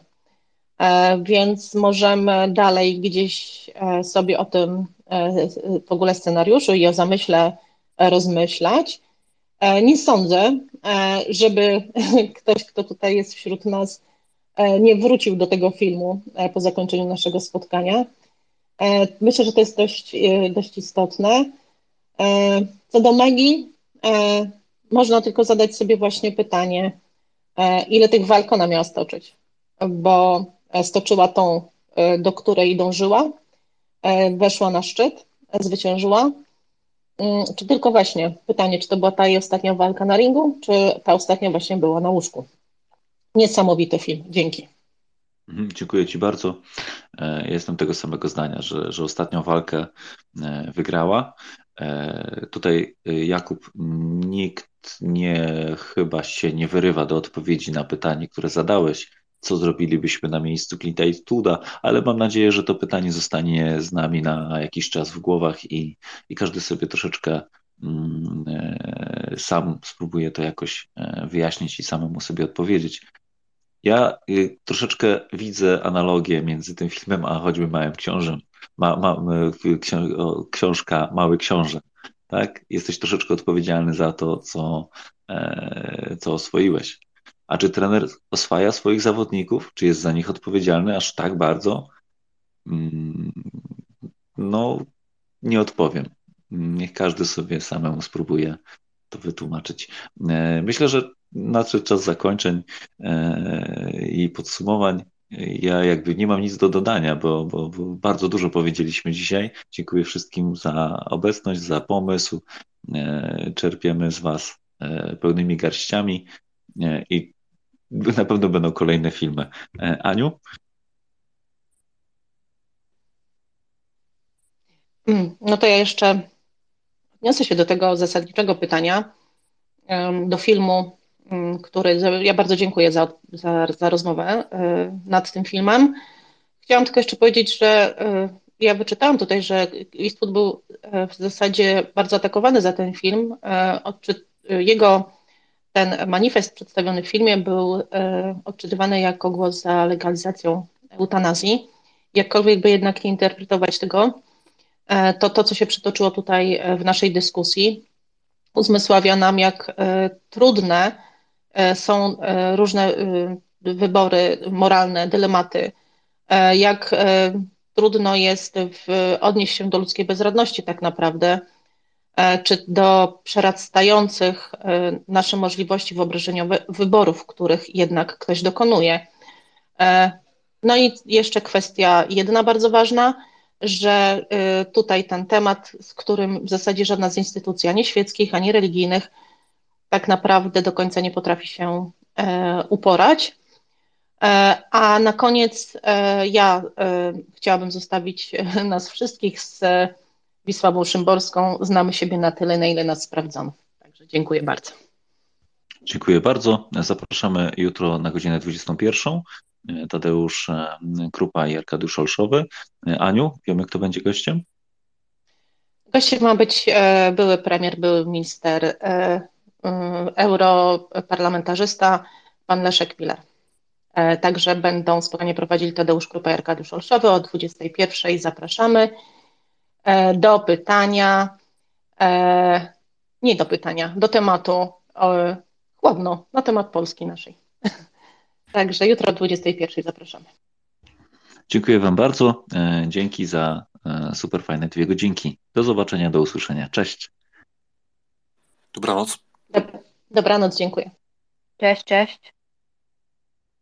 [SPEAKER 3] Więc możemy dalej gdzieś sobie o tym E, w ogóle scenariuszu i o zamyśle rozmyślać. E, nie sądzę, e, żeby ktoś, kto tutaj jest wśród nas, nie wrócił do tego filmu po zakończeniu naszego spotkania. Myślę, że to jest dość, dość istotne. Co do Magii, można tylko zadać sobie właśnie pytanie, ile tych walk ona miała stoczyć, bo stoczyła tą, do której dążyła, E, weszła na szczyt, zwyciężyła Mm, Czy tylko właśnie pytanie, czy to była ta jej ostatnia walka na ringu, czy ta ostatnia właśnie była na łóżku? Niesamowity film, dzięki.
[SPEAKER 2] Mhm, Dziękuję Ci bardzo. E, Jestem tego samego zdania, że, że ostatnią walkę e, wygrała. E, Tutaj e, Jakub, nikt nie chyba się nie wyrywa do odpowiedzi na pytanie, które zadałeś, co zrobilibyśmy na miejscu Clint'a Eastwooda, ale mam nadzieję, że to pytanie zostanie z nami na jakiś czas w głowach i, i każdy sobie troszeczkę mm, e, sam spróbuje to jakoś e, wyjaśnić i samemu sobie odpowiedzieć. Ja y, troszeczkę widzę analogię między tym filmem a choćby Małym Książem. Ma, ma, książka Mały Książę. Tak? Jesteś troszeczkę odpowiedzialny za to, co, e, co oswoiłeś. A czy trener oswaja swoich zawodników? Czy jest za nich odpowiedzialny aż tak bardzo? Mm, No, nie odpowiem. Niech każdy sobie samemu spróbuje to wytłumaczyć. E, Myślę, że nadszedł czas zakończeń e, i podsumowań. Ja jakby nie mam nic do dodania, bo, bo, bo bardzo dużo powiedzieliśmy dzisiaj. Dziękuję wszystkim za obecność, za pomysł. E, Czerpiemy z Was pełnymi garściami i na pewno będą kolejne filmy. E, Aniu?
[SPEAKER 3] Mm, No to ja jeszcze odniosę się do tego zasadniczego pytania, do filmu, mm, który ja bardzo dziękuję za, za, za rozmowę e, nad tym filmem. Chciałam tylko jeszcze powiedzieć, że e, ja wyczytałam tutaj, że Eastwood był w zasadzie bardzo atakowany za ten film. Jego ten manifest przedstawiony w filmie był e, odczytywany jako głos za legalizacją eutanazji. Jakkolwiek by jednak nie interpretować tego, e, to to, co się przytoczyło tutaj e, w naszej dyskusji, uzmysławia nam, jak trudne są różne wybory moralne, dylematy, jak trudno jest odnieść się do ludzkiej bezradności tak naprawdę, czy do przerastających e, nasze możliwości wyobrażeniowe wyborów, których jednak ktoś dokonuje. E, No i jeszcze kwestia jedna bardzo ważna, że tutaj ten temat, z którym w zasadzie żadna z instytucji, ani świeckich, ani religijnych, tak naprawdę do końca nie potrafi się e, uporać. E, A na koniec e, ja e, chciałabym zostawić e, nas wszystkich z e, Wisławą Szymborską. Znamy siebie na tyle, na ile nas sprawdzono. Także dziękuję bardzo.
[SPEAKER 2] Dziękuję bardzo. Zapraszamy jutro na godzinę 21. Tadeusz e, Krupa i Arkadiusz Olszowy. E, Aniu, wiemy, kto będzie gościem?
[SPEAKER 3] Gościem ma być e, były premier, były minister, europarlamentarzysta, pan Leszek Miller. Także będą spotkanie prowadzili Tadeusz Krupa i Arkadiusz Olszowy o 21. Zapraszamy do pytania, e, nie do pytania, do tematu e, chłodno, na temat Polski naszej. Także jutro o 21. zapraszamy.
[SPEAKER 2] Dziękuję Wam bardzo. E, Dzięki za e, super fajne dwie godzinki. Do zobaczenia, do usłyszenia. Cześć.
[SPEAKER 4] Dobranoc.
[SPEAKER 3] Dob- Dobranoc, dziękuję.
[SPEAKER 5] Cześć, cześć.